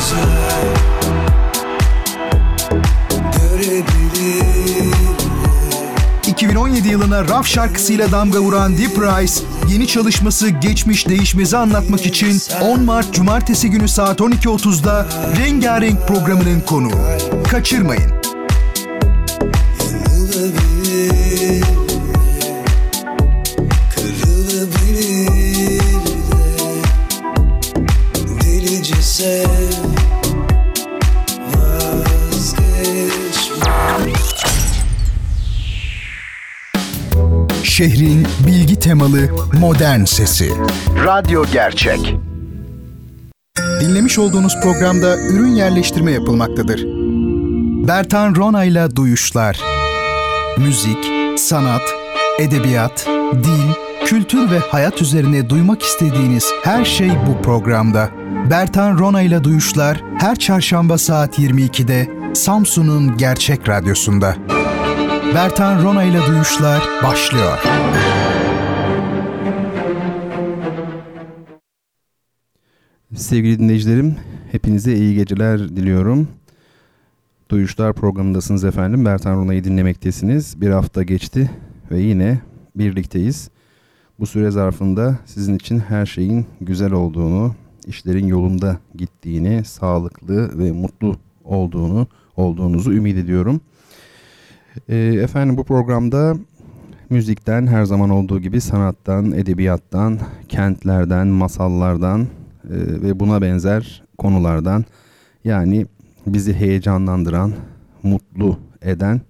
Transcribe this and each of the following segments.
güzel Görebilir 2017 yılına raf şarkısıyla damga vuran Deep Rice, yeni çalışması Geçmiş Değişmez'i anlatmak için 10 Mart Cumartesi günü saat 12.30'da Rengarenk programının konuğu. Kaçırmayın. Şehrin bilgi temalı modern sesi. Radyo Gerçek. Dinlemiş olduğunuz programda ürün yerleştirme yapılmaktadır. Bertan Rona ile Duyuşlar. Müzik, sanat, edebiyat, dil, kültür ve hayat üzerine duymak istediğiniz her şey bu programda. Bertan Rona ile Duyuşlar her çarşamba saat 22'de Samsun'un Gerçek Radyosu'nda. Bertan Rona ile Duyuşlar başlıyor. Sevgili dinleyicilerim, hepinize iyi geceler diliyorum. Duyuşlar programındasınız efendim. Bertan Runa'yı dinlemektesiniz. Bir hafta geçti ve yine birlikteyiz. Bu süre zarfında sizin için her şeyin güzel olduğunu, işlerin yolunda gittiğini, sağlıklı ve mutlu olduğunu, olduğunuzu ümit ediyorum. Ee, efendim bu programda müzikten her zaman olduğu gibi sanattan, edebiyattan, kentlerden, masallardan e, ve buna benzer konulardan yani bizi heyecanlandıran, mutlu eden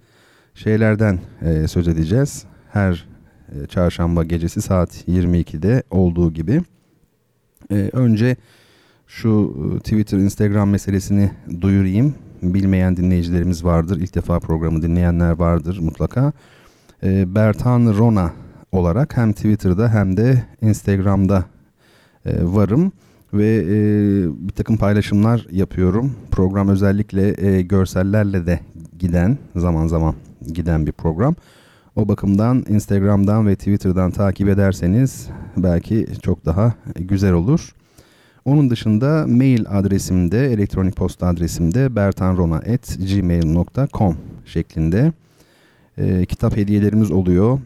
şeylerden e, söz edeceğiz. Her e, çarşamba gecesi saat 22'de olduğu gibi. Önce şu Twitter, Instagram meselesini duyurayım. Bilmeyen dinleyicilerimiz vardır. İlk defa programı dinleyenler vardır mutlaka. E, Bertan Rona olarak hem Twitter'da hem de Instagram'da e, varım ve e, bir takım paylaşımlar yapıyorum. Program özellikle e, görsellerle de giden zaman zaman giden bir program. O bakımdan Instagram'dan ve Twitter'dan takip ederseniz belki çok daha güzel olur. Onun dışında mail adresimde, elektronik posta adresimde bertanrona.gmail.com şeklinde e, kitap hediyelerimiz oluyor.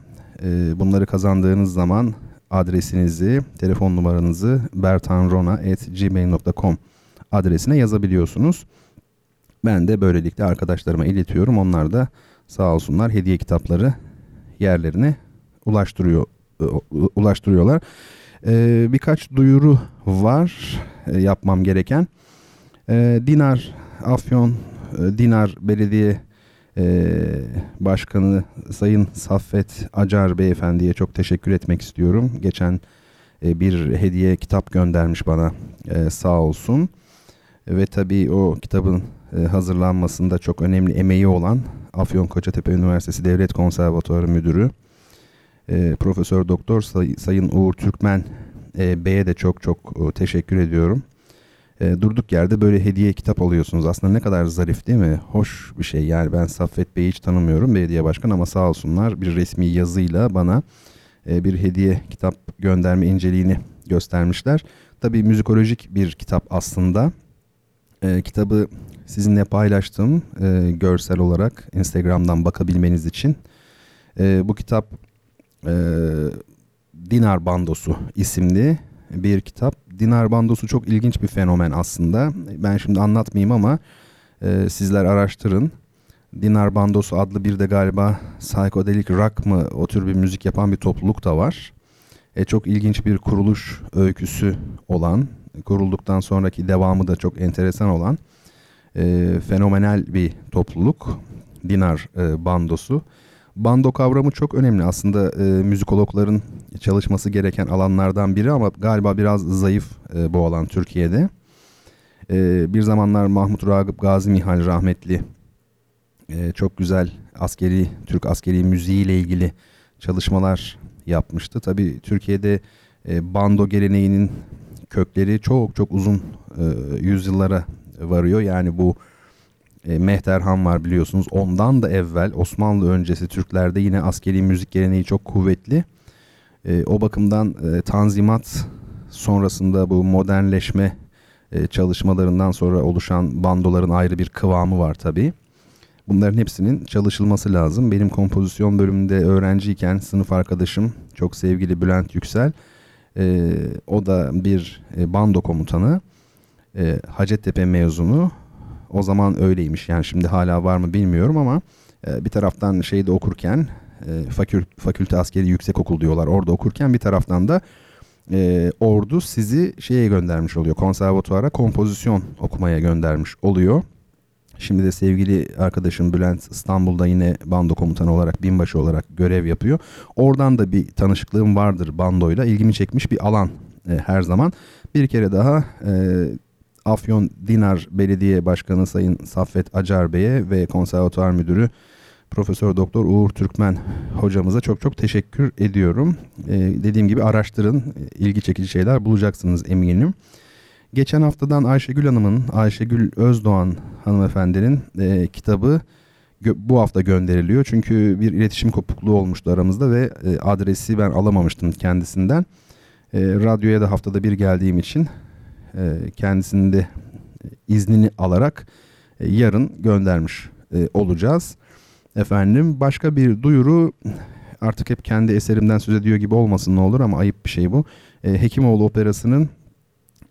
E, bunları kazandığınız zaman adresinizi, telefon numaranızı bertanrona.gmail.com adresine yazabiliyorsunuz. Ben de böylelikle arkadaşlarıma iletiyorum. Onlar da sağ olsunlar hediye kitapları yerlerine ulaştırıyor e, ulaştırıyorlar. Ee, birkaç duyuru var e, yapmam gereken. Ee, Dinar Afyon e, Dinar Belediye e, Başkanı Sayın Saffet Acar Beyefendi'ye çok teşekkür etmek istiyorum. Geçen e, bir hediye kitap göndermiş bana e, sağ olsun. Ve tabii o kitabın e, hazırlanmasında çok önemli emeği olan Afyon Kocatepe Üniversitesi Devlet Konservatuarı Müdürü e, Profesör Doktor Say- Sayın Uğur Türkmen e, Bey'e de çok çok e, teşekkür ediyorum. E, durduk yerde böyle hediye kitap alıyorsunuz. Aslında ne kadar zarif değil mi? Hoş bir şey. Yani ben Saffet Bey'i hiç tanımıyorum belediye başkanı ama sağ olsunlar bir resmi yazıyla bana e, bir hediye kitap gönderme inceliğini göstermişler. Tabii müzikolojik bir kitap aslında. E, kitabı sizinle paylaştım e, görsel olarak Instagram'dan bakabilmeniz için. E, bu kitap Dinar Bandosu isimli bir kitap. Dinar Bandosu çok ilginç bir fenomen aslında. Ben şimdi anlatmayayım ama e, sizler araştırın. Dinar Bandosu adlı bir de galiba psychedelic rock mı o tür bir müzik yapan bir topluluk da var. E, çok ilginç bir kuruluş öyküsü olan, kurulduktan sonraki devamı da çok enteresan olan e, fenomenal bir topluluk. Dinar e, Bandosu. Bando kavramı çok önemli aslında e, müzikologların çalışması gereken alanlardan biri ama galiba biraz zayıf e, bu alan Türkiye'de. E, bir zamanlar Mahmut Ragıp Gazi Mihal rahmetli e, çok güzel askeri Türk askeri müziği ile ilgili çalışmalar yapmıştı. Tabii Türkiye'de e, bando geleneğinin kökleri çok çok uzun e, yüzyıllara varıyor. Yani bu e, Mehterhan var biliyorsunuz. Ondan da evvel Osmanlı öncesi Türklerde yine askeri müzik geleneği çok kuvvetli. E, o bakımdan e, Tanzimat sonrasında bu modernleşme e, çalışmalarından sonra oluşan bandoların ayrı bir kıvamı var tabii. Bunların hepsinin çalışılması lazım. Benim kompozisyon bölümünde öğrenciyken sınıf arkadaşım çok sevgili Bülent Yüksel e, o da bir e, bando komutanı e, Hacettepe mezunu o zaman öyleymiş yani şimdi hala var mı bilmiyorum ama e, bir taraftan şeyde okurken e, fakül, fakülte askeri yüksek okul diyorlar orada okurken bir taraftan da e, ordu sizi şeye göndermiş oluyor konservatuara kompozisyon okumaya göndermiş oluyor. Şimdi de sevgili arkadaşım Bülent İstanbul'da yine bando komutanı olarak binbaşı olarak görev yapıyor. Oradan da bir tanışıklığım vardır bandoyla. ilgimi çekmiş bir alan e, her zaman. Bir kere daha e, Afyon Dinar Belediye Başkanı Sayın Saffet Acar Bey'e ve konservatuar müdürü Profesör Doktor Uğur Türkmen hocamıza çok çok teşekkür ediyorum. E, dediğim gibi araştırın, ilgi çekici şeyler bulacaksınız eminim. Geçen haftadan Ayşegül Hanım'ın, Ayşegül Özdoğan hanımefendinin e, kitabı bu hafta gönderiliyor. Çünkü bir iletişim kopukluğu olmuştu aramızda ve e, adresi ben alamamıştım kendisinden. E, radyoya da haftada bir geldiğim için e, kendisinin de iznini alarak e, yarın göndermiş e, olacağız. Efendim başka bir duyuru artık hep kendi eserimden söz ediyor gibi olmasın ne olur ama ayıp bir şey bu. E, Hekimoğlu Operası'nın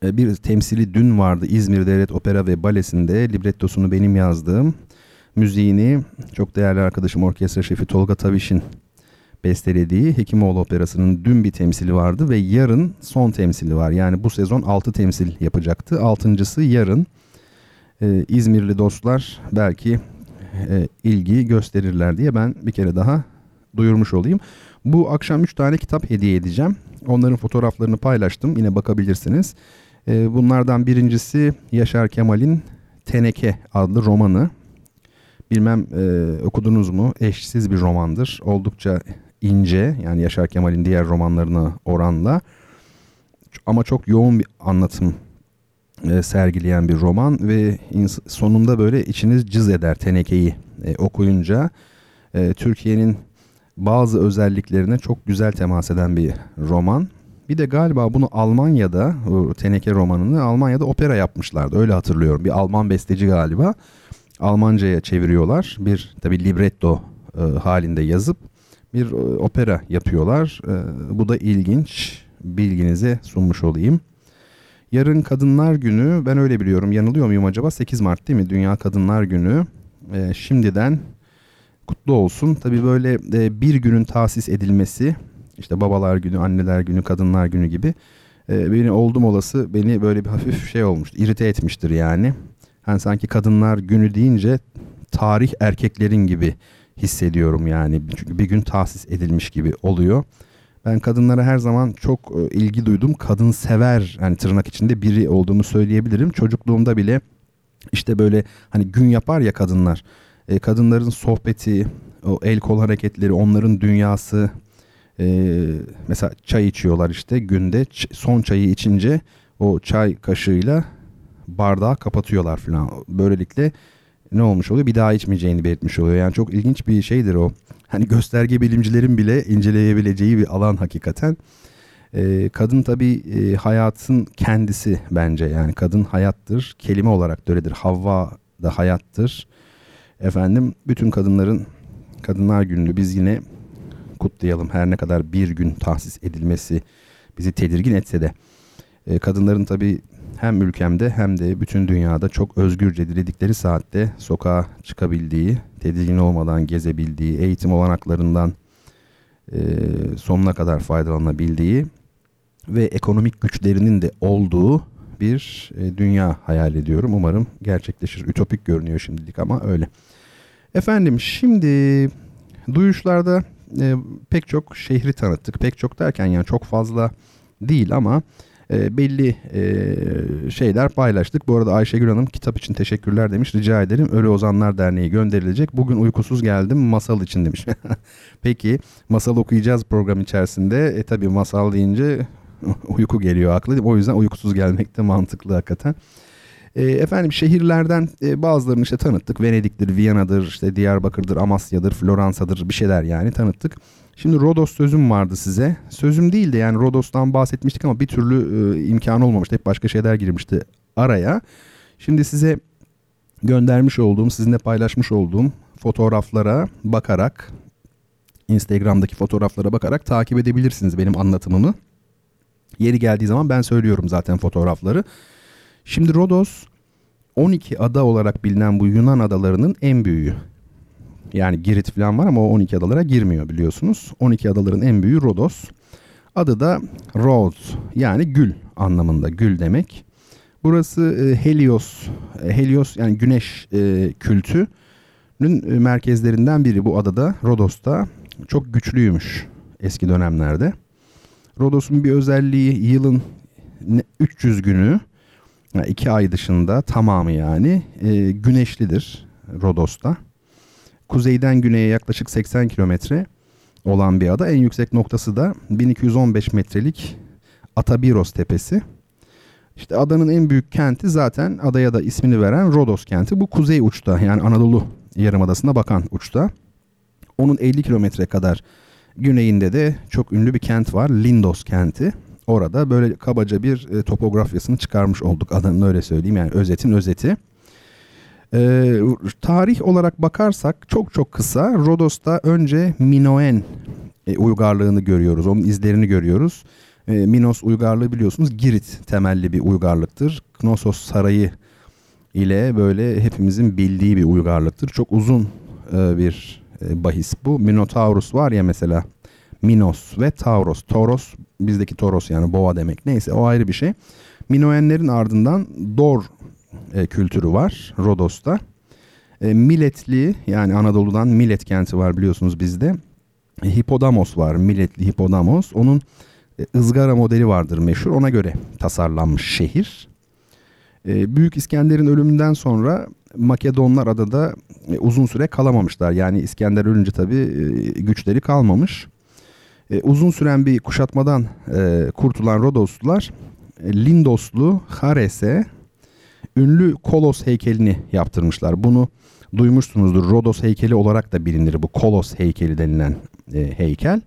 e, bir temsili dün vardı İzmir Devlet Opera ve Balesi'nde librettosunu benim yazdığım müziğini çok değerli arkadaşım orkestra şefi Tolga Taviş'in bestelediği Hekimoğlu Operası'nın dün bir temsili vardı ve yarın son temsili var. Yani bu sezon 6 temsil yapacaktı. Altıncısı yarın. Ee, İzmirli dostlar belki e, ilgi gösterirler diye ben bir kere daha duyurmuş olayım. Bu akşam 3 tane kitap hediye edeceğim. Onların fotoğraflarını paylaştım. Yine bakabilirsiniz. E, bunlardan birincisi Yaşar Kemal'in Teneke adlı romanı. Bilmem e, okudunuz mu? Eşsiz bir romandır. Oldukça ince yani Yaşar Kemal'in diğer romanlarına oranla ama çok yoğun bir anlatım e, sergileyen bir roman ve sonunda böyle içiniz cız eder tenekeyi e, okuyunca. E, Türkiye'nin bazı özelliklerine çok güzel temas eden bir roman. Bir de galiba bunu Almanya'da o teneke romanını Almanya'da opera yapmışlardı. Öyle hatırlıyorum. Bir Alman besteci galiba. Almanca'ya çeviriyorlar. Bir tabi libretto e, halinde yazıp bir e, opera yapıyorlar. E, bu da ilginç. Bilginize sunmuş olayım. Yarın Kadınlar Günü. Ben öyle biliyorum. Yanılıyor muyum acaba? 8 Mart değil mi? Dünya Kadınlar Günü. E, şimdiden kutlu olsun. Tabi böyle bir günün tahsis edilmesi işte babalar günü, anneler günü, kadınlar günü gibi beni oldum olası beni böyle bir hafif şey olmuştu. irite etmiştir yani. Hani sanki kadınlar günü deyince tarih erkeklerin gibi hissediyorum yani. Çünkü bir gün tahsis edilmiş gibi oluyor. Ben kadınlara her zaman çok e, ilgi duydum. Kadın sever yani tırnak içinde biri olduğunu söyleyebilirim. Çocukluğumda bile işte böyle hani gün yapar ya kadınlar. E, kadınların sohbeti, o el kol hareketleri, onların dünyası, e, mesela çay içiyorlar işte günde son çayı içince o çay kaşığıyla bardağı kapatıyorlar falan. Böylelikle ne olmuş oluyor? Bir daha içmeyeceğini belirtmiş oluyor. Yani çok ilginç bir şeydir o. Hani gösterge bilimcilerin bile inceleyebileceği bir alan hakikaten. Ee, kadın tabii e, hayatın kendisi bence. Yani kadın hayattır. Kelime olarak da öyledir. Havva da hayattır. Efendim bütün kadınların Kadınlar Günü'nü biz yine kutlayalım. Her ne kadar bir gün tahsis edilmesi bizi tedirgin etse de. E, kadınların tabii hem ülkemde hem de bütün dünyada çok özgürce diledikleri saatte sokağa çıkabildiği, tedirgin olmadan gezebildiği, eğitim olanaklarından e, sonuna kadar faydalanabildiği ve ekonomik güçlerinin de olduğu bir e, dünya hayal ediyorum. Umarım gerçekleşir. Ütopik görünüyor şimdilik ama öyle. Efendim şimdi duyuşlarda e, pek çok şehri tanıttık. Pek çok derken yani çok fazla değil ama e, belli e, şeyler paylaştık. Bu arada Ayşegül Hanım kitap için teşekkürler demiş. Rica ederim. Ölü Ozanlar Derneği gönderilecek. Bugün uykusuz geldim masal için demiş. Peki masal okuyacağız program içerisinde. E tabi masal deyince uyku geliyor aklı. O yüzden uykusuz gelmek de mantıklı hakikaten. E, efendim şehirlerden e, bazılarını işte tanıttık. Venedik'tir, Viyana'dır, işte Diyarbakır'dır, Amasya'dır, Floransa'dır bir şeyler yani tanıttık. Şimdi Rodos sözüm vardı size. Sözüm değil de yani Rodos'tan bahsetmiştik ama bir türlü e, imkan olmamıştı. Hep başka şeyler girmişti araya. Şimdi size göndermiş olduğum, sizinle paylaşmış olduğum fotoğraflara bakarak Instagram'daki fotoğraflara bakarak takip edebilirsiniz benim anlatımımı. Yeri geldiği zaman ben söylüyorum zaten fotoğrafları. Şimdi Rodos 12 ada olarak bilinen bu Yunan adalarının en büyüğü. Yani Girit falan var ama o 12 adalara girmiyor biliyorsunuz. 12 adaların en büyüğü Rodos. Adı da Rhodes yani gül anlamında gül demek. Burası e, Helios, e, Helios yani güneş e, kültünün merkezlerinden biri bu adada Rodos'ta. Çok güçlüymüş eski dönemlerde. Rodos'un bir özelliği yılın 300 günü iki ay dışında tamamı yani güneşlidir Rodos'ta. Kuzeyden güneye yaklaşık 80 kilometre olan bir ada. En yüksek noktası da 1215 metrelik Atabiros tepesi. İşte adanın en büyük kenti zaten adaya da ismini veren Rodos kenti. Bu kuzey uçta yani Anadolu Yarımadası'na bakan uçta. Onun 50 kilometre kadar güneyinde de çok ünlü bir kent var. Lindos kenti. Orada böyle kabaca bir e, topografyasını çıkarmış olduk adanın öyle söyleyeyim. Yani özetin özeti. Ee, tarih olarak bakarsak çok çok kısa Rodos'ta önce Minoen e, uygarlığını görüyoruz. Onun izlerini görüyoruz. E, Minos uygarlığı biliyorsunuz Girit temelli bir uygarlıktır. Knossos sarayı ile böyle hepimizin bildiği bir uygarlıktır. Çok uzun e, bir e, bahis bu. Minotaurus var ya mesela Minos ve Tauros. Toros bizdeki Toros yani boğa demek. Neyse o ayrı bir şey. Minoenlerin ardından Dor e, kültürü var Rodos'ta. E, Miletli yani Anadolu'dan Milet kenti var biliyorsunuz bizde. E, Hipodamos var. Miletli Hipodamos. Onun e, ızgara modeli vardır meşhur. Ona göre tasarlanmış şehir. E, Büyük İskender'in ölümünden sonra Makedonlar adada e, uzun süre kalamamışlar. Yani İskender ölünce tabii e, güçleri kalmamış. E, uzun süren bir kuşatmadan e, kurtulan Rodoslular e, Lindoslu Hares'e ünlü Kolos heykelini yaptırmışlar. Bunu duymuşsunuzdur. Rodos heykeli olarak da bilinir bu Kolos heykeli denilen e, heykel.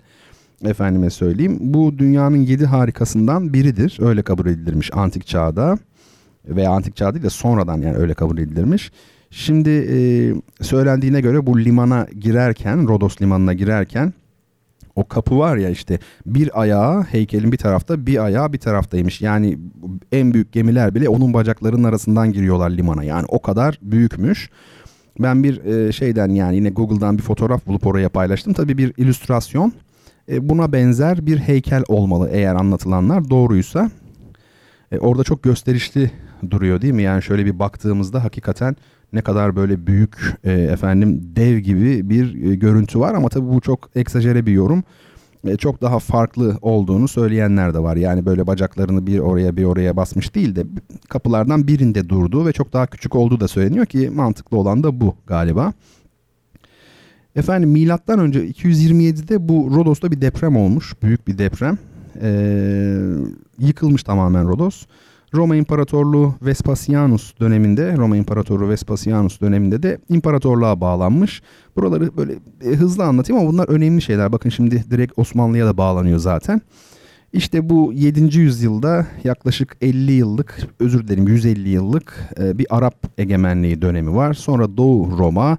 Efendime söyleyeyim. Bu dünyanın yedi harikasından biridir. Öyle kabul edilirmiş antik çağda. Veya antik çağ değil de sonradan yani öyle kabul edilirmiş. Şimdi e, söylendiğine göre bu limana girerken, Rodos limanına girerken o kapı var ya işte bir ayağı heykelin bir tarafta bir ayağı bir taraftaymış. Yani en büyük gemiler bile onun bacaklarının arasından giriyorlar limana. Yani o kadar büyükmüş. Ben bir e, şeyden yani yine Google'dan bir fotoğraf bulup oraya paylaştım. Tabii bir illüstrasyon. E, buna benzer bir heykel olmalı eğer anlatılanlar doğruysa. E, orada çok gösterişli duruyor değil mi? Yani şöyle bir baktığımızda hakikaten ne kadar böyle büyük e, efendim dev gibi bir e, görüntü var ama tabii bu çok eksajere bir yorum. E, çok daha farklı olduğunu söyleyenler de var. Yani böyle bacaklarını bir oraya bir oraya basmış değil de kapılardan birinde durduğu ve çok daha küçük olduğu da söyleniyor ki mantıklı olan da bu galiba. Efendim milattan önce 227'de bu Rodos'ta bir deprem olmuş. Büyük bir deprem. Ee, yıkılmış tamamen Rodos. Roma İmparatorluğu Vespasianus döneminde, Roma İmparatoru Vespasianus döneminde de imparatorluğa bağlanmış. Buraları böyle e, hızlı anlatayım ama bunlar önemli şeyler. Bakın şimdi direkt Osmanlı'ya da bağlanıyor zaten. İşte bu 7. yüzyılda yaklaşık 50 yıllık, özür dilerim 150 yıllık e, bir Arap egemenliği dönemi var. Sonra Doğu Roma,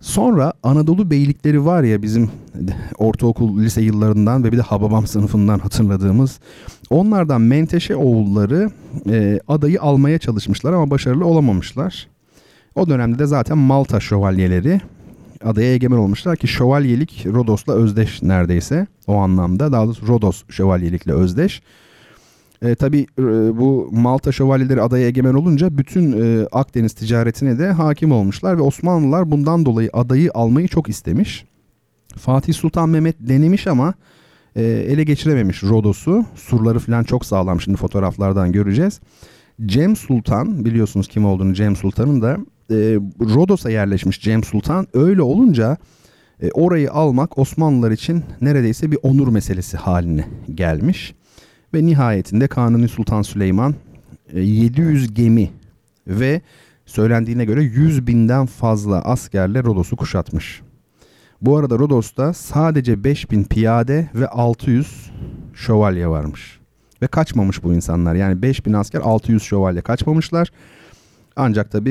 Sonra Anadolu beylikleri var ya bizim ortaokul lise yıllarından ve bir de Hababam sınıfından hatırladığımız. Onlardan Menteşe oğulları e, adayı almaya çalışmışlar ama başarılı olamamışlar. O dönemde de zaten Malta şövalyeleri adaya egemen olmuşlar ki şövalyelik Rodos'la özdeş neredeyse o anlamda. Daha doğrusu Rodos şövalyelikle özdeş. E, tabii e, bu Malta şövalyeleri adaya egemen olunca bütün e, Akdeniz ticaretine de hakim olmuşlar ve Osmanlılar bundan dolayı adayı almayı çok istemiş. Fatih Sultan Mehmet denemiş ama e, ele geçirememiş Rodos'u. Surları falan çok sağlam şimdi fotoğraflardan göreceğiz. Cem Sultan biliyorsunuz kim olduğunu Cem Sultan'ın da e, Rodos'a yerleşmiş Cem Sultan. Öyle olunca e, orayı almak Osmanlılar için neredeyse bir onur meselesi haline gelmiş. Ve nihayetinde Kanuni Sultan Süleyman 700 e, gemi ve söylendiğine göre 100 binden fazla askerle Rodos'u kuşatmış. Bu arada Rodos'ta sadece 5000 piyade ve 600 şövalye varmış. Ve kaçmamış bu insanlar. Yani 5000 asker 600 şövalye kaçmamışlar. Ancak tabii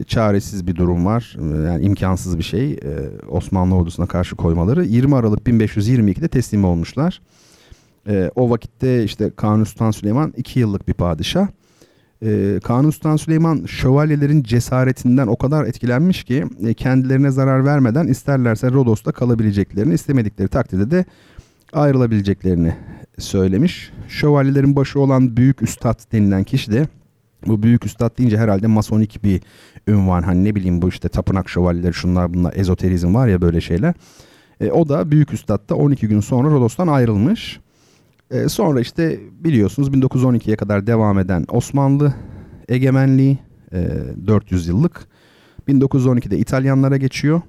e, çaresiz bir durum var. E, yani imkansız bir şey. E, Osmanlı ordusuna karşı koymaları. 20 Aralık 1522'de teslim olmuşlar. O vakitte işte Kanuni Sultan Süleyman 2 yıllık bir padişah. Kanuni Sultan Süleyman şövalyelerin cesaretinden o kadar etkilenmiş ki kendilerine zarar vermeden isterlerse Rodos'ta kalabileceklerini istemedikleri takdirde de ayrılabileceklerini söylemiş. Şövalyelerin başı olan Büyük Üstad denilen kişi de bu büyük üstad deyince herhalde masonik bir ünvan. Hani ne bileyim bu işte tapınak şövalyeleri şunlar bunlar ezoterizm var ya böyle şeyler. E, o da büyük üstad da 12 gün sonra Rodos'tan ayrılmış. E, sonra işte biliyorsunuz 1912'ye kadar devam eden Osmanlı egemenliği e, 400 yıllık. 1912'de İtalyanlara geçiyor.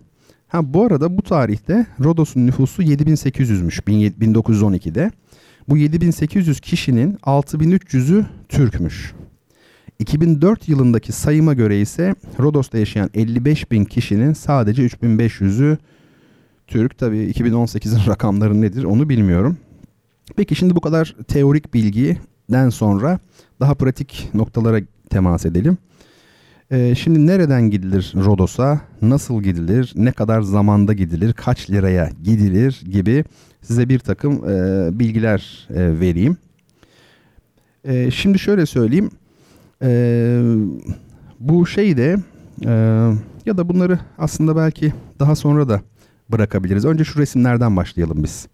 Ha bu arada bu tarihte Rodos'un nüfusu 7800'müş 1912'de. Bu 7800 kişinin 6300'ü Türkmüş. 2004 yılındaki sayıma göre ise Rodos'ta yaşayan 55 bin kişinin sadece 3500'ü Türk. Tabii 2018'in rakamları nedir onu bilmiyorum. Peki şimdi bu kadar teorik bilgiden sonra daha pratik noktalara temas edelim. Ee, şimdi nereden gidilir Rodos'a, nasıl gidilir, ne kadar zamanda gidilir, kaç liraya gidilir gibi size bir takım e, bilgiler e, vereyim. E, şimdi şöyle söyleyeyim. Ee, bu şey de e, ya da bunları aslında belki daha sonra da bırakabiliriz. Önce şu resimlerden başlayalım biz.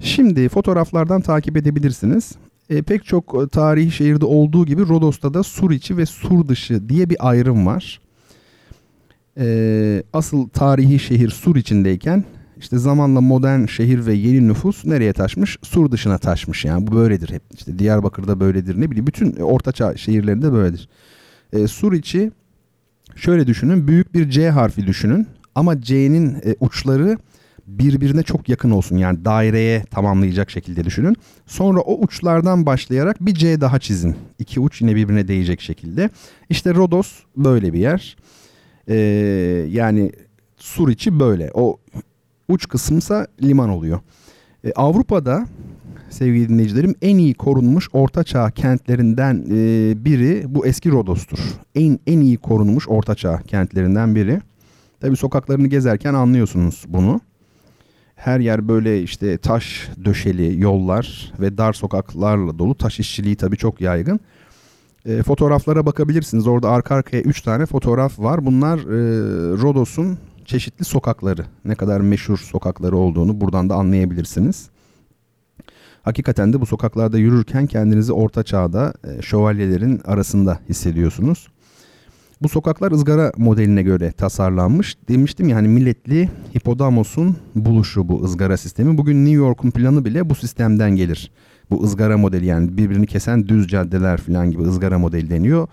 Şimdi fotoğraflardan takip edebilirsiniz. E, pek çok tarihi şehirde olduğu gibi Rodos'ta da sur içi ve sur dışı diye bir ayrım var. E, asıl tarihi şehir sur içindeyken işte zamanla modern şehir ve yeni nüfus nereye taşmış? Sur dışına taşmış yani bu böyledir hep. İşte Diyarbakır'da böyledir ne bileyim bütün ortaçağ şehirlerinde böyledir. E, sur içi şöyle düşünün büyük bir C harfi düşünün ama C'nin e, uçları birbirine çok yakın olsun yani daireye tamamlayacak şekilde düşünün. Sonra o uçlardan başlayarak bir C daha çizin. İki uç yine birbirine değecek şekilde. İşte Rodos böyle bir yer. Ee, yani sur içi böyle. O uç kısımsa liman oluyor. E, Avrupa'da sevgili dinleyicilerim en iyi korunmuş ortaçağ kentlerinden e, biri bu eski Rodos'tur. En en iyi korunmuş ortaçağ kentlerinden biri. Tabi sokaklarını gezerken anlıyorsunuz bunu. Her yer böyle işte taş döşeli yollar ve dar sokaklarla dolu. Taş işçiliği tabii çok yaygın. E, fotoğraflara bakabilirsiniz. Orada arka arkaya 3 tane fotoğraf var. Bunlar e, Rodos'un çeşitli sokakları, ne kadar meşhur sokakları olduğunu buradan da anlayabilirsiniz. Hakikaten de bu sokaklarda yürürken kendinizi orta çağda e, şövalyelerin arasında hissediyorsunuz. Bu sokaklar ızgara modeline göre tasarlanmış. Demiştim yani milletli hipodamos'un buluşu bu ızgara sistemi. Bugün New York'un planı bile bu sistemden gelir. Bu ızgara modeli yani birbirini kesen düz caddeler falan gibi ızgara modeli deniyor.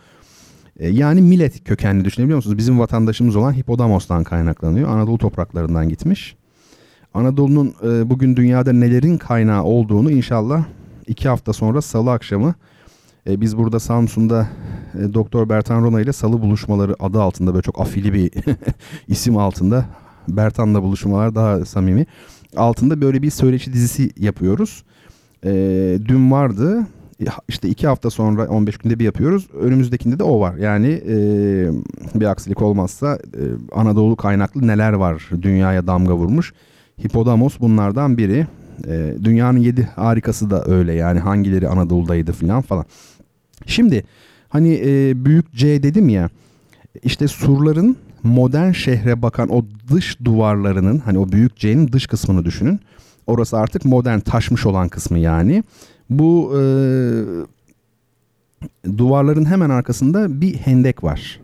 E, yani millet kökenli düşünebiliyor musunuz? Bizim vatandaşımız olan Hipodamos'tan kaynaklanıyor. Anadolu topraklarından gitmiş. Anadolu'nun e, bugün dünyada nelerin kaynağı olduğunu inşallah iki hafta sonra salı akşamı e, biz burada Samsun'da Doktor Bertan Rona ile salı buluşmaları adı altında böyle çok afili bir isim altında Bertan'la buluşmalar daha samimi altında böyle bir söyleşi dizisi yapıyoruz. dün vardı işte iki hafta sonra 15 günde bir yapıyoruz. Önümüzdekinde de o var. Yani e, bir aksilik olmazsa e, Anadolu kaynaklı neler var dünyaya damga vurmuş. Hipodamos bunlardan biri. E, dünyanın yedi harikası da öyle yani hangileri Anadolu'daydı falan falan. Şimdi hani e, büyük C dedim ya işte surların modern şehre bakan o dış duvarlarının hani o büyük C'nin dış kısmını düşünün. Orası artık modern taşmış olan kısmı yani. Bu e, duvarların hemen arkasında bir hendek var.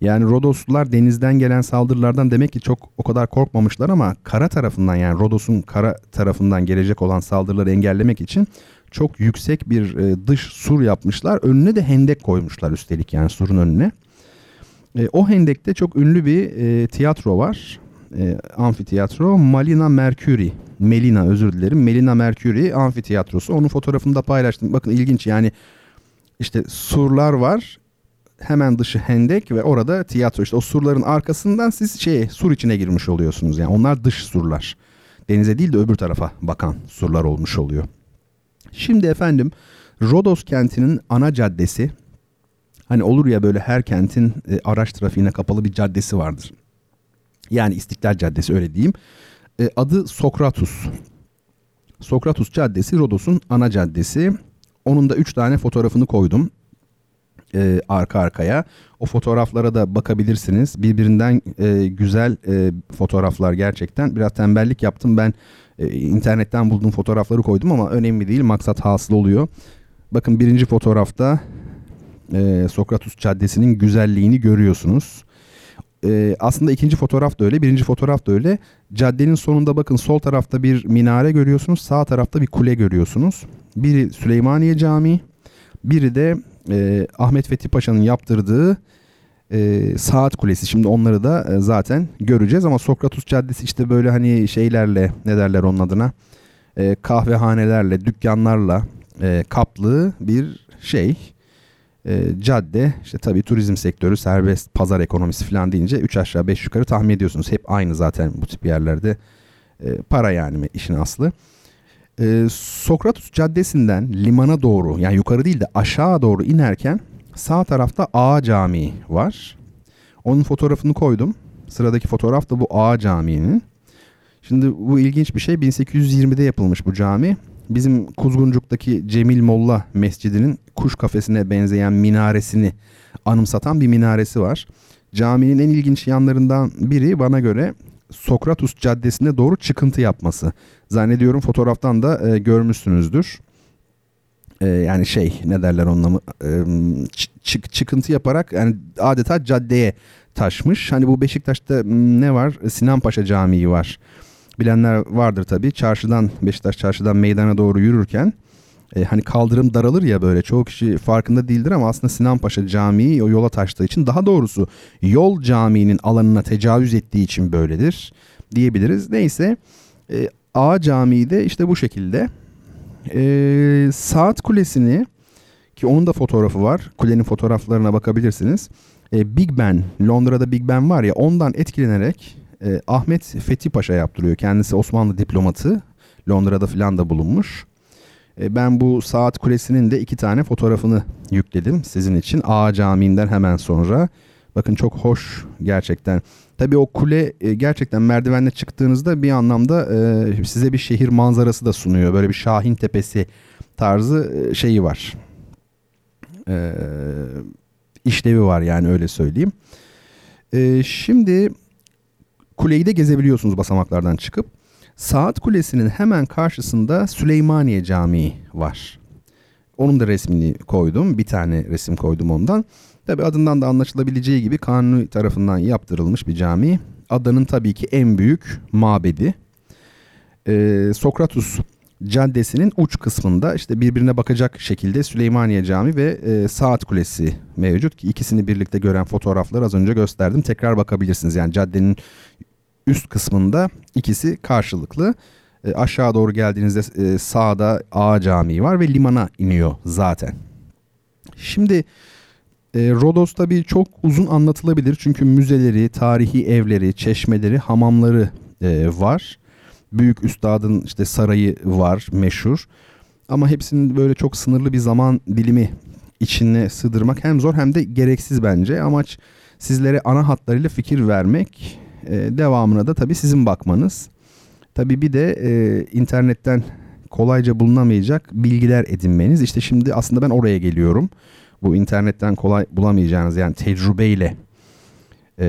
Yani Rodoslular denizden gelen saldırılardan demek ki çok o kadar korkmamışlar ama kara tarafından yani Rodos'un kara tarafından gelecek olan saldırıları engellemek için çok yüksek bir e, dış sur yapmışlar. Önüne de hendek koymuşlar üstelik yani surun önüne. E, o hendekte çok ünlü bir e, tiyatro var. E, amfiteyatro Malina Mercury Melina özür dilerim. Melina Mercury amfiteyatrosu. Onun fotoğrafını da paylaştım. Bakın ilginç yani işte surlar var. Hemen dışı hendek ve orada tiyatro. İşte o surların arkasından siz şey sur içine girmiş oluyorsunuz. Yani onlar dış surlar. Denize değil de öbür tarafa bakan surlar olmuş oluyor. Şimdi efendim Rodos kentinin ana caddesi hani olur ya böyle her kentin e, araç trafiğine kapalı bir caddesi vardır. Yani İstiklal Caddesi öyle diyeyim. E, adı Sokratus. Sokratus Caddesi Rodos'un ana caddesi. Onun da 3 tane fotoğrafını koydum e, arka arkaya. O fotoğraflara da bakabilirsiniz. Birbirinden e, güzel e, fotoğraflar gerçekten. Biraz tembellik yaptım ben e, internetten bulduğum fotoğrafları koydum ama önemli değil. Maksat hasıl oluyor. Bakın birinci fotoğrafta e, Sokratus Caddesi'nin güzelliğini görüyorsunuz. E, aslında ikinci fotoğraf da öyle, birinci fotoğraf da öyle. Caddenin sonunda bakın sol tarafta bir minare görüyorsunuz, sağ tarafta bir kule görüyorsunuz. Biri Süleymaniye Camii, biri de e, Ahmet Fethi Paşa'nın yaptırdığı e, saat kulesi. Şimdi onları da e, zaten göreceğiz ama Sokratus Caddesi işte böyle hani şeylerle ne derler onun adına e, kahvehanelerle, dükkanlarla e, kaplı bir şey e, cadde. İşte tabii turizm sektörü, serbest pazar ekonomisi falan deyince 3 aşağı 5 yukarı tahmin ediyorsunuz. Hep aynı zaten bu tip yerlerde e, para yani işin aslı e, Sokratus Caddesi'nden limana doğru yani yukarı değil de aşağı doğru inerken sağ tarafta A Camii var. Onun fotoğrafını koydum. Sıradaki fotoğraf da bu A Camii'nin. Şimdi bu ilginç bir şey 1820'de yapılmış bu cami. Bizim Kuzguncuk'taki Cemil Molla Mescidi'nin kuş kafesine benzeyen minaresini anımsatan bir minaresi var. Caminin en ilginç yanlarından biri bana göre Sokratus Caddesi'ne doğru çıkıntı yapması. Zannediyorum fotoğraftan da e, görmüşsünüzdür. E, yani şey ne derler onunla e, çık, çıkıntı yaparak yani adeta caddeye taşmış. Hani bu Beşiktaş'ta ne var? Sinan Paşa Camii var. Bilenler vardır tabii. Çarşıdan Beşiktaş çarşıdan meydana doğru yürürken e, hani kaldırım daralır ya böyle çoğu kişi farkında değildir ama aslında Sinan Paşa Camii o yola taştığı için daha doğrusu yol caminin alanına tecavüz ettiği için böyledir diyebiliriz. Neyse e, A Camii de işte bu şekilde. E, saat kulesini ki onun da fotoğrafı var. Kulenin fotoğraflarına bakabilirsiniz. E, Big Ben, Londra'da Big Ben var ya ondan etkilenerek e, Ahmet Fethi Paşa yaptırıyor. Kendisi Osmanlı diplomatı. Londra'da filan da bulunmuş. E, ben bu saat kulesinin de iki tane fotoğrafını yükledim sizin için. A Camii'nden hemen sonra. Bakın çok hoş gerçekten. Tabii o kule e, gerçekten merdivenle çıktığınızda bir anlamda e, size bir şehir manzarası da sunuyor. Böyle bir Şahin Tepesi tarzı şeyi var. işlevi var yani öyle söyleyeyim. Şimdi kuleyi de gezebiliyorsunuz basamaklardan çıkıp. Saat Kulesi'nin hemen karşısında Süleymaniye Camii var. Onun da resmini koydum. Bir tane resim koydum ondan. Tabi adından da anlaşılabileceği gibi Kanuni tarafından yaptırılmış bir cami. Adanın tabii ki en büyük mabedi. Ee, Sokratus Caddesi'nin uç kısmında işte birbirine bakacak şekilde Süleymaniye Camii ve e, Saat Kulesi mevcut ki ikisini birlikte gören fotoğrafları az önce gösterdim. Tekrar bakabilirsiniz. Yani caddenin üst kısmında ikisi karşılıklı. E, aşağı doğru geldiğinizde e, sağda A Camii var ve limana iniyor zaten. Şimdi e, Rodos tabii çok uzun anlatılabilir çünkü müzeleri, tarihi evleri, çeşmeleri, hamamları e, var. Büyük üstadın işte sarayı var meşhur. Ama hepsinin böyle çok sınırlı bir zaman dilimi içine sığdırmak hem zor hem de gereksiz bence. Amaç sizlere ana hatlarıyla fikir vermek e, devamına da tabii sizin bakmanız. Tabii bir de e, internetten kolayca bulunamayacak bilgiler edinmeniz. İşte şimdi aslında ben oraya geliyorum. Bu internetten kolay bulamayacağınız yani tecrübeyle e,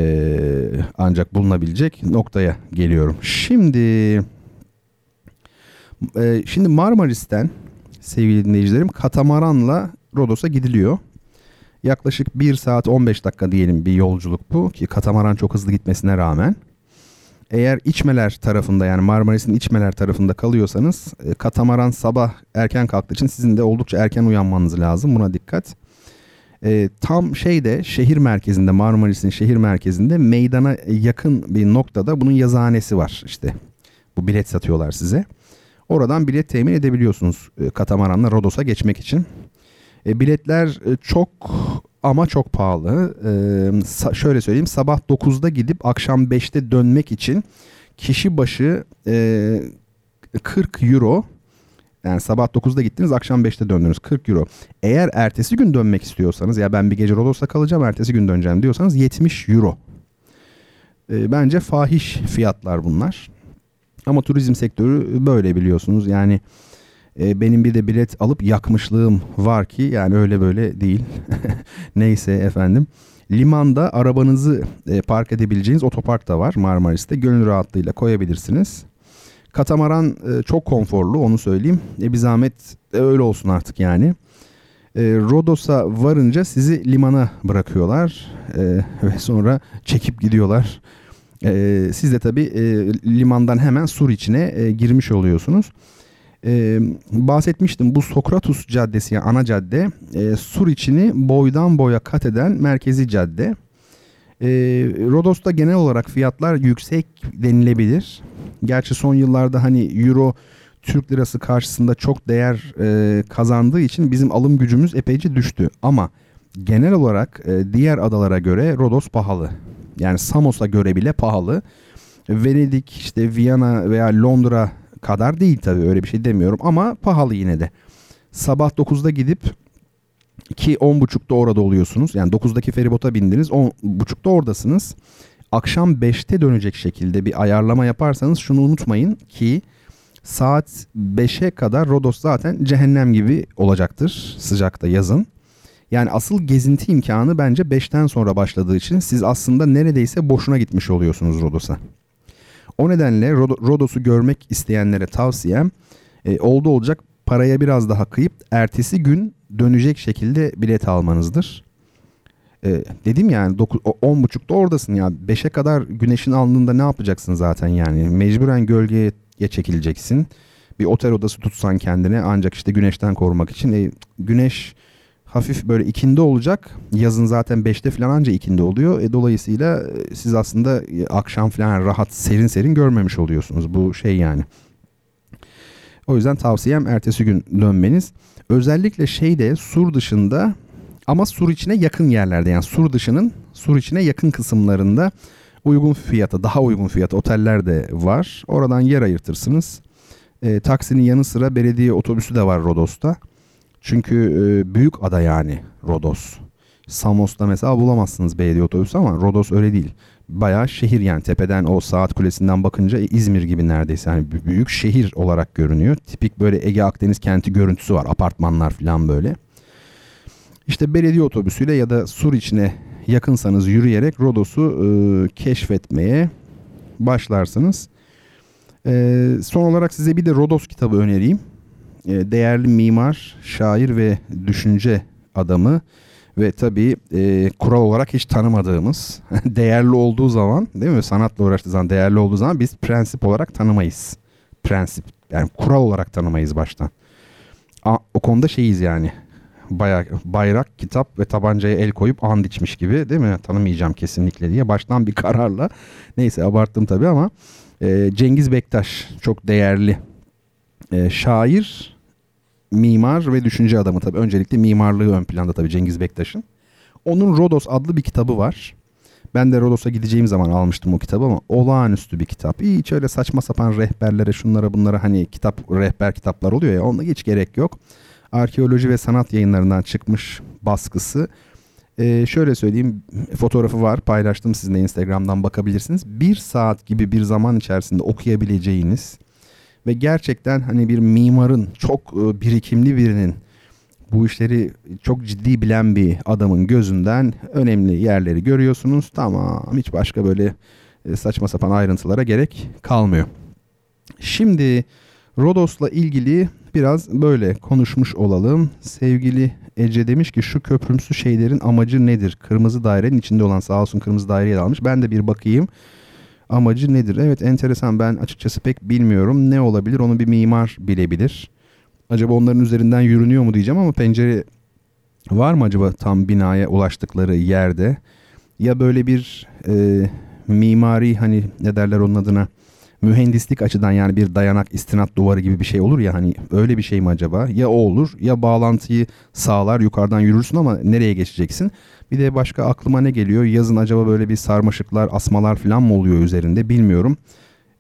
ancak bulunabilecek noktaya geliyorum. Şimdi e, şimdi Marmaris'ten sevgili dinleyicilerim katamaranla Rodos'a gidiliyor. Yaklaşık 1 saat 15 dakika diyelim bir yolculuk bu ki katamaran çok hızlı gitmesine rağmen. Eğer içmeler tarafında yani Marmaris'in içmeler tarafında kalıyorsanız katamaran sabah erken kalktığı için sizin de oldukça erken uyanmanız lazım. Buna dikkat. E, tam şeyde şehir merkezinde Marmaris'in şehir merkezinde meydana yakın bir noktada bunun yazıhanesi var işte. Bu bilet satıyorlar size. Oradan bilet temin edebiliyorsunuz e, katamaranla Rodos'a geçmek için. E, biletler e, çok ama çok pahalı. E, şöyle söyleyeyim sabah 9'da gidip akşam 5'te dönmek için kişi başı e, 40 euro Yani sabah 9'da gittiniz akşam 5'te döndünüz 40 euro. Eğer ertesi gün dönmek istiyorsanız ya ben bir gece Rodos'ta kalacağım ertesi gün döneceğim diyorsanız 70 euro. E, bence fahiş fiyatlar bunlar. Ama turizm sektörü böyle biliyorsunuz. Yani e, benim bir de bilet alıp yakmışlığım var ki yani öyle böyle değil. Neyse efendim. Limanda arabanızı e, park edebileceğiniz otopark da var Marmaris'te. Gönül rahatlığıyla koyabilirsiniz. Katamaran e, çok konforlu onu söyleyeyim. E, bir zahmet e, öyle olsun artık yani. E, Rodos'a varınca sizi limana bırakıyorlar e, ve sonra çekip gidiyorlar. E, siz de tabii e, limandan hemen sur içine e, girmiş oluyorsunuz. E, bahsetmiştim bu Sokratus Caddesi yani ana cadde e, sur içini boydan boya kat eden merkezi cadde. E, Rodos'ta genel olarak fiyatlar yüksek denilebilir. Gerçi son yıllarda hani euro Türk lirası karşısında çok değer e, kazandığı için bizim alım gücümüz epeyce düştü. Ama genel olarak e, diğer adalara göre Rodos pahalı. Yani Samos'a göre bile pahalı. Venedik, işte Viyana veya Londra kadar değil tabii öyle bir şey demiyorum ama pahalı yine de. Sabah 9'da gidip ki 10.30'da orada oluyorsunuz. Yani 9'daki feribota bindiniz 10.30'da oradasınız. Akşam 5'te dönecek şekilde bir ayarlama yaparsanız şunu unutmayın ki saat 5'e kadar Rodos zaten cehennem gibi olacaktır sıcakta yazın. Yani asıl gezinti imkanı bence 5'ten sonra başladığı için siz aslında neredeyse boşuna gitmiş oluyorsunuz Rodos'a. O nedenle Rodos'u görmek isteyenlere tavsiyem e, oldu olacak paraya biraz daha kıyıp ertesi gün dönecek şekilde bilet almanızdır. E, dedim yani 10.30'da oradasın ya 5'e kadar güneşin alnında ne yapacaksın zaten yani mecburen gölgeye çekileceksin. Bir otel odası tutsan kendine ancak işte güneşten korumak için e, güneş hafif böyle ikindi olacak. Yazın zaten beşte falan anca ikindi oluyor. E, dolayısıyla e, siz aslında e, akşam falan rahat serin serin görmemiş oluyorsunuz. Bu şey yani. O yüzden tavsiyem ertesi gün dönmeniz. Özellikle şeyde sur dışında ama sur içine yakın yerlerde yani sur dışının sur içine yakın kısımlarında uygun fiyata daha uygun fiyata oteller de var. Oradan yer ayırtırsınız. E, taksinin yanı sıra belediye otobüsü de var Rodos'ta. Çünkü e, büyük ada yani Rodos. Samos'ta mesela bulamazsınız belediye otobüsü ama Rodos öyle değil. Bayağı şehir yani tepeden o saat kulesinden bakınca İzmir gibi neredeyse yani büyük şehir olarak görünüyor. Tipik böyle Ege Akdeniz kenti görüntüsü var. Apartmanlar falan böyle. İşte belediye otobüsüyle ya da sur içine yakınsanız yürüyerek Rodos'u e, keşfetmeye başlarsınız. E, son olarak size bir de Rodos kitabı önereyim. E, değerli mimar, şair ve düşünce adamı ve tabii e, kural olarak hiç tanımadığımız değerli olduğu zaman değil mi sanatla uğraştığı zaman değerli olduğu zaman biz prensip olarak tanımayız. Prensip yani kural olarak tanımayız baştan. A, o konuda şeyiz yani bayağı bayrak, kitap ve tabancaya el koyup and içmiş gibi değil mi? Tanımayacağım kesinlikle diye baştan bir kararla. Neyse abarttım tabii ama e, Cengiz Bektaş çok değerli e, şair mimar ve düşünce adamı tabii. Öncelikle mimarlığı ön planda tabii Cengiz Bektaş'ın. Onun Rodos adlı bir kitabı var. Ben de Rodos'a gideceğim zaman almıştım o kitabı ama olağanüstü bir kitap. Hiç öyle saçma sapan rehberlere şunlara bunlara hani kitap rehber kitaplar oluyor ya onunla hiç gerek yok. Arkeoloji ve sanat yayınlarından çıkmış baskısı. Ee, şöyle söyleyeyim fotoğrafı var paylaştım sizinle Instagram'dan bakabilirsiniz. Bir saat gibi bir zaman içerisinde okuyabileceğiniz ve gerçekten hani bir mimarın çok e, birikimli birinin bu işleri çok ciddi bilen bir adamın gözünden önemli yerleri görüyorsunuz. Tamam hiç başka böyle e, saçma sapan ayrıntılara gerek kalmıyor. Şimdi Rodos'la ilgili biraz böyle konuşmuş olalım. Sevgili Ece demiş ki şu köprümsü şeylerin amacı nedir? Kırmızı dairenin içinde olan sağ olsun kırmızı daireye almış. Ben de bir bakayım amacı nedir? Evet enteresan ben açıkçası pek bilmiyorum. Ne olabilir onu bir mimar bilebilir. Acaba onların üzerinden yürünüyor mu diyeceğim ama pencere var mı acaba tam binaya ulaştıkları yerde? Ya böyle bir e, mimari hani ne derler onun adına mühendislik açıdan yani bir dayanak istinat duvarı gibi bir şey olur ya hani öyle bir şey mi acaba? Ya o olur ya bağlantıyı sağlar yukarıdan yürürsün ama nereye geçeceksin? Bir de başka aklıma ne geliyor? Yazın acaba böyle bir sarmaşıklar, asmalar falan mı oluyor üzerinde bilmiyorum.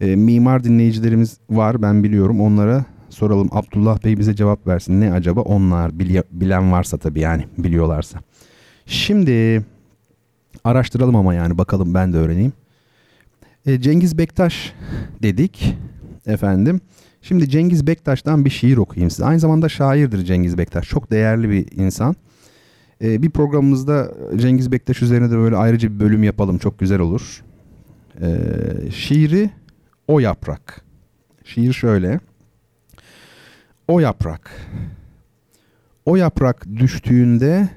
E, mimar dinleyicilerimiz var ben biliyorum. Onlara soralım. Abdullah Bey bize cevap versin. Ne acaba onlar bili- bilen varsa tabii yani biliyorlarsa. Şimdi araştıralım ama yani bakalım ben de öğreneyim. E, Cengiz Bektaş dedik efendim. Şimdi Cengiz Bektaş'tan bir şiir okuyayım size. Aynı zamanda şairdir Cengiz Bektaş. Çok değerli bir insan. E, bir programımızda Cengiz Bektaş üzerine de böyle ayrıca bir bölüm yapalım. Çok güzel olur. E, şiiri O Yaprak. Şiir şöyle. O yaprak. O yaprak düştüğünde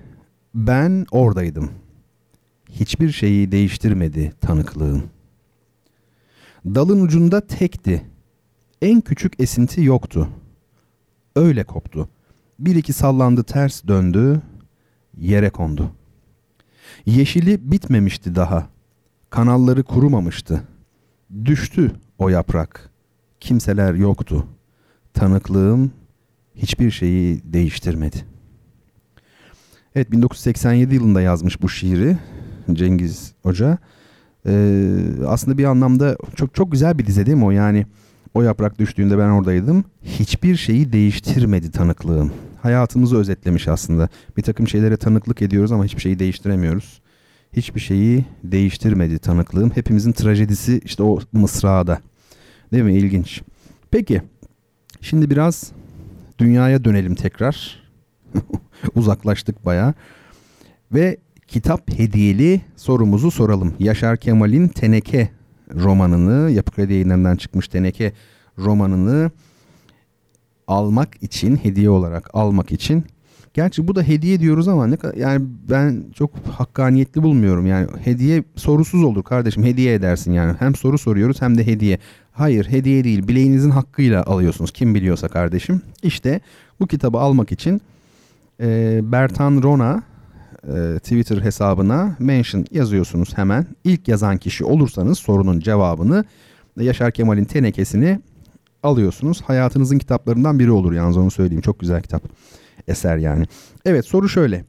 ben oradaydım. Hiçbir şeyi değiştirmedi tanıklığım. Dalın ucunda tekti. En küçük esinti yoktu. Öyle koptu. Bir iki sallandı ters döndü. Yere kondu. Yeşili bitmemişti daha. Kanalları kurumamıştı. Düştü o yaprak. Kimseler yoktu. Tanıklığım hiçbir şeyi değiştirmedi. Evet 1987 yılında yazmış bu şiiri Cengiz Hoca. Ee, aslında bir anlamda çok çok güzel bir dize değil mi o? Yani o yaprak düştüğünde ben oradaydım. Hiçbir şeyi değiştirmedi tanıklığım. Hayatımızı özetlemiş aslında. Bir takım şeylere tanıklık ediyoruz ama hiçbir şeyi değiştiremiyoruz. Hiçbir şeyi değiştirmedi tanıklığım. Hepimizin trajedisi işte o mısrada. Değil mi? İlginç. Peki. Şimdi biraz dünyaya dönelim tekrar. Uzaklaştık baya. Ve kitap hediyeli sorumuzu soralım. Yaşar Kemal'in Teneke romanını, Yapı Kredi yayınlarından çıkmış Teneke romanını almak için, hediye olarak almak için Gerçi bu da hediye diyoruz ama ne kadar yani ben çok hakkaniyetli bulmuyorum. Yani hediye sorusuz olur kardeşim. Hediye edersin yani. Hem soru soruyoruz hem de hediye. Hayır hediye değil. Bileğinizin hakkıyla alıyorsunuz. Kim biliyorsa kardeşim. İşte bu kitabı almak için e, Bertan Rona e, Twitter hesabına mention yazıyorsunuz hemen. İlk yazan kişi olursanız sorunun cevabını Yaşar Kemal'in tenekesini alıyorsunuz. Hayatınızın kitaplarından biri olur yalnız onu söyleyeyim. Çok güzel kitap eser yani. Evet soru şöyle.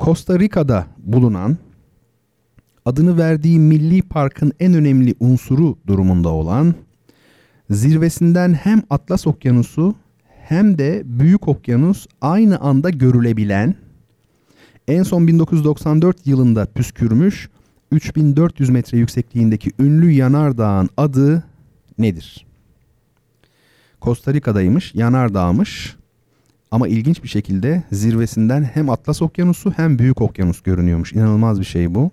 Costa Rica'da bulunan adını verdiği milli parkın en önemli unsuru durumunda olan zirvesinden hem Atlas Okyanusu hem de Büyük Okyanus aynı anda görülebilen en son 1994 yılında püskürmüş 3400 metre yüksekliğindeki ünlü yanardağın adı nedir? Costa Rica'daymış, yanardağmış. Ama ilginç bir şekilde zirvesinden hem Atlas Okyanusu hem Büyük Okyanus görünüyormuş. İnanılmaz bir şey bu.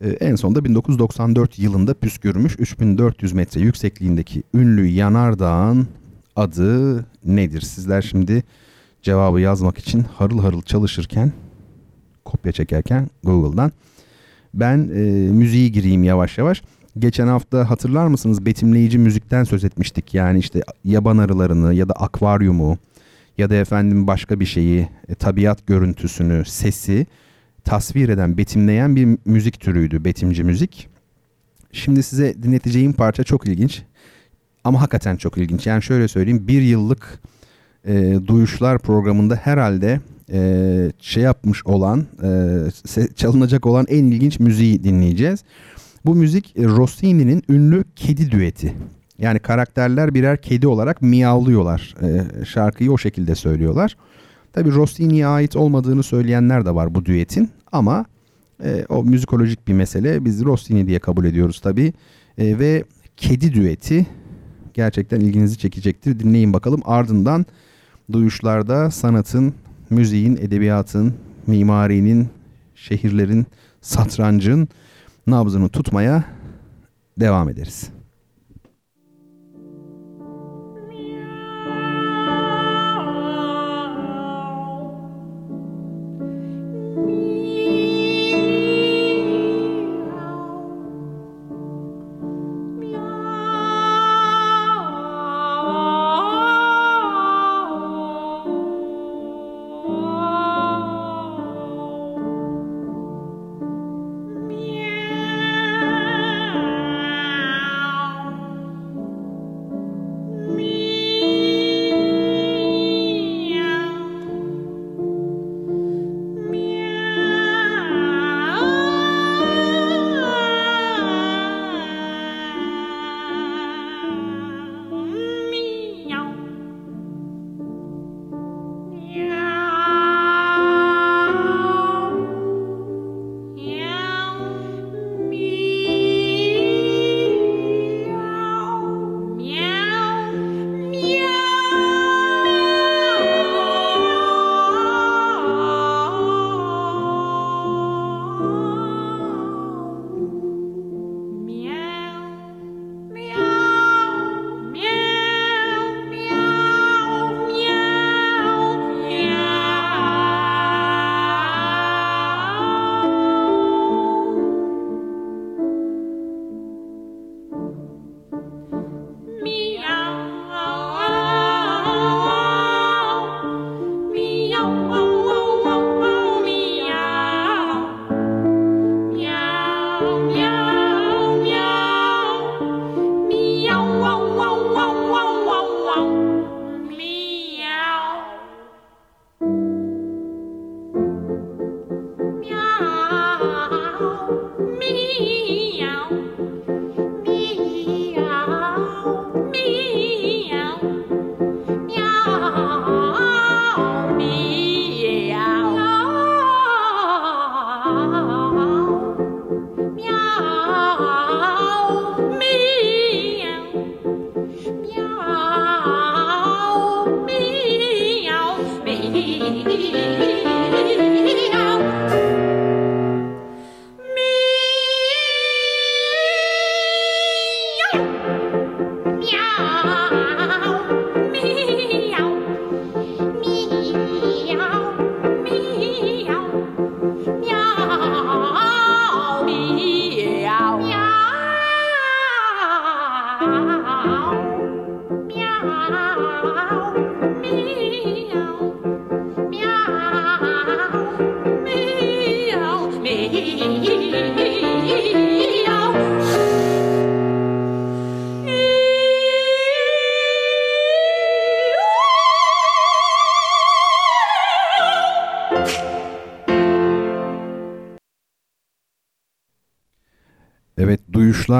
Ee, en sonunda 1994 yılında püskürmüş 3400 metre yüksekliğindeki ünlü yanardağın adı nedir? Sizler şimdi cevabı yazmak için harıl harıl çalışırken, kopya çekerken Google'dan ben e, müziği gireyim yavaş yavaş. Geçen hafta hatırlar mısınız betimleyici müzikten söz etmiştik. Yani işte yaban arılarını ya da akvaryumu ya da efendim başka bir şeyi, e, tabiat görüntüsünü, sesi tasvir eden, betimleyen bir müzik türüydü, betimci müzik. Şimdi size dinleteceğim parça çok ilginç. Ama hakikaten çok ilginç. Yani şöyle söyleyeyim, bir yıllık e, duyuşlar programında herhalde e, şey yapmış olan, e, çalınacak olan en ilginç müziği dinleyeceğiz. Bu müzik e, Rossini'nin ünlü Kedi düeti. Yani karakterler birer kedi olarak miyavlıyorlar. E, şarkıyı o şekilde söylüyorlar. Tabi Rossini'ye ait olmadığını söyleyenler de var bu düetin ama e, o müzikolojik bir mesele. Biz Rossini diye kabul ediyoruz tabi. E, ve kedi düeti gerçekten ilginizi çekecektir. Dinleyin bakalım. Ardından duyuşlarda sanatın, müziğin, edebiyatın, mimarinin, şehirlerin, satrancın nabzını tutmaya devam ederiz.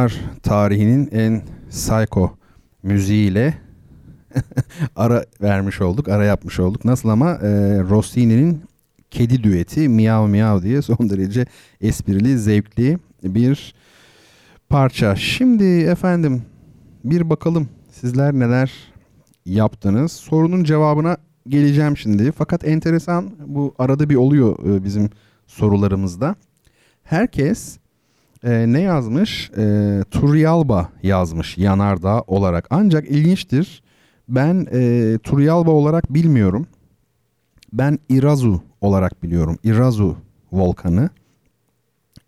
Duyuşlar tarihinin en psycho müziğiyle ara vermiş olduk, ara yapmış olduk. Nasıl ama e, Rossini'nin kedi düeti Miyav Miyav diye son derece esprili, zevkli bir parça. Şimdi efendim bir bakalım sizler neler yaptınız. Sorunun cevabına geleceğim şimdi. Fakat enteresan bu arada bir oluyor e, bizim sorularımızda. Herkes e, ne yazmış? E, Turrialba yazmış yanardağ olarak. Ancak ilginçtir. Ben e, Turrialba olarak bilmiyorum. Ben Irazu olarak biliyorum. Irazu volkanı.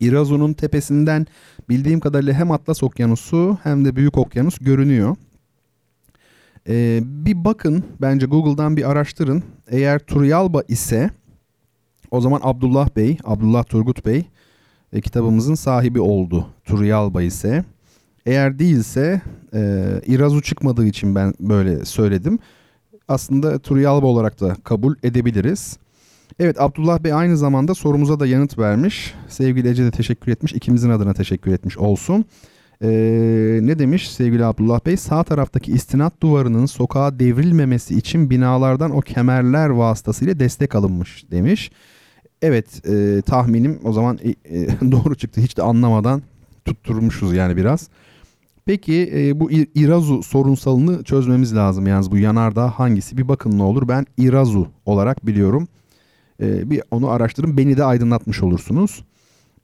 Irazu'nun tepesinden bildiğim kadarıyla hem Atlas Okyanusu hem de Büyük Okyanus görünüyor. Ee, bir bakın bence Google'dan bir araştırın. Eğer Turrialba ise o zaman Abdullah Bey, Abdullah Turgut Bey e, kitabımızın sahibi oldu. Turrialba ise. Eğer değilse e, İrazu çıkmadığı için ben böyle söyledim. Aslında Turrialba olarak da kabul edebiliriz. Evet Abdullah Bey aynı zamanda sorumuza da yanıt vermiş. Sevgili Ece de teşekkür etmiş. İkimizin adına teşekkür etmiş olsun. Ee, ne demiş sevgili Abdullah Bey? Sağ taraftaki istinat duvarının sokağa devrilmemesi için binalardan o kemerler vasıtasıyla destek alınmış demiş. Evet e, tahminim o zaman e, e, doğru çıktı. Hiç de anlamadan tutturmuşuz yani biraz. Peki e, bu İrazu sorunsalını çözmemiz lazım. Yani bu yanardağ hangisi? Bir bakın ne olur. Ben İrazu olarak biliyorum. E, bir onu araştırın. Beni de aydınlatmış olursunuz.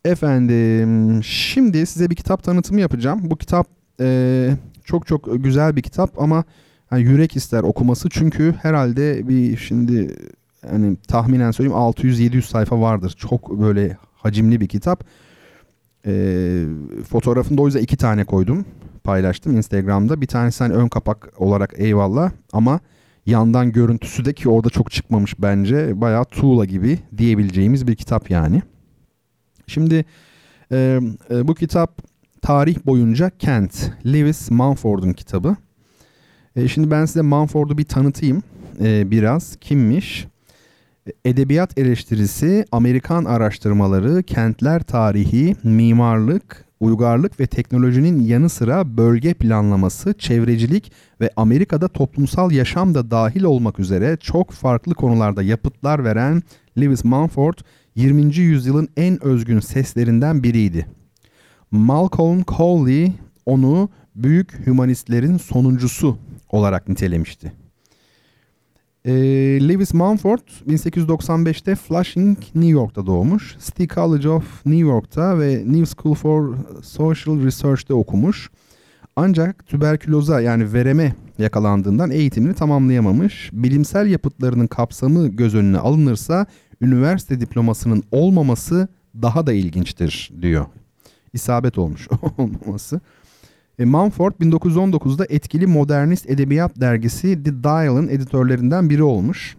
Efendim şimdi size bir kitap tanıtımı yapacağım. Bu kitap e, çok çok güzel bir kitap ama yani yürek ister okuması. Çünkü herhalde bir şimdi yani tahminen söyleyeyim 600-700 sayfa vardır. Çok böyle hacimli bir kitap. E, fotoğrafını da o yüzden iki tane koydum. Paylaştım Instagram'da. Bir tanesi hani ön kapak olarak eyvallah ama yandan görüntüsü de ki orada çok çıkmamış bence. Bayağı tuğla gibi diyebileceğimiz bir kitap yani. Şimdi e, e, bu kitap tarih boyunca Kent, Lewis Mumford'un kitabı. E, şimdi ben size Mumford'u bir tanıtayım e, biraz. Kimmiş? Edebiyat eleştirisi, Amerikan araştırmaları, kentler tarihi, mimarlık, uygarlık ve teknolojinin yanı sıra bölge planlaması, çevrecilik ve Amerika'da toplumsal yaşam da dahil olmak üzere çok farklı konularda yapıtlar veren Lewis Mumford 20. yüzyılın en özgün seslerinden biriydi. Malcolm Cowley onu büyük hümanistlerin sonuncusu olarak nitelemişti. E, Lewis Mumford 1895'te Flushing, New York'ta doğmuş. City College of New York'ta ve New School for Social Research'te okumuş. Ancak tüberküloza yani vereme yakalandığından eğitimini tamamlayamamış. Bilimsel yapıtlarının kapsamı göz önüne alınırsa üniversite diplomasının olmaması daha da ilginçtir diyor. İsabet olmuş olmaması. E, Mumford 1919'da etkili modernist edebiyat dergisi The Dial'ın editörlerinden biri olmuş.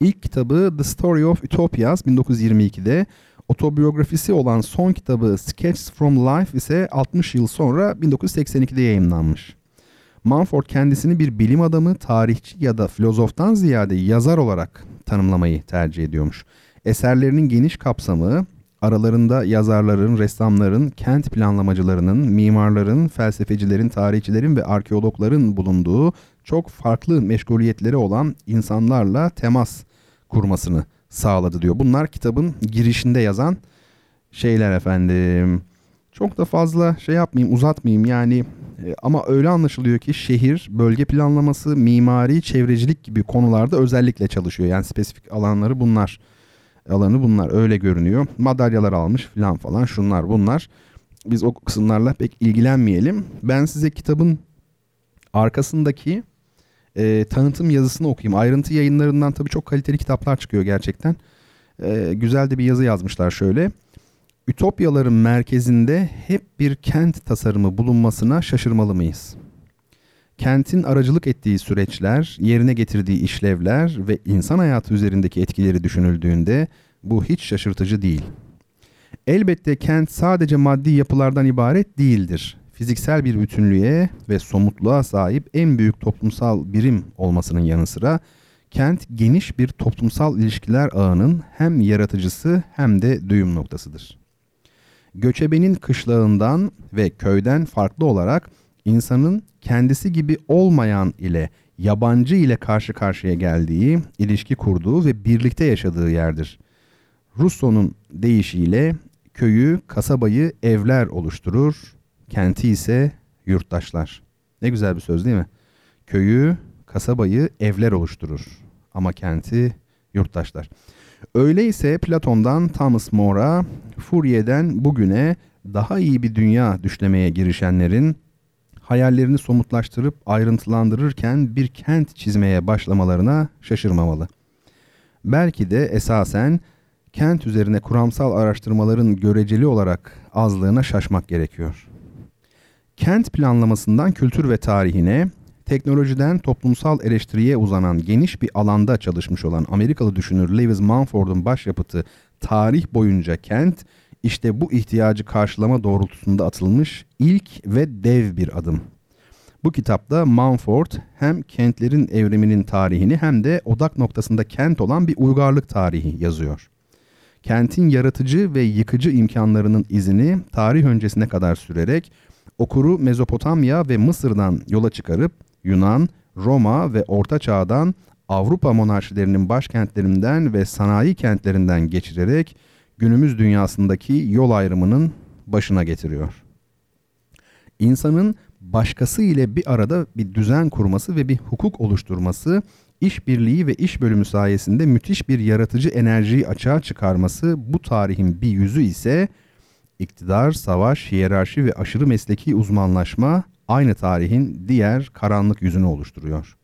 İlk kitabı The Story of Utopias 1922'de, otobiyografisi olan son kitabı Sketches from Life ise 60 yıl sonra 1982'de yayınlanmış. Mumford kendisini bir bilim adamı, tarihçi ya da filozoftan ziyade yazar olarak tanımlamayı tercih ediyormuş. Eserlerinin geniş kapsamı, aralarında yazarların, ressamların, kent planlamacılarının, mimarların, felsefecilerin, tarihçilerin ve arkeologların bulunduğu çok farklı meşguliyetleri olan insanlarla temas kurmasını sağladı diyor. Bunlar kitabın girişinde yazan şeyler efendim. Çok da fazla şey yapmayayım, uzatmayayım yani e, ama öyle anlaşılıyor ki şehir, bölge planlaması, mimari, çevrecilik gibi konularda özellikle çalışıyor. Yani spesifik alanları bunlar. Alanı bunlar öyle görünüyor. Madalyalar almış falan falan şunlar bunlar. Biz o kısımlarla pek ilgilenmeyelim. Ben size kitabın arkasındaki e, tanıtım yazısını okuyayım. Ayrıntı yayınlarından tabii çok kaliteli kitaplar çıkıyor gerçekten. e, güzel de bir yazı yazmışlar şöyle. Ütopyaların merkezinde hep bir kent tasarımı bulunmasına şaşırmalı mıyız? Kentin aracılık ettiği süreçler, yerine getirdiği işlevler ve insan hayatı üzerindeki etkileri düşünüldüğünde bu hiç şaşırtıcı değil. Elbette kent sadece maddi yapılardan ibaret değildir. Fiziksel bir bütünlüğe ve somutluğa sahip en büyük toplumsal birim olmasının yanı sıra kent geniş bir toplumsal ilişkiler ağının hem yaratıcısı hem de düğüm noktasıdır. Göçebenin kışlağından ve köyden farklı olarak insanın kendisi gibi olmayan ile yabancı ile karşı karşıya geldiği, ilişki kurduğu ve birlikte yaşadığı yerdir. Rousseau'nun deyişiyle köyü, kasabayı evler oluşturur, kenti ise yurttaşlar. Ne güzel bir söz değil mi? Köyü, kasabayı evler oluşturur ama kenti yurttaşlar. Öyleyse Platon'dan Thomas More'a, Fourier'den bugüne daha iyi bir dünya düşlemeye girişenlerin hayallerini somutlaştırıp ayrıntılandırırken bir kent çizmeye başlamalarına şaşırmamalı. Belki de esasen kent üzerine kuramsal araştırmaların göreceli olarak azlığına şaşmak gerekiyor. Kent planlamasından kültür ve tarihine, teknolojiden toplumsal eleştiriye uzanan geniş bir alanda çalışmış olan Amerikalı düşünür Lewis Mumford'un başyapıtı Tarih boyunca kent, işte bu ihtiyacı karşılama doğrultusunda atılmış ilk ve dev bir adım. Bu kitapta Mumford hem kentlerin evriminin tarihini hem de odak noktasında kent olan bir uygarlık tarihi yazıyor. Kentin yaratıcı ve yıkıcı imkanlarının izini tarih öncesine kadar sürerek okuru Mezopotamya ve Mısır'dan yola çıkarıp Yunan, Roma ve Orta Çağ'dan Avrupa monarşilerinin başkentlerinden ve sanayi kentlerinden geçirerek günümüz dünyasındaki yol ayrımının başına getiriyor. İnsanın başkası ile bir arada bir düzen kurması ve bir hukuk oluşturması, işbirliği ve iş bölümü sayesinde müthiş bir yaratıcı enerjiyi açığa çıkarması bu tarihin bir yüzü ise iktidar, savaş, hiyerarşi ve aşırı mesleki uzmanlaşma aynı tarihin diğer karanlık yüzünü oluşturuyor.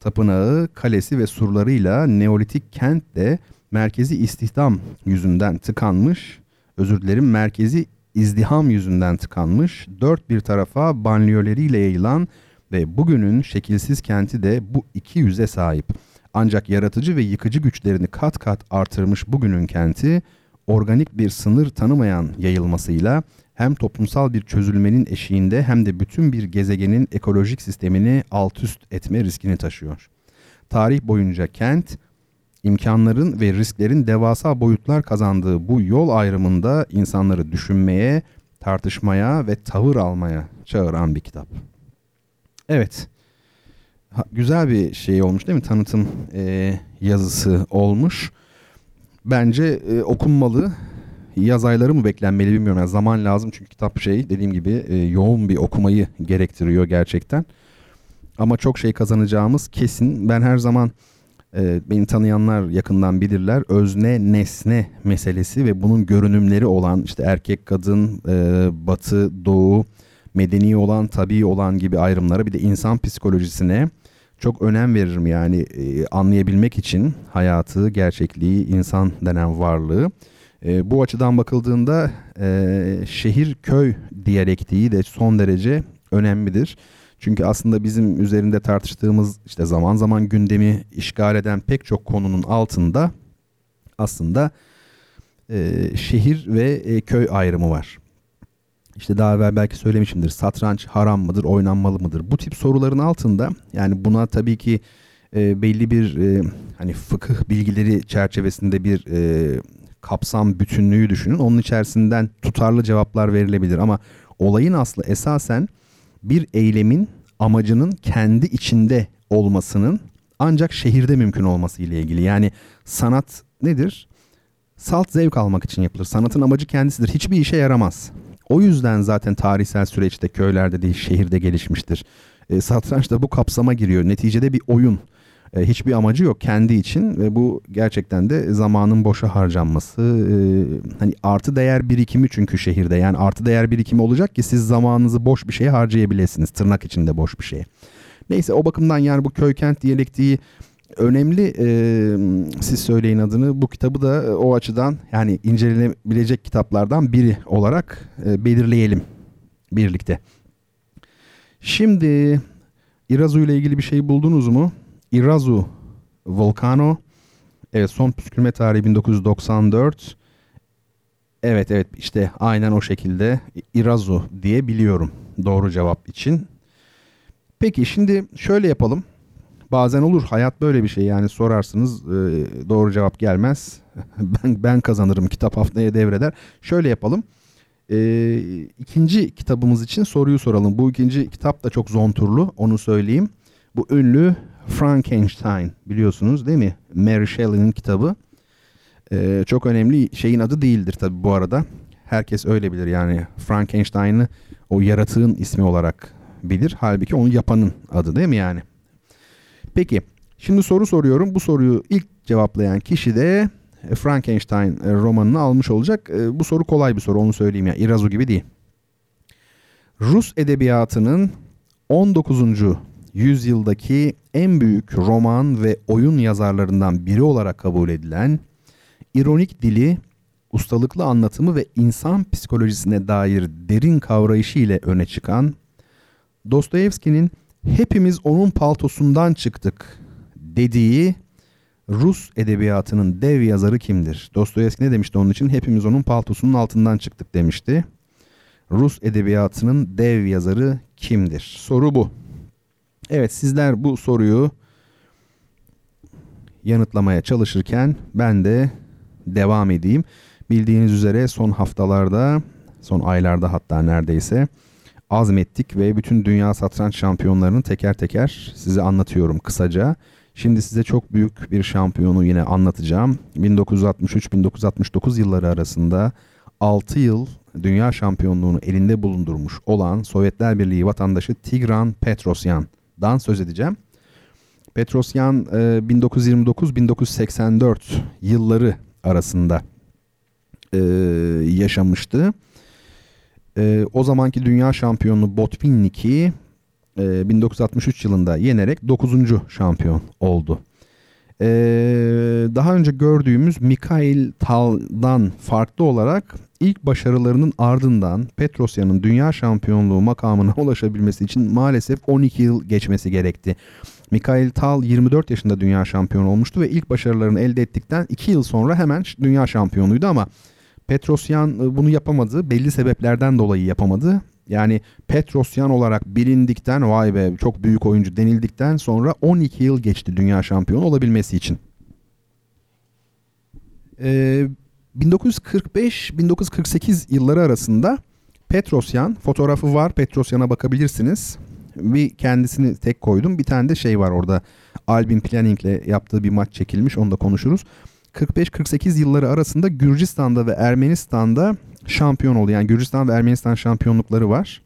Tapınağı, kalesi ve surlarıyla Neolitik kent de merkezi istihdam yüzünden tıkanmış, özür dilerim merkezi izdiham yüzünden tıkanmış, dört bir tarafa banliyöleriyle yayılan ve bugünün şekilsiz kenti de bu iki yüze sahip. Ancak yaratıcı ve yıkıcı güçlerini kat kat artırmış bugünün kenti, organik bir sınır tanımayan yayılmasıyla hem toplumsal bir çözülmenin eşiğinde hem de bütün bir gezegenin ekolojik sistemini alt üst etme riskini taşıyor. Tarih boyunca kent, imkanların ve risklerin devasa boyutlar kazandığı bu yol ayrımında insanları düşünmeye, tartışmaya ve tavır almaya çağıran bir kitap. Evet, ha, güzel bir şey olmuş değil mi? Tanıtım e, yazısı olmuş. Bence e, okunmalı. Yaz ayları mı beklenmeli bilmiyorum. Yani zaman lazım çünkü kitap şey dediğim gibi e, yoğun bir okumayı gerektiriyor gerçekten. Ama çok şey kazanacağımız kesin. Ben her zaman e, beni tanıyanlar yakından bilirler. Özne nesne meselesi ve bunun görünümleri olan işte erkek kadın e, batı doğu medeni olan tabii olan gibi ayrımlara bir de insan psikolojisine çok önem veririm yani e, anlayabilmek için hayatı, gerçekliği, insan denen varlığı. E, bu açıdan bakıldığında e, şehir köy diyalektiği de son derece önemlidir. Çünkü aslında bizim üzerinde tartıştığımız işte zaman zaman gündemi işgal eden pek çok konunun altında aslında e, şehir ve e, köy ayrımı var. İşte daha evvel belki söylemişimdir. Satranç haram mıdır, oynanmalı mıdır? Bu tip soruların altında yani buna tabii ki e, belli bir e, hani fıkıh bilgileri çerçevesinde bir e, kapsam bütünlüğü düşünün. Onun içerisinden tutarlı cevaplar verilebilir ama olayın aslı esasen bir eylemin amacının kendi içinde olmasının ancak şehirde mümkün olması ile ilgili. Yani sanat nedir? Salt zevk almak için yapılır. Sanatın amacı kendisidir. Hiçbir işe yaramaz. O yüzden zaten tarihsel süreçte köylerde değil şehirde gelişmiştir. E, satranç da bu kapsama giriyor. Neticede bir oyun. E, hiçbir amacı yok kendi için ve bu gerçekten de zamanın boşa harcanması. E, hani artı değer birikimi çünkü şehirde. Yani artı değer birikimi olacak ki siz zamanınızı boş bir şeye harcayabilirsiniz. Tırnak içinde boş bir şeye. Neyse o bakımdan yani bu köy kent diyalektiği önemli e, siz söyleyin adını bu kitabı da e, o açıdan yani incelenebilecek kitaplardan biri olarak e, belirleyelim birlikte. Şimdi Irazu ile ilgili bir şey buldunuz mu? Irazu Volcano Evet son püskürme tarihi 1994. Evet evet işte aynen o şekilde Irazu diye biliyorum doğru cevap için. Peki şimdi şöyle yapalım. Bazen olur hayat böyle bir şey yani sorarsınız e, doğru cevap gelmez. ben ben kazanırım kitap haftaya devreder. Şöyle yapalım. E, ikinci kitabımız için soruyu soralım. Bu ikinci kitap da çok zonturlu onu söyleyeyim. Bu ünlü Frankenstein biliyorsunuz değil mi? Mary Shelley'nin kitabı. Ee, çok önemli şeyin adı değildir tabi bu arada. Herkes öyle bilir yani Frankenstein'ı o yaratığın ismi olarak bilir. Halbuki onu yapanın adı değil mi yani? Peki şimdi soru soruyorum. Bu soruyu ilk cevaplayan kişi de Frankenstein e, romanını almış olacak. E, bu soru kolay bir soru onu söyleyeyim ya. İrazu gibi değil. Rus edebiyatının 19 yüzyıldaki en büyük roman ve oyun yazarlarından biri olarak kabul edilen, ironik dili, ustalıklı anlatımı ve insan psikolojisine dair derin kavrayışı ile öne çıkan, Dostoyevski'nin hepimiz onun paltosundan çıktık dediği Rus edebiyatının dev yazarı kimdir? Dostoyevski ne demişti onun için? Hepimiz onun paltosunun altından çıktık demişti. Rus edebiyatının dev yazarı kimdir? Soru bu. Evet sizler bu soruyu yanıtlamaya çalışırken ben de devam edeyim. Bildiğiniz üzere son haftalarda, son aylarda hatta neredeyse azmettik ve bütün dünya satranç şampiyonlarını teker teker size anlatıyorum kısaca. Şimdi size çok büyük bir şampiyonu yine anlatacağım. 1963-1969 yılları arasında 6 yıl dünya şampiyonluğunu elinde bulundurmuş olan Sovyetler Birliği vatandaşı Tigran Petrosyan dan söz edeceğim. Petrosyan 1929-1984 e, yılları arasında e, yaşamıştı. E, o zamanki dünya şampiyonu Botvinnik'i 1963 yılında yenerek 9. şampiyon oldu. Daha önce gördüğümüz Mikhail Tal'dan farklı olarak ilk başarılarının ardından Petrosyan'ın dünya şampiyonluğu makamına ulaşabilmesi için maalesef 12 yıl geçmesi gerekti. Mikhail Tal 24 yaşında dünya şampiyonu olmuştu ve ilk başarılarını elde ettikten 2 yıl sonra hemen dünya şampiyonuydu ama Petrosyan e, bunu yapamadı. Belli sebeplerden dolayı yapamadı. Yani Petrosyan olarak bilindikten vay be çok büyük oyuncu denildikten sonra 12 yıl geçti dünya şampiyonu olabilmesi için. Ee, 1945-1948 yılları arasında Petrosyan fotoğrafı var. Petrosyan'a bakabilirsiniz. Bir kendisini tek koydum. Bir tane de şey var orada. Albin Planning'le yaptığı bir maç çekilmiş. Onu da konuşuruz. 45-48 yılları arasında Gürcistan'da ve Ermenistan'da şampiyon oldu. Yani Gürcistan ve Ermenistan şampiyonlukları var.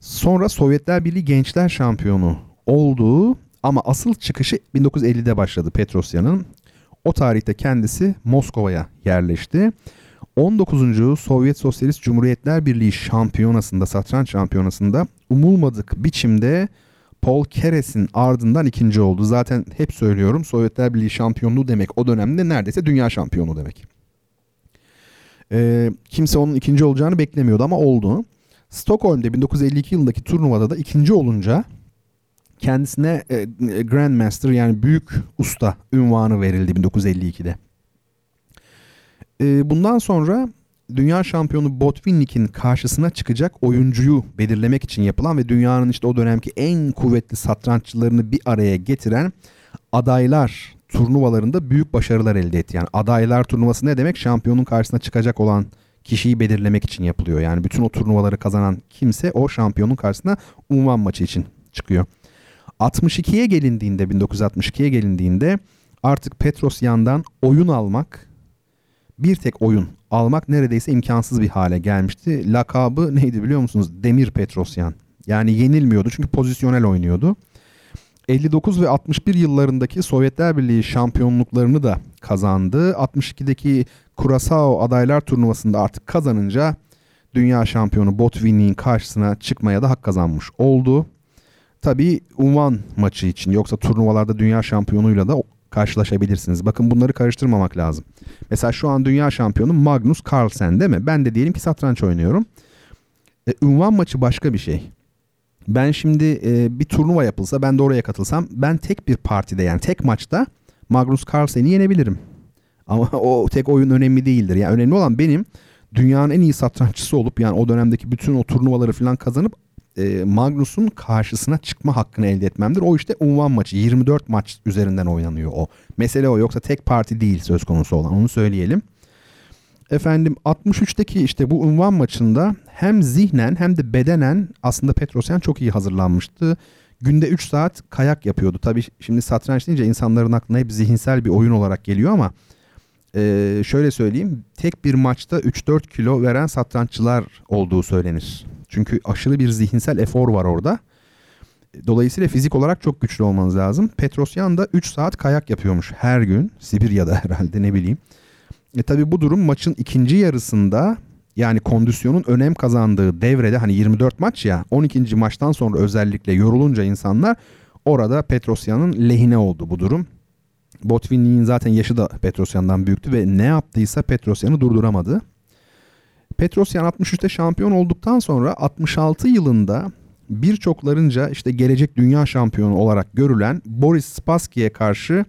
Sonra Sovyetler Birliği Gençler Şampiyonu olduğu ama asıl çıkışı 1950'de başladı Petrosyan'ın. O tarihte kendisi Moskova'ya yerleşti. 19. Sovyet Sosyalist Cumhuriyetler Birliği şampiyonasında, satranç şampiyonasında umulmadık biçimde Paul Keres'in ardından ikinci oldu. Zaten hep söylüyorum Sovyetler Birliği şampiyonluğu demek o dönemde neredeyse dünya şampiyonu demek. Ee, kimse onun ikinci olacağını beklemiyordu ama oldu. Stockholm'de 1952 yılındaki turnuvada da ikinci olunca kendisine e, Grandmaster yani büyük usta ünvanı verildi 1952'de. E, bundan sonra dünya şampiyonu Botvinnik'in karşısına çıkacak oyuncuyu belirlemek için yapılan ve dünyanın işte o dönemki en kuvvetli satranççılarını bir araya getiren adaylar turnuvalarında büyük başarılar elde etti. Yani adaylar turnuvası ne demek? Şampiyonun karşısına çıkacak olan kişiyi belirlemek için yapılıyor. Yani bütün o turnuvaları kazanan kimse o şampiyonun karşısına unvan maçı için çıkıyor. 62'ye gelindiğinde 1962'ye gelindiğinde artık Petrosyan'dan oyun almak bir tek oyun almak neredeyse imkansız bir hale gelmişti. Lakabı neydi biliyor musunuz? Demir Petrosyan. Yani yenilmiyordu çünkü pozisyonel oynuyordu. 59 ve 61 yıllarındaki Sovyetler Birliği şampiyonluklarını da kazandı. 62'deki Curaçao adaylar turnuvasında artık kazanınca dünya şampiyonu Botvinnik'in karşısına çıkmaya da hak kazanmış oldu. tabii unvan maçı için yoksa turnuvalarda dünya şampiyonuyla da karşılaşabilirsiniz. Bakın bunları karıştırmamak lazım. Mesela şu an dünya şampiyonu Magnus Carlsen değil mi? Ben de diyelim ki satranç oynuyorum. E, unvan maçı başka bir şey. Ben şimdi e, bir turnuva yapılsa ben de oraya katılsam ben tek bir partide yani tek maçta Magnus Carlsen'i yenebilirim. Ama o tek oyun önemli değildir. Yani önemli olan benim dünyanın en iyi satranççısı olup yani o dönemdeki bütün o turnuvaları falan kazanıp e, Magnus'un karşısına çıkma hakkını elde etmemdir. O işte unvan maçı 24 maç üzerinden oynanıyor o. Mesele o yoksa tek parti değil söz konusu olan onu söyleyelim. Efendim 63'teki işte bu unvan maçında hem zihnen hem de bedenen aslında Petrosyan çok iyi hazırlanmıştı. Günde 3 saat kayak yapıyordu. Tabii şimdi satranç deyince insanların aklına hep zihinsel bir oyun olarak geliyor ama e, şöyle söyleyeyim. Tek bir maçta 3-4 kilo veren satranççılar olduğu söylenir. Çünkü aşırı bir zihinsel efor var orada. Dolayısıyla fizik olarak çok güçlü olmanız lazım. Petrosyan da 3 saat kayak yapıyormuş her gün. Sibirya'da herhalde ne bileyim. E tabi bu durum maçın ikinci yarısında yani kondisyonun önem kazandığı devrede hani 24 maç ya 12. maçtan sonra özellikle yorulunca insanlar orada Petrosyan'ın lehine oldu bu durum. Botvinnik'in zaten yaşı da Petrosyan'dan büyüktü ve ne yaptıysa Petrosyan'ı durduramadı. Petrosyan 63'te şampiyon olduktan sonra 66 yılında birçoklarınca işte gelecek dünya şampiyonu olarak görülen Boris Spassky'ye karşı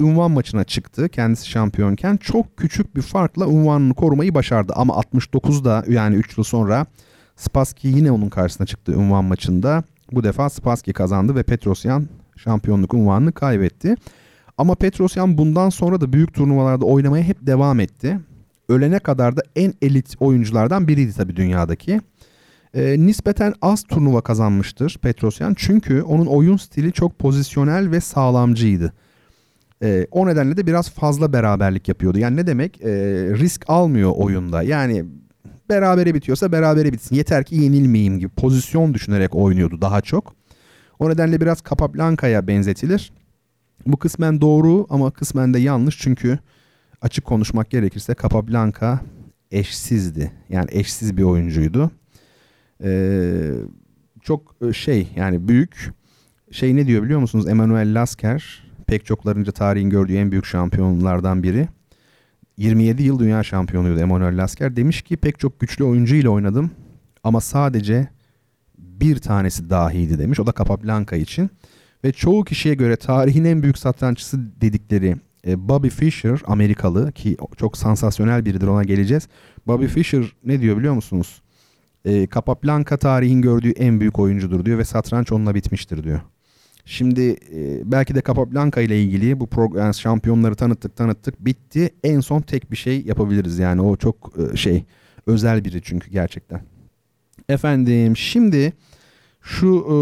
unvan maçına çıktı. Kendisi şampiyonken çok küçük bir farkla unvanını korumayı başardı. Ama 69'da yani 3 yıl sonra Spassky yine onun karşısına çıktı unvan maçında. Bu defa Spassky kazandı ve Petrosyan şampiyonluk unvanını kaybetti. Ama Petrosyan bundan sonra da büyük turnuvalarda oynamaya hep devam etti. Ölene kadar da en elit oyunculardan biriydi tabii dünyadaki. E, nispeten az turnuva kazanmıştır Petrosyan. Çünkü onun oyun stili çok pozisyonel ve sağlamcıydı. E, o nedenle de biraz fazla beraberlik yapıyordu. Yani ne demek? E, risk almıyor oyunda. Yani berabere bitiyorsa berabere bitsin. Yeter ki yenilmeyeyim gibi pozisyon düşünerek oynuyordu daha çok. O nedenle biraz Capablanca'ya benzetilir. Bu kısmen doğru ama kısmen de yanlış çünkü açık konuşmak gerekirse Capablanca eşsizdi. Yani eşsiz bir oyuncuydu. Ee, çok şey yani büyük şey ne diyor biliyor musunuz? Emmanuel Lasker pek çoklarınca tarihin gördüğü en büyük şampiyonlardan biri. 27 yıl dünya şampiyonuydu Emmanuel Lasker. Demiş ki pek çok güçlü oyuncu ile oynadım ama sadece bir tanesi dahiydi demiş. O da Capablanca için. Ve çoğu kişiye göre tarihin en büyük satranççısı dedikleri e, Bobby Fischer Amerikalı ki çok sansasyonel biridir ona geleceğiz. Bobby Fischer ne diyor biliyor musunuz? E, Capablanca tarihin gördüğü en büyük oyuncudur diyor ve satranç onunla bitmiştir diyor. Şimdi e, belki de Capablanca ile ilgili bu program yani şampiyonları tanıttık tanıttık bitti. En son tek bir şey yapabiliriz yani o çok e, şey özel biri çünkü gerçekten. Efendim şimdi şu e,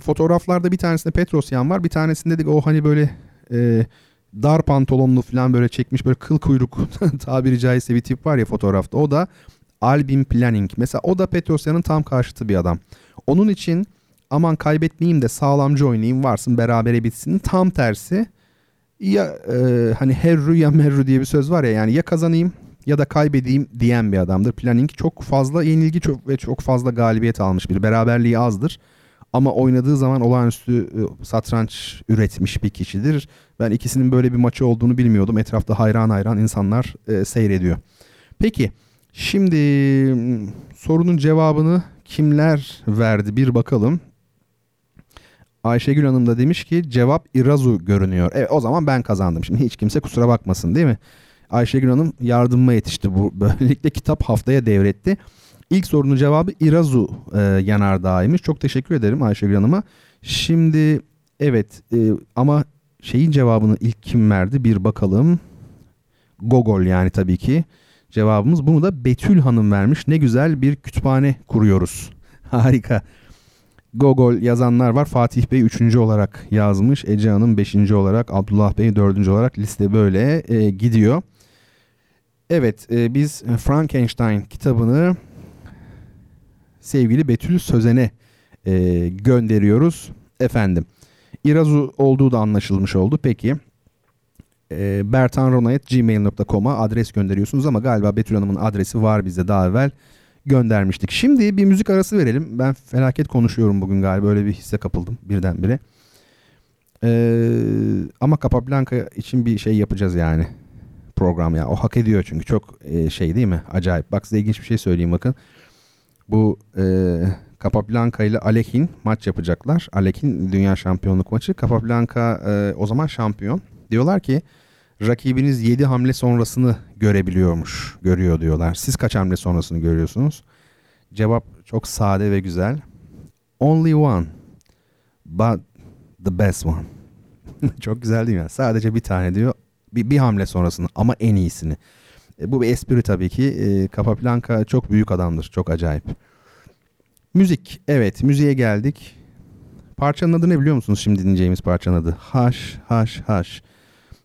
fotoğraflarda bir tanesinde Petrosyan var bir tanesinde de o hani böyle e, dar pantolonlu falan böyle çekmiş böyle kıl kuyruk tabiri caizse bir tip var ya fotoğrafta. O da Albin Planning. Mesela o da Petrosyan'ın tam karşıtı bir adam. Onun için aman kaybetmeyeyim de sağlamcı oynayayım varsın berabere bitsin. Tam tersi ya e, hani herru ya merru diye bir söz var ya yani ya kazanayım ya da kaybedeyim diyen bir adamdır. Planning çok fazla yenilgi çok ve çok fazla galibiyet almış bir beraberliği azdır. Ama oynadığı zaman olağanüstü e, satranç üretmiş bir kişidir. Ben ikisinin böyle bir maçı olduğunu bilmiyordum. Etrafta hayran hayran insanlar e, seyrediyor. Peki şimdi sorunun cevabını kimler verdi bir bakalım. Ayşegül Hanım da demiş ki cevap İrazu görünüyor. Evet o zaman ben kazandım. Şimdi hiç kimse kusura bakmasın değil mi? Ayşegül Hanım yardımıma yetişti. Bu böylelikle kitap haftaya devretti. İlk sorunun cevabı İrazu e, yanardağıymış. Çok teşekkür ederim Ayşegül Hanım'a. Şimdi evet e, ama şeyin cevabını ilk kim verdi bir bakalım. Gogol yani tabii ki cevabımız. Bunu da Betül Hanım vermiş. Ne güzel bir kütüphane kuruyoruz. Harika. Gogol yazanlar var. Fatih Bey 3. olarak yazmış. Ece Hanım 5. olarak. Abdullah Bey 4. olarak. Liste böyle e, gidiyor. Evet e, biz Frankenstein kitabını sevgili Betül Sözen'e e, gönderiyoruz. Efendim. İrazu olduğu da anlaşılmış oldu. Peki. E, bertanronayet.gmail.com'a adres gönderiyorsunuz ama galiba Betül Hanım'ın adresi var bizde daha evvel göndermiştik. Şimdi bir müzik arası verelim. Ben felaket konuşuyorum bugün galiba. Öyle bir hisse kapıldım birdenbire. Ee, ama Capablanca için bir şey yapacağız yani program ya. O hak ediyor çünkü çok e, şey değil mi? Acayip. Bak size ilginç bir şey söyleyeyim bakın. Bu e, Capablanca ile Alekin maç yapacaklar. Alekin dünya şampiyonluk maçı. Capablanca e, o zaman şampiyon. Diyorlar ki rakibiniz 7 hamle sonrasını görebiliyormuş. Görüyor diyorlar. Siz kaç hamle sonrasını görüyorsunuz? Cevap çok sade ve güzel. Only one. But the best one. çok güzel değil mi? Sadece bir tane diyor. Bir, bir hamle sonrasını ama en iyisini. E, bu bir espri tabii ki. E, Capablanca çok büyük adamdır. Çok acayip. Müzik. Evet müziğe geldik. Parçanın adı ne biliyor musunuz şimdi dinleyeceğimiz parçanın adı? Haş haş haş.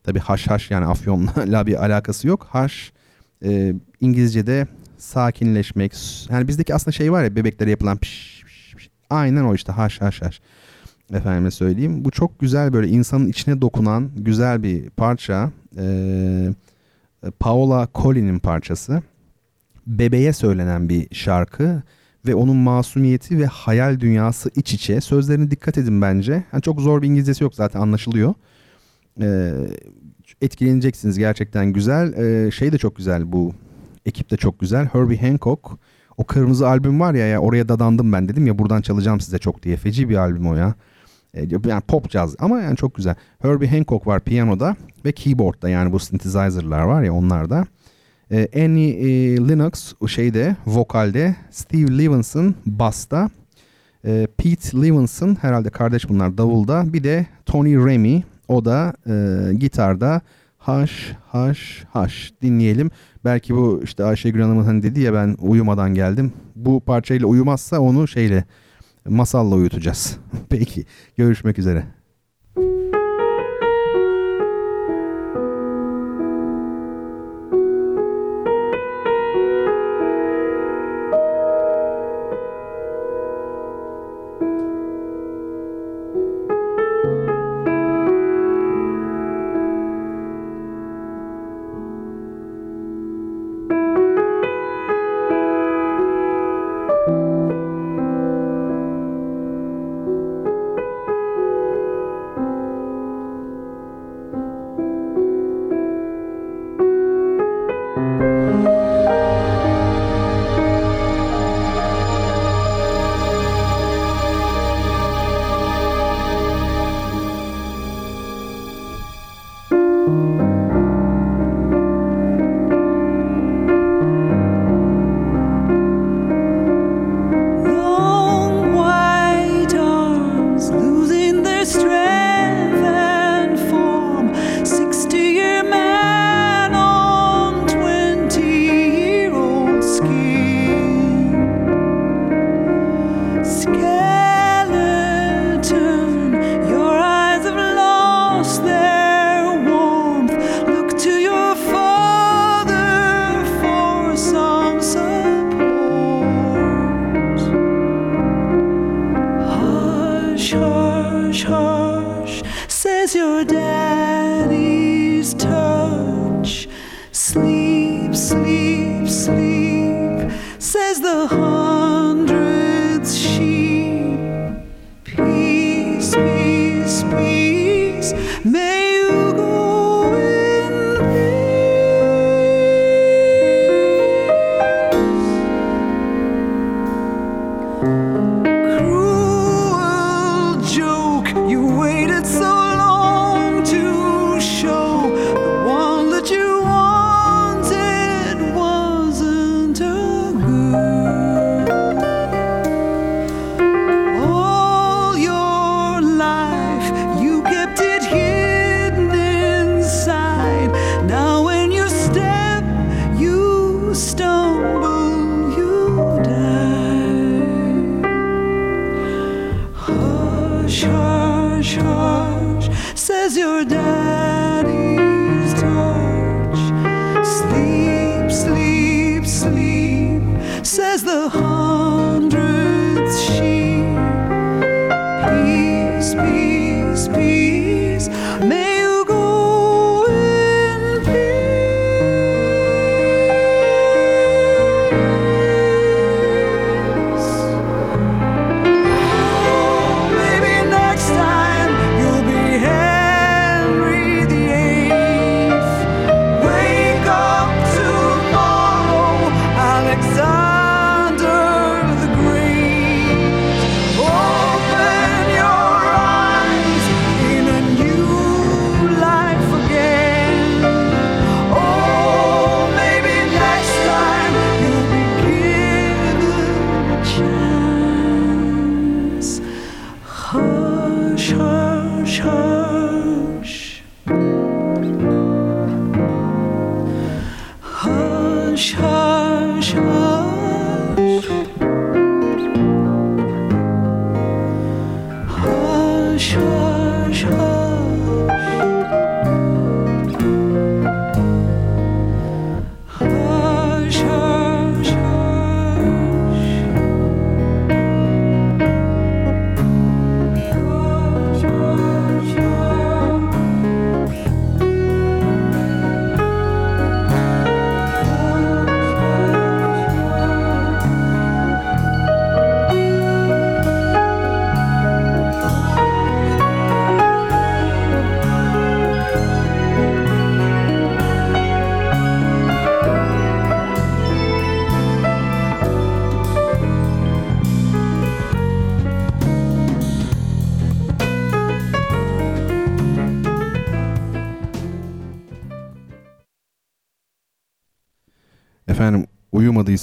Tabi haş haş yani afyonla bir alakası yok. Haş e, İngilizce'de sakinleşmek. Yani bizdeki aslında şey var ya bebeklere yapılan piş, piş, piş. Aynen o işte haş haş haş. Efendime söyleyeyim. Bu çok güzel böyle insanın içine dokunan güzel bir parça. Ee, Paola Colin'in parçası. Bebeğe söylenen bir şarkı ve onun masumiyeti ve hayal dünyası iç içe. Sözlerine dikkat edin bence. Yani çok zor bir İngilizcesi yok zaten anlaşılıyor. Ee, etkileneceksiniz gerçekten güzel. Ee, şey de çok güzel bu ekip de çok güzel. Herbie Hancock o kırmızı albüm var ya ya oraya dadandım ben dedim ya buradan çalacağım size çok diye. Feci bir albüm o ya. Ee, yani pop caz ama yani çok güzel. Herbie Hancock var piyanoda ve keyboardda yani bu synthesizer'lar var ya onlarda. Ee, Annie e, Lennox şeyde vokalde, Steve Levinson basta, e, Pete Levinson herhalde kardeş bunlar davulda, bir de Tony Remy o da e, gitarda haş haş haş dinleyelim. Belki bu işte Ayşegül Hanım'ın hani dedi ya ben uyumadan geldim. Bu parçayla uyumazsa onu şeyle masalla uyutacağız. Peki görüşmek üzere. the day.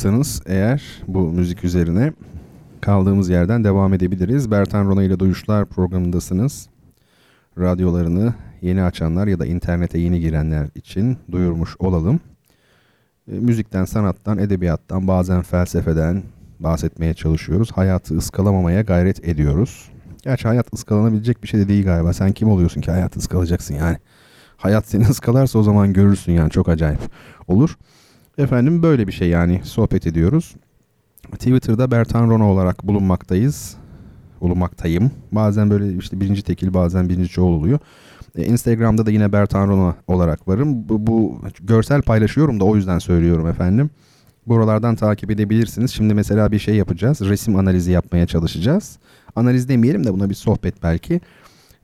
Uyumadıysanız eğer bu müzik üzerine kaldığımız yerden devam edebiliriz. Bertan Rona ile Duyuşlar programındasınız. Radyolarını yeni açanlar ya da internete yeni girenler için duyurmuş olalım. E, müzikten, sanattan, edebiyattan, bazen felsefeden bahsetmeye çalışıyoruz. Hayatı ıskalamamaya gayret ediyoruz. Gerçi hayat ıskalanabilecek bir şey de değil galiba. Sen kim oluyorsun ki hayatı ıskalayacaksın yani. Hayat seni ıskalarsa o zaman görürsün yani çok acayip olur. Efendim böyle bir şey yani sohbet ediyoruz. Twitter'da Bertan Rona olarak bulunmaktayız. Bulunmaktayım. Bazen böyle işte birinci tekil bazen birinci çoğul oluyor. E, Instagram'da da yine Bertan Rona olarak varım. Bu, bu görsel paylaşıyorum da o yüzden söylüyorum efendim. Buralardan takip edebilirsiniz. Şimdi mesela bir şey yapacağız. Resim analizi yapmaya çalışacağız. Analiz demeyelim de buna bir sohbet belki.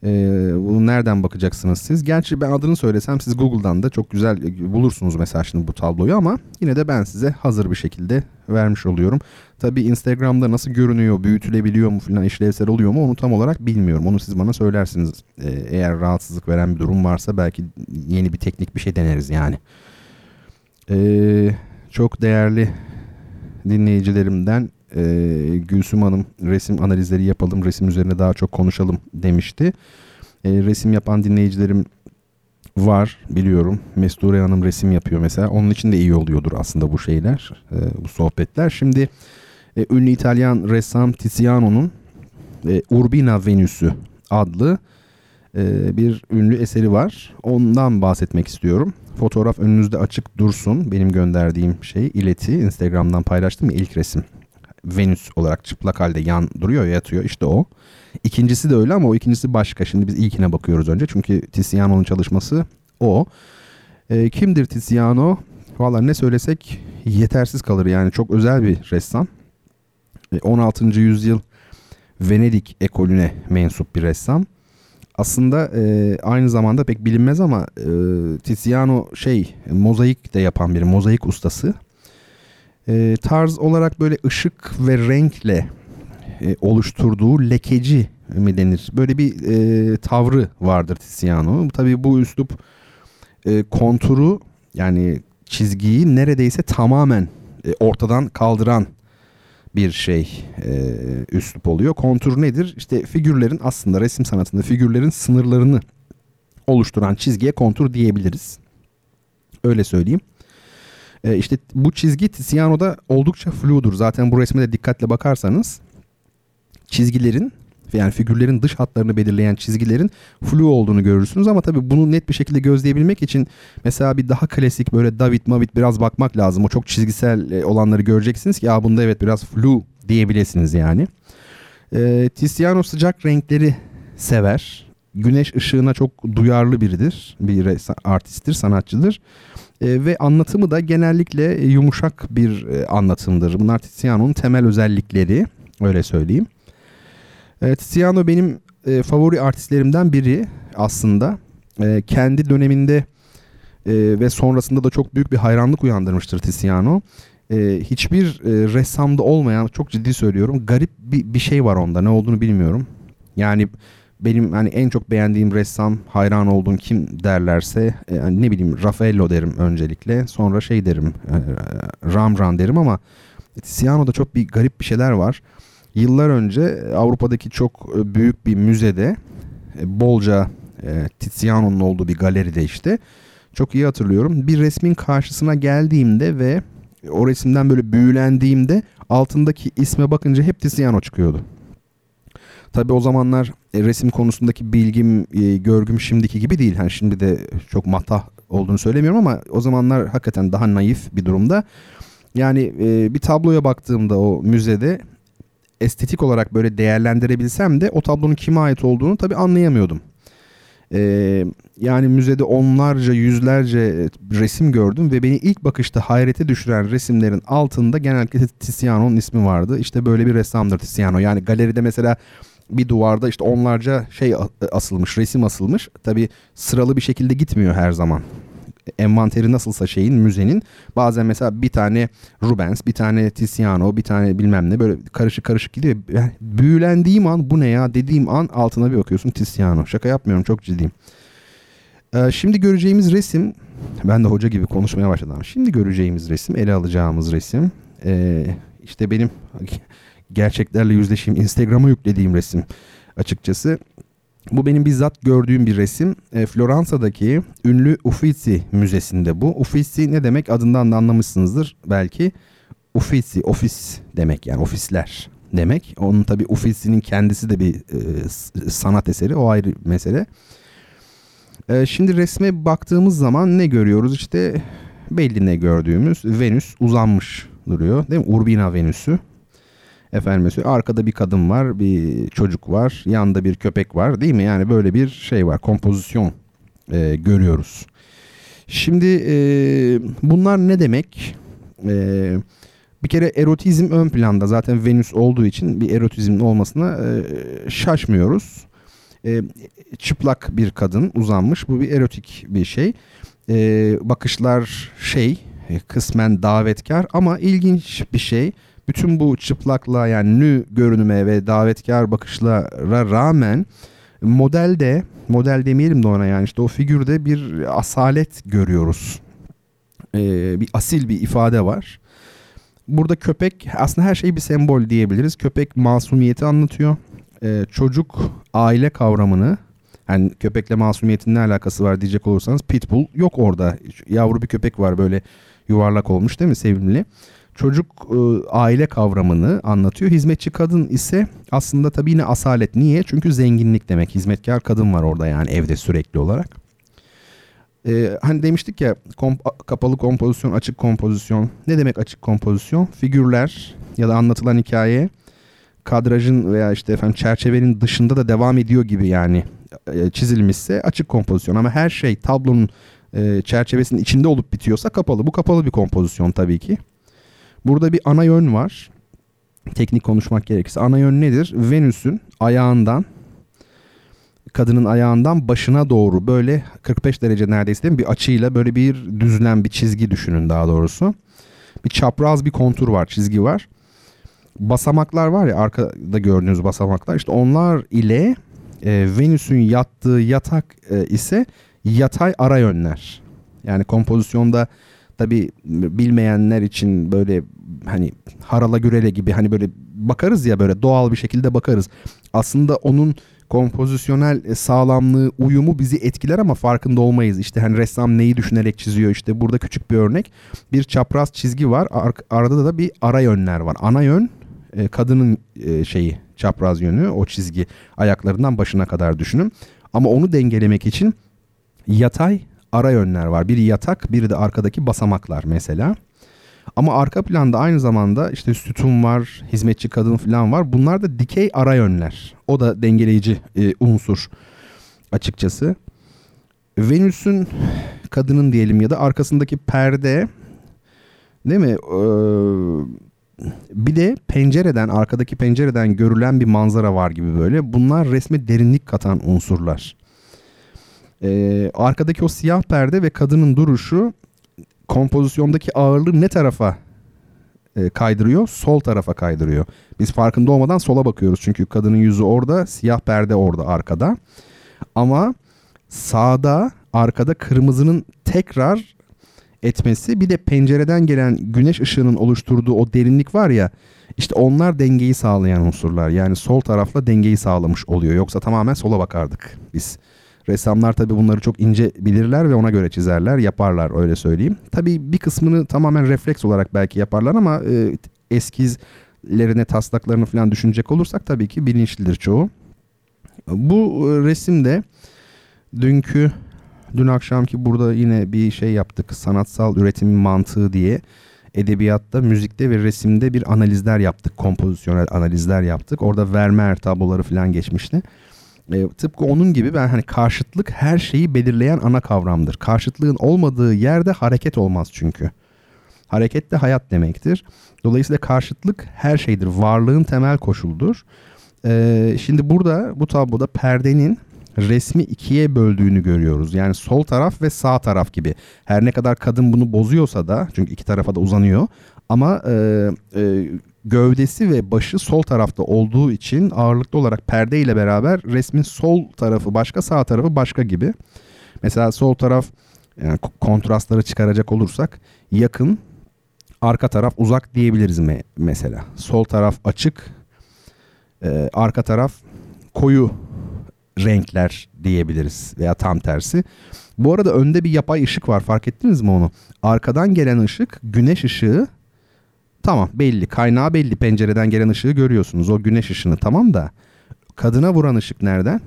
Ee, bunu nereden bakacaksınız siz? Gerçi ben adını söylesem siz Google'dan da çok güzel bulursunuz mesela şimdi bu tabloyu ama yine de ben size hazır bir şekilde vermiş oluyorum. Tabi Instagram'da nasıl görünüyor, büyütülebiliyor mu falan işlevsel oluyor mu onu tam olarak bilmiyorum. Onu siz bana söylersiniz. Ee, eğer rahatsızlık veren bir durum varsa belki yeni bir teknik bir şey deneriz yani. Ee, çok değerli dinleyicilerimden e, Gülsüm Hanım resim analizleri yapalım, resim üzerine daha çok konuşalım demişti. E, resim yapan dinleyicilerim var biliyorum. Mesture Hanım resim yapıyor mesela. Onun için de iyi oluyordur aslında bu şeyler, e, bu sohbetler. Şimdi e, ünlü İtalyan ressam Tiziano'nun e, Urbina Venüsü adlı e, bir ünlü eseri var. Ondan bahsetmek istiyorum. Fotoğraf önünüzde açık dursun. Benim gönderdiğim şey ileti Instagram'dan paylaştım ya ilk resim. Venüs olarak çıplak halde yan duruyor yatıyor işte o. İkincisi de öyle ama o ikincisi başka. Şimdi biz ilkine bakıyoruz önce çünkü Tiziano'nun çalışması o. E, kimdir Tiziano? Valla ne söylesek yetersiz kalır yani çok özel bir ressam. E, 16. yüzyıl Venedik ekolüne mensup bir ressam. Aslında e, aynı zamanda pek bilinmez ama e, Tiziano şey mozaik de yapan bir mozaik ustası e, tarz olarak böyle ışık ve renkle e, oluşturduğu lekeci mi denir? Böyle bir e, tavrı vardır Tiziano. Tabii bu üslup e, konturu yani çizgiyi neredeyse tamamen e, ortadan kaldıran bir şey e, üslup oluyor. Kontur nedir? İşte figürlerin aslında resim sanatında figürlerin sınırlarını oluşturan çizgiye kontur diyebiliriz. Öyle söyleyeyim. E, işte bu çizgi Tiziano'da oldukça fludur. Zaten bu resme de dikkatle bakarsanız çizgilerin yani figürlerin dış hatlarını belirleyen çizgilerin flu olduğunu görürsünüz ama tabii bunu net bir şekilde gözleyebilmek için mesela bir daha klasik böyle David Mavid biraz bakmak lazım. O çok çizgisel e, olanları göreceksiniz ki ya bunda evet biraz flu diyebilirsiniz yani. E, Tiziano sıcak renkleri sever. Güneş ışığına çok duyarlı biridir. Bir artisttir, sanatçıdır. E, ve anlatımı da genellikle e, yumuşak bir e, anlatımdır. Bunlar Tiziano'nun temel özellikleri öyle söyleyeyim. E, Tiziano benim e, favori artistlerimden biri aslında. E, kendi döneminde e, ve sonrasında da çok büyük bir hayranlık uyandırmıştır Tiziano. E, hiçbir e, ressamda olmayan çok ciddi söylüyorum garip bir, bir şey var onda ne olduğunu bilmiyorum. Yani benim hani en çok beğendiğim ressam hayran olduğum kim derlerse yani ne bileyim Raffaello derim öncelikle sonra şey derim e, Rembrandt derim ama Tiziano'da çok bir garip bir şeyler var. Yıllar önce Avrupa'daki çok büyük bir müzede e, bolca e, Tiziano'nun olduğu bir galeride işte çok iyi hatırlıyorum. Bir resmin karşısına geldiğimde ve o resimden böyle büyülendiğimde altındaki isme bakınca hep Tiziano çıkıyordu. Tabi o zamanlar e, resim konusundaki bilgim, e, görgüm şimdiki gibi değil. Yani şimdi de çok matah olduğunu söylemiyorum ama o zamanlar hakikaten daha naif bir durumda. Yani e, bir tabloya baktığımda o müzede estetik olarak böyle değerlendirebilsem de o tablonun kime ait olduğunu tabi anlayamıyordum. Ee, yani müzede onlarca yüzlerce resim gördüm ve beni ilk bakışta hayrete düşüren resimlerin altında genellikle Tiziano'nun ismi vardı. İşte böyle bir ressamdır Tiziano. Yani galeride mesela bir duvarda işte onlarca şey asılmış, resim asılmış. Tabi sıralı bir şekilde gitmiyor her zaman envanteri nasılsa şeyin müzenin bazen mesela bir tane Rubens, bir tane Tiziano, bir tane bilmem ne böyle karışık karışık gidiyor. Yani büyülendiğim an bu ne ya dediğim an altına bir bakıyorsun Tiziano. Şaka yapmıyorum çok ciddiyim. Ee, şimdi göreceğimiz resim ben de hoca gibi konuşmaya başladım. Şimdi göreceğimiz resim, ele alacağımız resim ee, işte benim gerçeklerle yüzleşeyim Instagram'a yüklediğim resim açıkçası. Bu benim bizzat gördüğüm bir resim. E, Floransa'daki ünlü Uffizi Müzesi'nde bu. Uffizi ne demek adından da anlamışsınızdır belki. Uffizi, ofis demek yani ofisler demek. Onun tabi Uffizi'nin kendisi de bir e, sanat eseri o ayrı mesele. E, şimdi resme baktığımız zaman ne görüyoruz? İşte belli ne gördüğümüz Venüs uzanmış duruyor değil mi? Urbina Venüs'ü. Efendim arkada bir kadın var, bir çocuk var, yanında bir köpek var değil mi? Yani böyle bir şey var, kompozisyon e, görüyoruz. Şimdi e, bunlar ne demek? E, bir kere erotizm ön planda zaten Venüs olduğu için bir erotizmin olmasına e, şaşmıyoruz. E, çıplak bir kadın uzanmış bu bir erotik bir şey. E, bakışlar şey e, kısmen davetkar ama ilginç bir şey bütün bu çıplaklığa yani nü görünüme ve davetkar bakışlara rağmen modelde model demeyelim de ona yani işte o figürde bir asalet görüyoruz. Ee, bir asil bir ifade var. Burada köpek aslında her şey bir sembol diyebiliriz. Köpek masumiyeti anlatıyor. Ee, çocuk aile kavramını yani köpekle masumiyetin ne alakası var diyecek olursanız pitbull yok orada. Yavru bir köpek var böyle yuvarlak olmuş değil mi sevimli çocuk e, aile kavramını anlatıyor. Hizmetçi kadın ise aslında tabii yine asalet. Niye? Çünkü zenginlik demek. Hizmetkar kadın var orada yani evde sürekli olarak. Ee, hani demiştik ya komp- kapalı kompozisyon, açık kompozisyon. Ne demek açık kompozisyon? Figürler ya da anlatılan hikaye kadrajın veya işte efendim çerçevenin dışında da devam ediyor gibi yani e, çizilmişse açık kompozisyon ama her şey tablonun e, çerçevesinin içinde olup bitiyorsa kapalı. Bu kapalı bir kompozisyon tabii ki. Burada bir ana yön var. Teknik konuşmak gerekirse ana yön nedir? Venüs'ün ayağından kadının ayağından başına doğru böyle 45 derece neredeyse değil mi? bir açıyla böyle bir düzlem bir çizgi düşünün daha doğrusu. Bir çapraz bir kontur var çizgi var. Basamaklar var ya arkada gördüğünüz basamaklar işte onlar ile e, Venüs'ün yattığı yatak e, ise yatay ara yönler. Yani kompozisyonda tabi bilmeyenler için böyle hani harala gürele gibi hani böyle bakarız ya böyle doğal bir şekilde bakarız. Aslında onun kompozisyonel e, sağlamlığı, uyumu bizi etkiler ama farkında olmayız. İşte hani ressam neyi düşünerek çiziyor işte burada küçük bir örnek. Bir çapraz çizgi var. Ar- arada da bir ara yönler var. Ana yön e, kadının e, şeyi çapraz yönü o çizgi ayaklarından başına kadar düşünün. Ama onu dengelemek için yatay ara yönler var. Bir yatak, biri de arkadaki basamaklar mesela. Ama arka planda aynı zamanda işte sütun var, hizmetçi kadın falan var. Bunlar da dikey ara yönler. O da dengeleyici e, unsur açıkçası. Venüs'ün kadının diyelim ya da arkasındaki perde değil mi? Ee, bir de pencereden, arkadaki pencereden görülen bir manzara var gibi böyle. Bunlar resme derinlik katan unsurlar. Ee, arkadaki o siyah perde ve kadının duruşu kompozisyondaki ağırlığı ne tarafa e, kaydırıyor? Sol tarafa kaydırıyor. Biz farkında olmadan sola bakıyoruz. Çünkü kadının yüzü orada, siyah perde orada arkada. Ama sağda, arkada kırmızının tekrar etmesi bir de pencereden gelen güneş ışığının oluşturduğu o derinlik var ya işte onlar dengeyi sağlayan unsurlar. Yani sol tarafla dengeyi sağlamış oluyor. Yoksa tamamen sola bakardık biz Ressamlar tabii bunları çok ince bilirler ve ona göre çizerler, yaparlar öyle söyleyeyim. Tabii bir kısmını tamamen refleks olarak belki yaparlar ama e, eskizlerine, taslaklarını falan düşünecek olursak tabii ki bilinçlidir çoğu. Bu e, resimde dünkü dün akşamki burada yine bir şey yaptık. Sanatsal üretim mantığı diye edebiyatta, müzikte ve resimde bir analizler yaptık. Kompozisyonel analizler yaptık. Orada Vermeer tabloları falan geçmişti. E, tıpkı onun gibi ben hani karşıtlık her şeyi belirleyen ana kavramdır. Karşıtlığın olmadığı yerde hareket olmaz çünkü. Hareket de hayat demektir. Dolayısıyla karşıtlık her şeydir. Varlığın temel koşuldur. E, şimdi burada bu tabloda perdenin resmi ikiye böldüğünü görüyoruz. Yani sol taraf ve sağ taraf gibi. Her ne kadar kadın bunu bozuyorsa da çünkü iki tarafa da uzanıyor. Ama e, e, gövdesi ve başı sol tarafta olduğu için ağırlıklı olarak perde ile beraber resmin sol tarafı başka sağ tarafı başka gibi. Mesela sol taraf yani kontrastları çıkaracak olursak yakın arka taraf uzak diyebiliriz mi mesela. Sol taraf açık e, arka taraf koyu renkler diyebiliriz veya tam tersi. Bu arada önde bir yapay ışık var fark ettiniz mi onu? Arkadan gelen ışık güneş ışığı tamam belli kaynağı belli pencereden gelen ışığı görüyorsunuz o güneş ışını tamam da kadına vuran ışık nereden?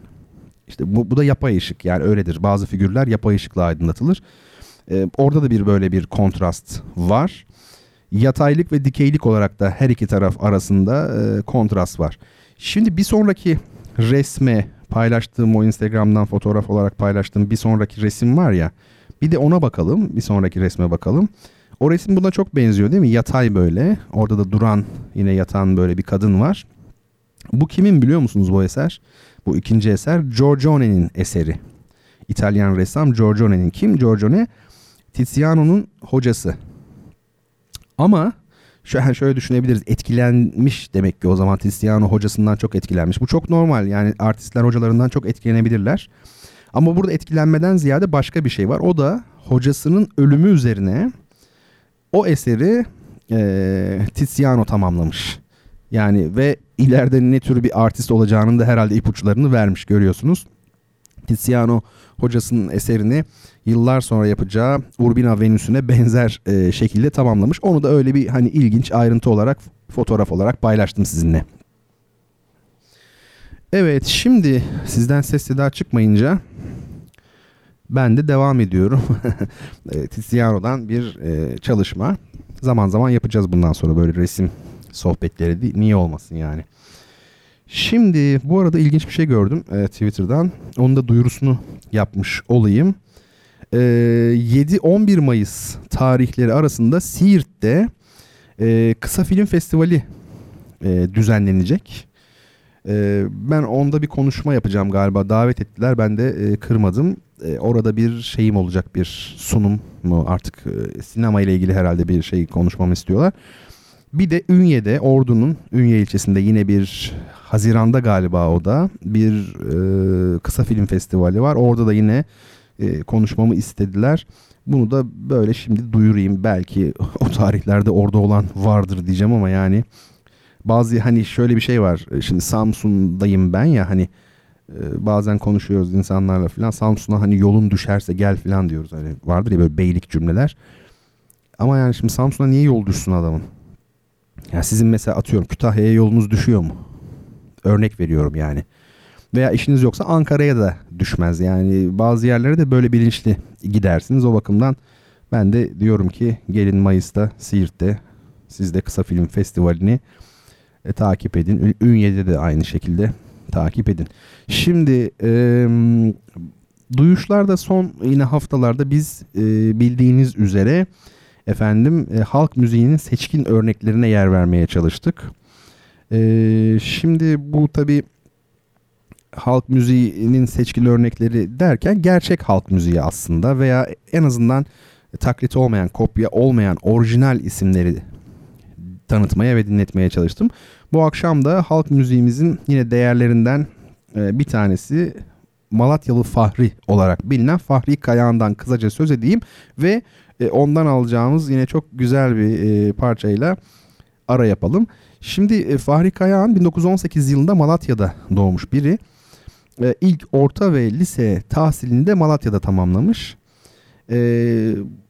İşte bu, bu da yapay ışık yani öyledir bazı figürler yapay ışıkla aydınlatılır. Ee, orada da bir böyle bir kontrast var. Yataylık ve dikeylik olarak da her iki taraf arasında e, kontrast var. Şimdi bir sonraki resme paylaştığım o Instagram'dan fotoğraf olarak paylaştığım bir sonraki resim var ya. Bir de ona bakalım. Bir sonraki resme bakalım. O resim buna çok benziyor değil mi? Yatay böyle. Orada da duran yine yatan böyle bir kadın var. Bu kimin biliyor musunuz bu eser? Bu ikinci eser Giorgione'nin eseri. İtalyan ressam Giorgione'nin. Kim Giorgione? Tiziano'nun hocası. Ama şöyle, şöyle düşünebiliriz. Etkilenmiş demek ki o zaman Tiziano hocasından çok etkilenmiş. Bu çok normal. Yani artistler hocalarından çok etkilenebilirler. Ama burada etkilenmeden ziyade başka bir şey var. O da hocasının ölümü üzerine o eseri e, Tiziano tamamlamış. Yani ve ileride ne tür bir artist olacağının da herhalde ipuçlarını vermiş görüyorsunuz. Tiziano hocasının eserini yıllar sonra yapacağı Urbina Venüs'üne benzer e, şekilde tamamlamış. Onu da öyle bir hani ilginç ayrıntı olarak fotoğraf olarak paylaştım sizinle. Evet şimdi sizden ses daha çıkmayınca ben de devam ediyorum. Tiziano'dan bir e, çalışma. Zaman zaman yapacağız bundan sonra böyle resim sohbetleri. Niye olmasın yani. Şimdi bu arada ilginç bir şey gördüm e, Twitter'dan. Onun da duyurusunu yapmış olayım. E, 7-11 Mayıs tarihleri arasında Siirt'te e, kısa film festivali e, düzenlenecek. E, ben onda bir konuşma yapacağım galiba. Davet ettiler. Ben de e, kırmadım. E, orada bir şeyim olacak bir sunum mu artık e, sinema ile ilgili herhalde bir şey konuşmamı istiyorlar. Bir de Ünye'de Ordu'nun Ünye ilçesinde yine bir Haziran'da galiba o da bir kısa film festivali var. Orada da yine konuşmamı istediler. Bunu da böyle şimdi duyurayım. Belki o tarihlerde orada olan vardır diyeceğim ama yani bazı hani şöyle bir şey var. Şimdi Samsun'dayım ben ya hani e, bazen konuşuyoruz insanlarla falan. Samsun'a hani yolun düşerse gel falan diyoruz. Hani vardır ya böyle beylik cümleler. Ama yani şimdi Samsun'a niye yol düşsün adamın? Ya sizin mesela atıyorum Kütahya'ya yolunuz düşüyor mu? Örnek veriyorum yani. Veya işiniz yoksa Ankara'ya da düşmez. Yani bazı yerlere de böyle bilinçli gidersiniz. O bakımdan ben de diyorum ki gelin Mayıs'ta Siirt'te siz de kısa film festivalini e, takip edin. Ünye'de de aynı şekilde takip edin. Şimdi e, duyuşlarda son yine haftalarda biz e, bildiğiniz üzere efendim e, halk müziğinin seçkin örneklerine yer vermeye çalıştık. E, şimdi bu tabi halk müziğinin seçkin örnekleri derken gerçek halk müziği aslında veya en azından taklit olmayan, kopya olmayan orijinal isimleri tanıtmaya ve dinletmeye çalıştım. Bu akşam da halk müziğimizin yine değerlerinden e, bir tanesi Malatyalı Fahri olarak bilinen Fahri Kayağan'dan kısaca söz edeyim ve e, ondan alacağımız yine çok güzel bir e, parçayla ara yapalım. Şimdi Fahri Kayağan 1918 yılında Malatya'da doğmuş biri. ilk orta ve lise tahsilini de Malatya'da tamamlamış.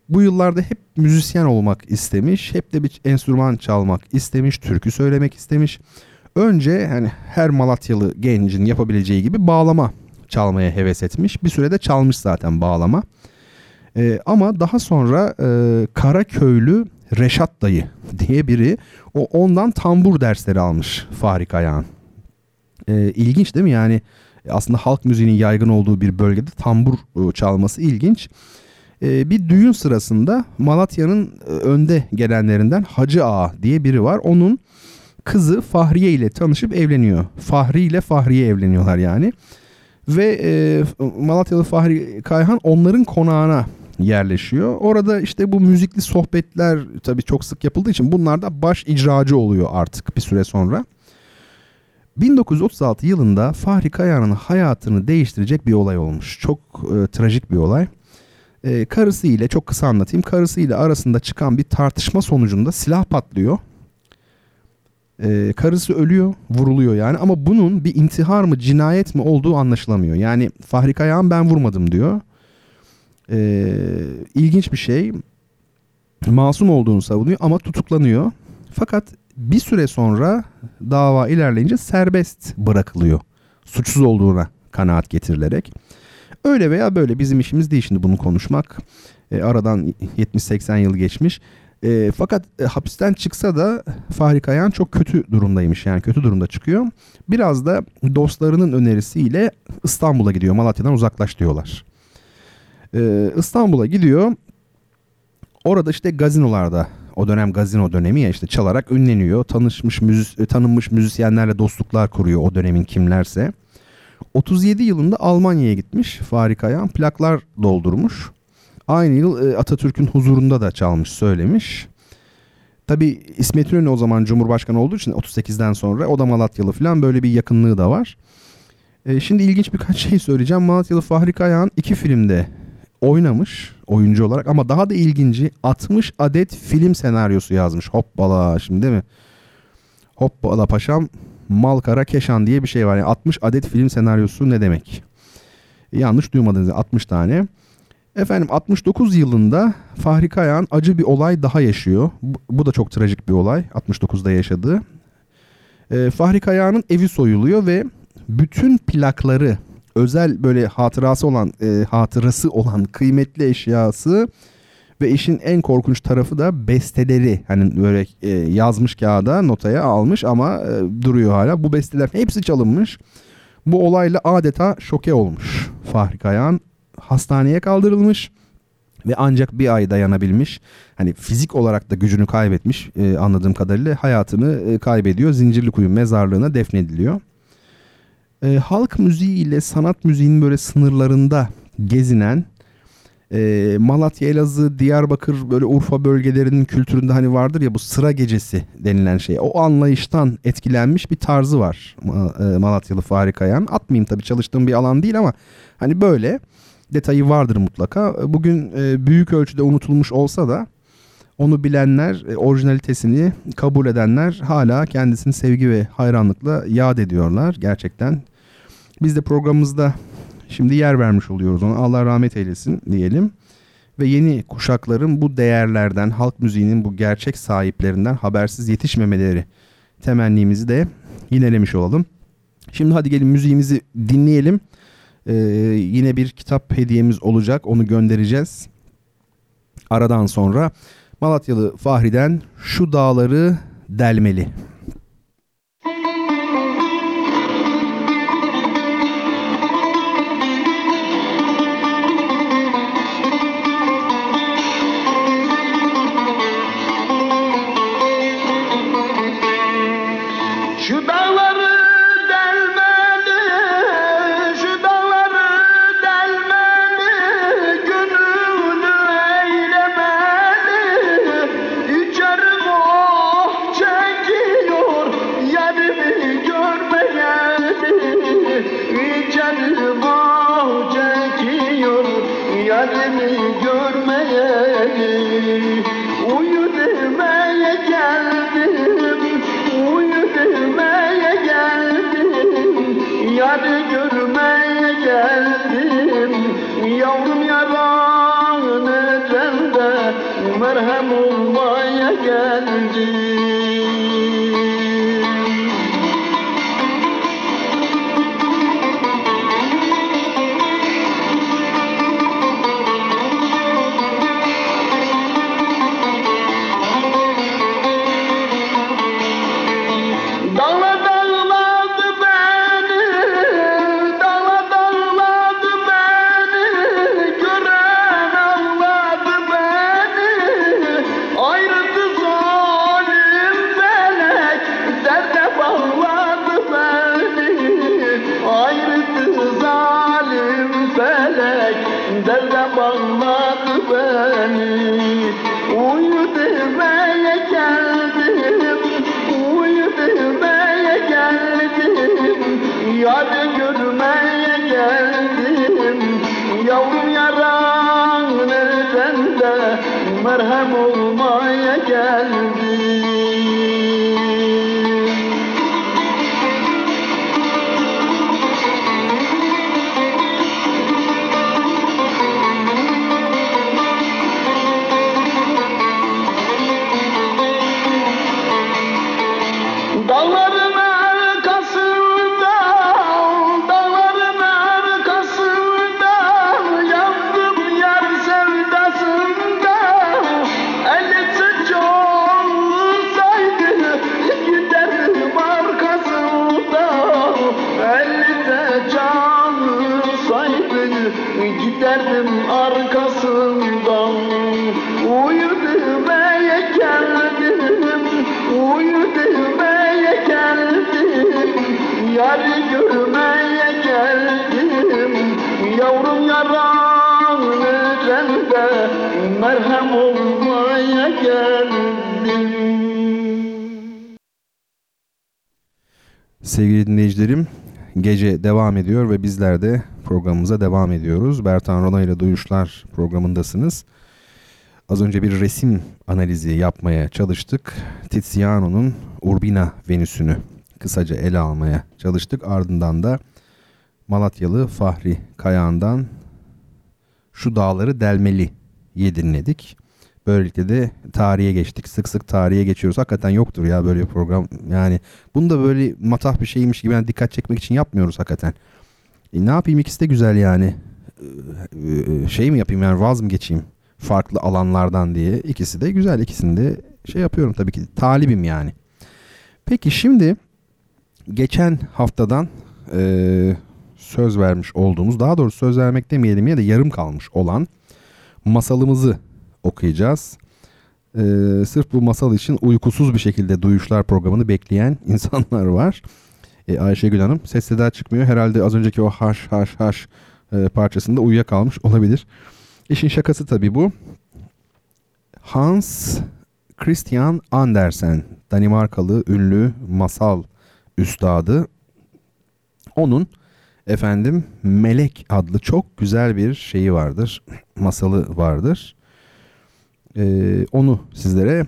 Bu yıllarda hep müzisyen olmak istemiş. Hep de bir enstrüman çalmak istemiş. Türkü söylemek istemiş. Önce hani her Malatyalı gencin yapabileceği gibi bağlama çalmaya heves etmiş. Bir sürede çalmış zaten bağlama. E, ama daha sonra e, Karaköylü Reşat dayı diye biri o ondan tambur dersleri almış Fahri Kayağan. E, ilginç değil mi? Yani aslında halk müziğinin yaygın olduğu bir bölgede tambur e, çalması ilginç. E, bir düğün sırasında Malatya'nın e, önde gelenlerinden Hacı Ağa diye biri var. Onun kızı Fahriye ile tanışıp evleniyor. Fahri ile Fahriye evleniyorlar yani. Ve e, Malatyalı Fahri Kayhan onların konağına yerleşiyor. Orada işte bu müzikli sohbetler tabii çok sık yapıldığı için bunlar da baş icracı oluyor artık bir süre sonra. 1936 yılında Fahri Kayan'ın hayatını değiştirecek bir olay olmuş. Çok e, trajik bir olay. E, karısı ile çok kısa anlatayım. Karısı ile arasında çıkan bir tartışma sonucunda silah patlıyor. E, karısı ölüyor, vuruluyor yani ama bunun bir intihar mı, cinayet mi olduğu anlaşılamıyor. Yani Fahri Kayan ben vurmadım diyor. E, ilginç bir şey. Masum olduğunu savunuyor ama tutuklanıyor. Fakat bir süre sonra dava ilerleyince serbest bırakılıyor. Suçsuz olduğuna kanaat getirilerek. Öyle veya böyle bizim işimiz değil şimdi bunu konuşmak. E, aradan 70-80 yıl geçmiş. E, fakat e, hapisten çıksa da Fahri Kayan çok kötü durumdaymış yani kötü durumda çıkıyor. Biraz da dostlarının önerisiyle İstanbul'a gidiyor. Malatya'dan uzaklaş diyorlar. E, İstanbul'a gidiyor. Orada işte gazinolarda o dönem gazino dönemi ya işte çalarak ünleniyor. Tanışmış müzis tanınmış müzisyenlerle dostluklar kuruyor o dönemin kimlerse. 37 yılında Almanya'ya gitmiş Fahri Kayan. Plaklar doldurmuş. Aynı yıl e, Atatürk'ün huzurunda da çalmış söylemiş. Tabi İsmet İnönü o zaman Cumhurbaşkanı olduğu için 38'den sonra o da Malatyalı falan böyle bir yakınlığı da var. E, şimdi ilginç birkaç şey söyleyeceğim. Malatyalı Fahri Kayan iki filmde oynamış oyuncu olarak ama daha da ilginci 60 adet film senaryosu yazmış. Hoppala şimdi değil mi? Hoppala paşam Malkara Keşan diye bir şey var. Yani 60 adet film senaryosu ne demek? Yanlış duymadınız 60 tane. Efendim 69 yılında Fahri Kayan acı bir olay daha yaşıyor. Bu, da çok trajik bir olay 69'da yaşadığı. Ee, Fahri Kayan'ın evi soyuluyor ve bütün plakları özel böyle hatırası olan e, hatırası olan kıymetli eşyası ve işin en korkunç tarafı da besteleri hani böyle e, yazmış kağıda notaya almış ama e, duruyor hala. Bu besteler hepsi çalınmış. Bu olayla adeta şoke olmuş Fahri Kayan. Hastaneye kaldırılmış ve ancak bir ay dayanabilmiş. Hani fizik olarak da gücünü kaybetmiş e, anladığım kadarıyla hayatını e, kaybediyor. Zincirlikuyu mezarlığına defnediliyor. E, halk müziği ile sanat müziğinin böyle sınırlarında gezinen e, Malatya, Elazığ, Diyarbakır böyle Urfa bölgelerinin kültüründe hani vardır ya bu sıra gecesi denilen şey. O anlayıştan etkilenmiş bir tarzı var e, Malatyalı Fahri Kayan. Atmayayım tabii çalıştığım bir alan değil ama hani böyle detayı vardır mutlaka. Bugün e, büyük ölçüde unutulmuş olsa da onu bilenler, e, orijinalitesini kabul edenler hala kendisini sevgi ve hayranlıkla yad ediyorlar gerçekten. Biz de programımızda şimdi yer vermiş oluyoruz ona. Allah rahmet eylesin diyelim. Ve yeni kuşakların bu değerlerden, halk müziğinin bu gerçek sahiplerinden habersiz yetişmemeleri temennimizi de yinelemiş olalım. Şimdi hadi gelin müziğimizi dinleyelim. Ee, yine bir kitap hediyemiz olacak. Onu göndereceğiz. Aradan sonra Malatyalı Fahri'den şu dağları delmeli. Dinleyicilerim, gece devam ediyor ve bizler de programımıza devam ediyoruz. Bertan Rona ile Duyuşlar programındasınız. Az önce bir resim analizi yapmaya çalıştık. Tiziano'nun Urbina Venüs'ünü kısaca ele almaya çalıştık. Ardından da Malatyalı Fahri Kayağan'dan Şu Dağları Delmeli dinledik. Böylelikle de tarihe geçtik. Sık sık tarihe geçiyoruz. Hakikaten yoktur ya böyle bir program. Yani bunu da böyle matah bir şeymiş gibi yani dikkat çekmek için yapmıyoruz hakikaten. E, ne yapayım ikisi de güzel yani. Ee, şey mi yapayım yani vaz mı geçeyim farklı alanlardan diye. İkisi de güzel. İkisini de şey yapıyorum tabii ki. Talibim yani. Peki şimdi geçen haftadan e, söz vermiş olduğumuz daha doğrusu söz vermek demeyelim ya da yarım kalmış olan masalımızı okuyacağız. Ee, sırf bu masal için uykusuz bir şekilde Duyuşlar programını bekleyen insanlar var. Ee, Ayşegül Hanım ses seda çıkmıyor. Herhalde az önceki o haş haş haş e, parçasında uyuyakalmış olabilir. İşin şakası tabii bu. Hans Christian Andersen, Danimarkalı ünlü masal üstadı. Onun efendim Melek adlı çok güzel bir şeyi vardır. Masalı vardır. Ee, onu sizlere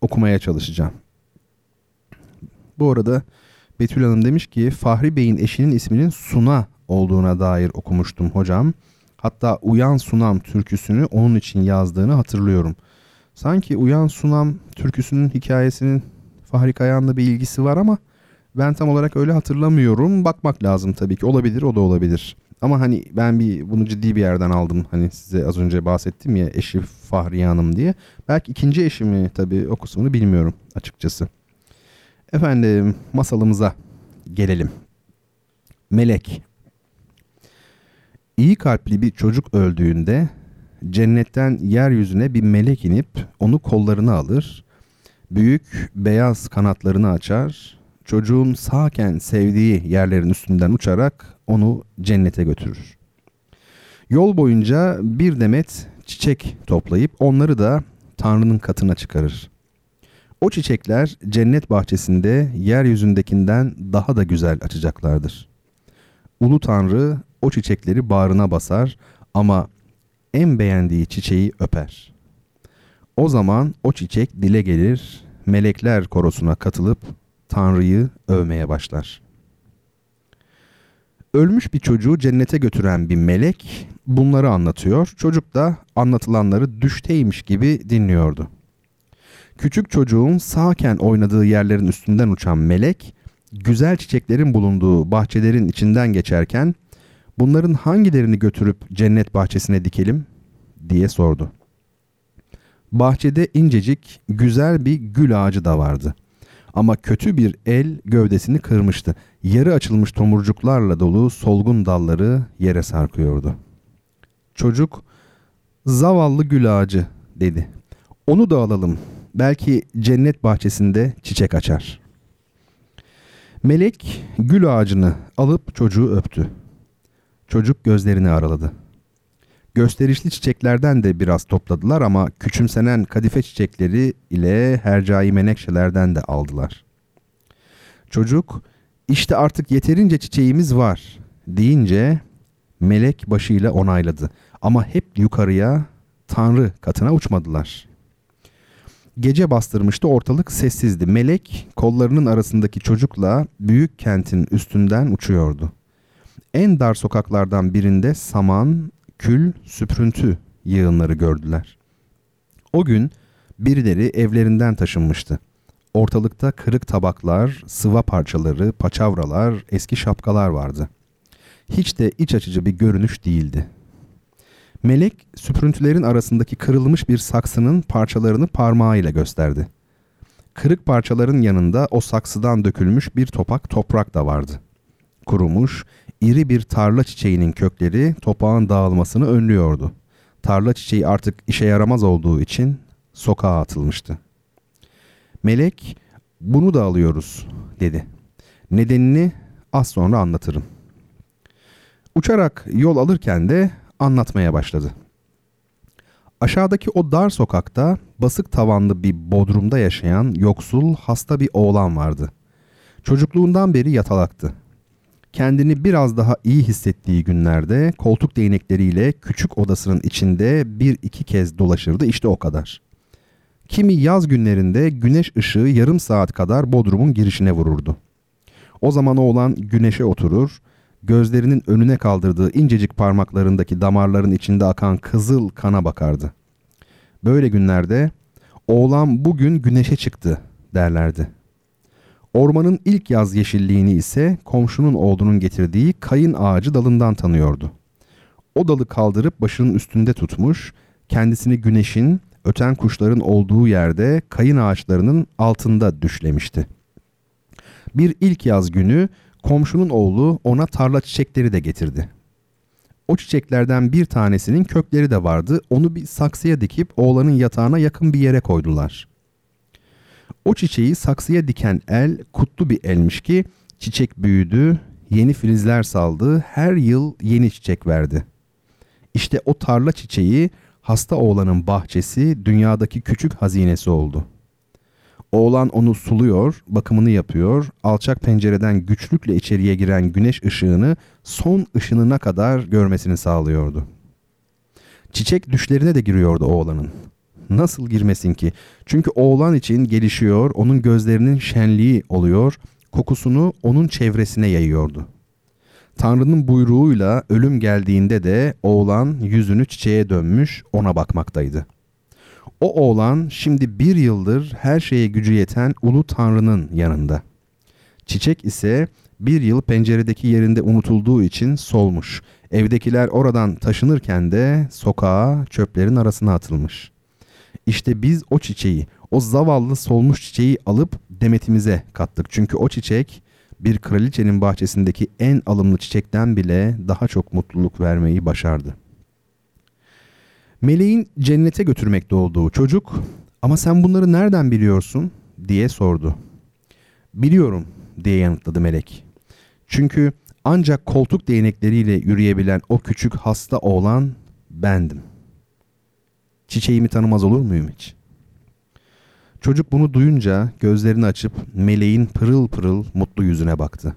okumaya çalışacağım. Bu arada Betül Hanım demiş ki Fahri Bey'in eşinin isminin Suna olduğuna dair okumuştum hocam. Hatta Uyan Sunam türküsünü onun için yazdığını hatırlıyorum. Sanki Uyan Sunam türküsünün hikayesinin Fahri Kayan'la bir ilgisi var ama ben tam olarak öyle hatırlamıyorum. Bakmak lazım tabii ki. Olabilir, o da olabilir. Ama hani ben bir bunu ciddi bir yerden aldım. Hani size az önce bahsettim ya eşi Fahriye Hanım diye. Belki ikinci eşimi tabii o kısmını bilmiyorum açıkçası. Efendim masalımıza gelelim. Melek. İyi kalpli bir çocuk öldüğünde cennetten yeryüzüne bir melek inip onu kollarına alır. Büyük beyaz kanatlarını açar. Çocuğun sağken sevdiği yerlerin üstünden uçarak onu cennete götürür. Yol boyunca bir demet çiçek toplayıp onları da Tanrı'nın katına çıkarır. O çiçekler cennet bahçesinde yeryüzündekinden daha da güzel açacaklardır. Ulu Tanrı o çiçekleri bağrına basar ama en beğendiği çiçeği öper. O zaman o çiçek dile gelir, melekler korosuna katılıp Tanrı'yı övmeye başlar. Ölmüş bir çocuğu cennete götüren bir melek bunları anlatıyor. Çocuk da anlatılanları düşteymiş gibi dinliyordu. Küçük çocuğun sağken oynadığı yerlerin üstünden uçan melek, güzel çiçeklerin bulunduğu bahçelerin içinden geçerken bunların hangilerini götürüp cennet bahçesine dikelim diye sordu. Bahçede incecik güzel bir gül ağacı da vardı. Ama kötü bir el gövdesini kırmıştı. Yarı açılmış tomurcuklarla dolu solgun dalları yere sarkıyordu. Çocuk, zavallı gül ağacı dedi. Onu da alalım. Belki cennet bahçesinde çiçek açar. Melek gül ağacını alıp çocuğu öptü. Çocuk gözlerini araladı. Gösterişli çiçeklerden de biraz topladılar ama küçümsenen kadife çiçekleri ile hercai menekşelerden de aldılar. Çocuk işte artık yeterince çiçeğimiz var deyince melek başıyla onayladı. Ama hep yukarıya Tanrı katına uçmadılar. Gece bastırmıştı ortalık sessizdi. Melek kollarının arasındaki çocukla büyük kentin üstünden uçuyordu. En dar sokaklardan birinde saman, kül, süprüntü yığınları gördüler. O gün birileri evlerinden taşınmıştı. Ortalıkta kırık tabaklar, sıva parçaları, paçavralar, eski şapkalar vardı. Hiç de iç açıcı bir görünüş değildi. Melek süprüntülerin arasındaki kırılmış bir saksının parçalarını parmağıyla gösterdi. Kırık parçaların yanında o saksıdan dökülmüş bir topak toprak da vardı. Kurumuş, iri bir tarla çiçeğinin kökleri topağın dağılmasını önlüyordu. Tarla çiçeği artık işe yaramaz olduğu için sokağa atılmıştı. Melek, bunu da alıyoruz dedi. Nedenini az sonra anlatırım. Uçarak yol alırken de anlatmaya başladı. Aşağıdaki o dar sokakta basık tavanlı bir bodrumda yaşayan yoksul hasta bir oğlan vardı. Çocukluğundan beri yatalaktı. Kendini biraz daha iyi hissettiği günlerde koltuk değnekleriyle küçük odasının içinde bir iki kez dolaşırdı işte o kadar. Kimi yaz günlerinde güneş ışığı yarım saat kadar bodrumun girişine vururdu. O zaman oğlan güneşe oturur, gözlerinin önüne kaldırdığı incecik parmaklarındaki damarların içinde akan kızıl kana bakardı. Böyle günlerde oğlan bugün güneşe çıktı derlerdi. Ormanın ilk yaz yeşilliğini ise komşunun oğlunun getirdiği kayın ağacı dalından tanıyordu. O dalı kaldırıp başının üstünde tutmuş, kendisini güneşin, öten kuşların olduğu yerde kayın ağaçlarının altında düşlemişti. Bir ilk yaz günü komşunun oğlu ona tarla çiçekleri de getirdi. O çiçeklerden bir tanesinin kökleri de vardı. Onu bir saksıya dikip oğlanın yatağına yakın bir yere koydular. O çiçeği saksıya diken el kutlu bir elmiş ki çiçek büyüdü, yeni filizler saldı, her yıl yeni çiçek verdi. İşte o tarla çiçeği hasta oğlanın bahçesi, dünyadaki küçük hazinesi oldu.'' Oğlan onu suluyor, bakımını yapıyor, alçak pencereden güçlükle içeriye giren güneş ışığını son ışınına kadar görmesini sağlıyordu. Çiçek düşlerine de giriyordu oğlanın. Nasıl girmesin ki? Çünkü oğlan için gelişiyor, onun gözlerinin şenliği oluyor, kokusunu onun çevresine yayıyordu. Tanrı'nın buyruğuyla ölüm geldiğinde de oğlan yüzünü çiçeğe dönmüş ona bakmaktaydı.'' O oğlan şimdi bir yıldır her şeye gücü yeten Ulu Tanrı'nın yanında. Çiçek ise bir yıl penceredeki yerinde unutulduğu için solmuş. Evdekiler oradan taşınırken de sokağa çöplerin arasına atılmış. İşte biz o çiçeği, o zavallı solmuş çiçeği alıp demetimize kattık. Çünkü o çiçek bir kraliçenin bahçesindeki en alımlı çiçekten bile daha çok mutluluk vermeyi başardı.'' Meleğin cennete götürmekte olduğu çocuk ama sen bunları nereden biliyorsun diye sordu. Biliyorum diye yanıtladı melek. Çünkü ancak koltuk değnekleriyle yürüyebilen o küçük hasta oğlan bendim. Çiçeğimi tanımaz olur muyum hiç? Çocuk bunu duyunca gözlerini açıp meleğin pırıl pırıl mutlu yüzüne baktı.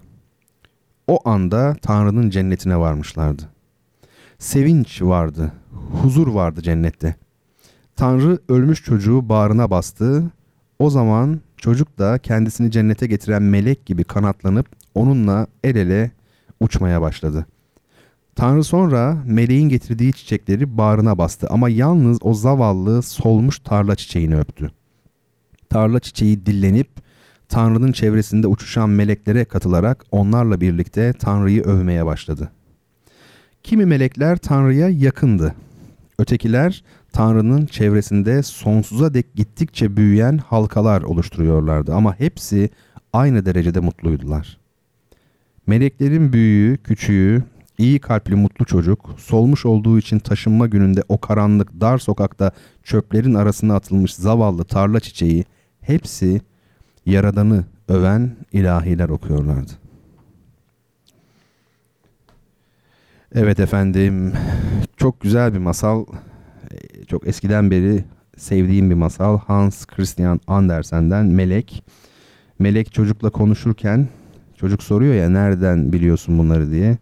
O anda Tanrı'nın cennetine varmışlardı. Sevinç vardı huzur vardı cennette. Tanrı ölmüş çocuğu bağrına bastı. O zaman çocuk da kendisini cennete getiren melek gibi kanatlanıp onunla el ele uçmaya başladı. Tanrı sonra meleğin getirdiği çiçekleri bağrına bastı ama yalnız o zavallı solmuş tarla çiçeğini öptü. Tarla çiçeği dillenip Tanrı'nın çevresinde uçuşan meleklere katılarak onlarla birlikte Tanrı'yı övmeye başladı. Kimi melekler Tanrı'ya yakındı. Ötekiler Tanrı'nın çevresinde sonsuza dek gittikçe büyüyen halkalar oluşturuyorlardı ama hepsi aynı derecede mutluydular. Meleklerin büyüğü, küçüğü, iyi kalpli mutlu çocuk, solmuş olduğu için taşınma gününde o karanlık dar sokakta çöplerin arasına atılmış zavallı tarla çiçeği hepsi Yaradan'ı öven ilahiler okuyorlardı. Evet efendim. Çok güzel bir masal. Ee, çok eskiden beri sevdiğim bir masal. Hans Christian Andersen'den Melek. Melek çocukla konuşurken çocuk soruyor ya nereden biliyorsun bunları diye.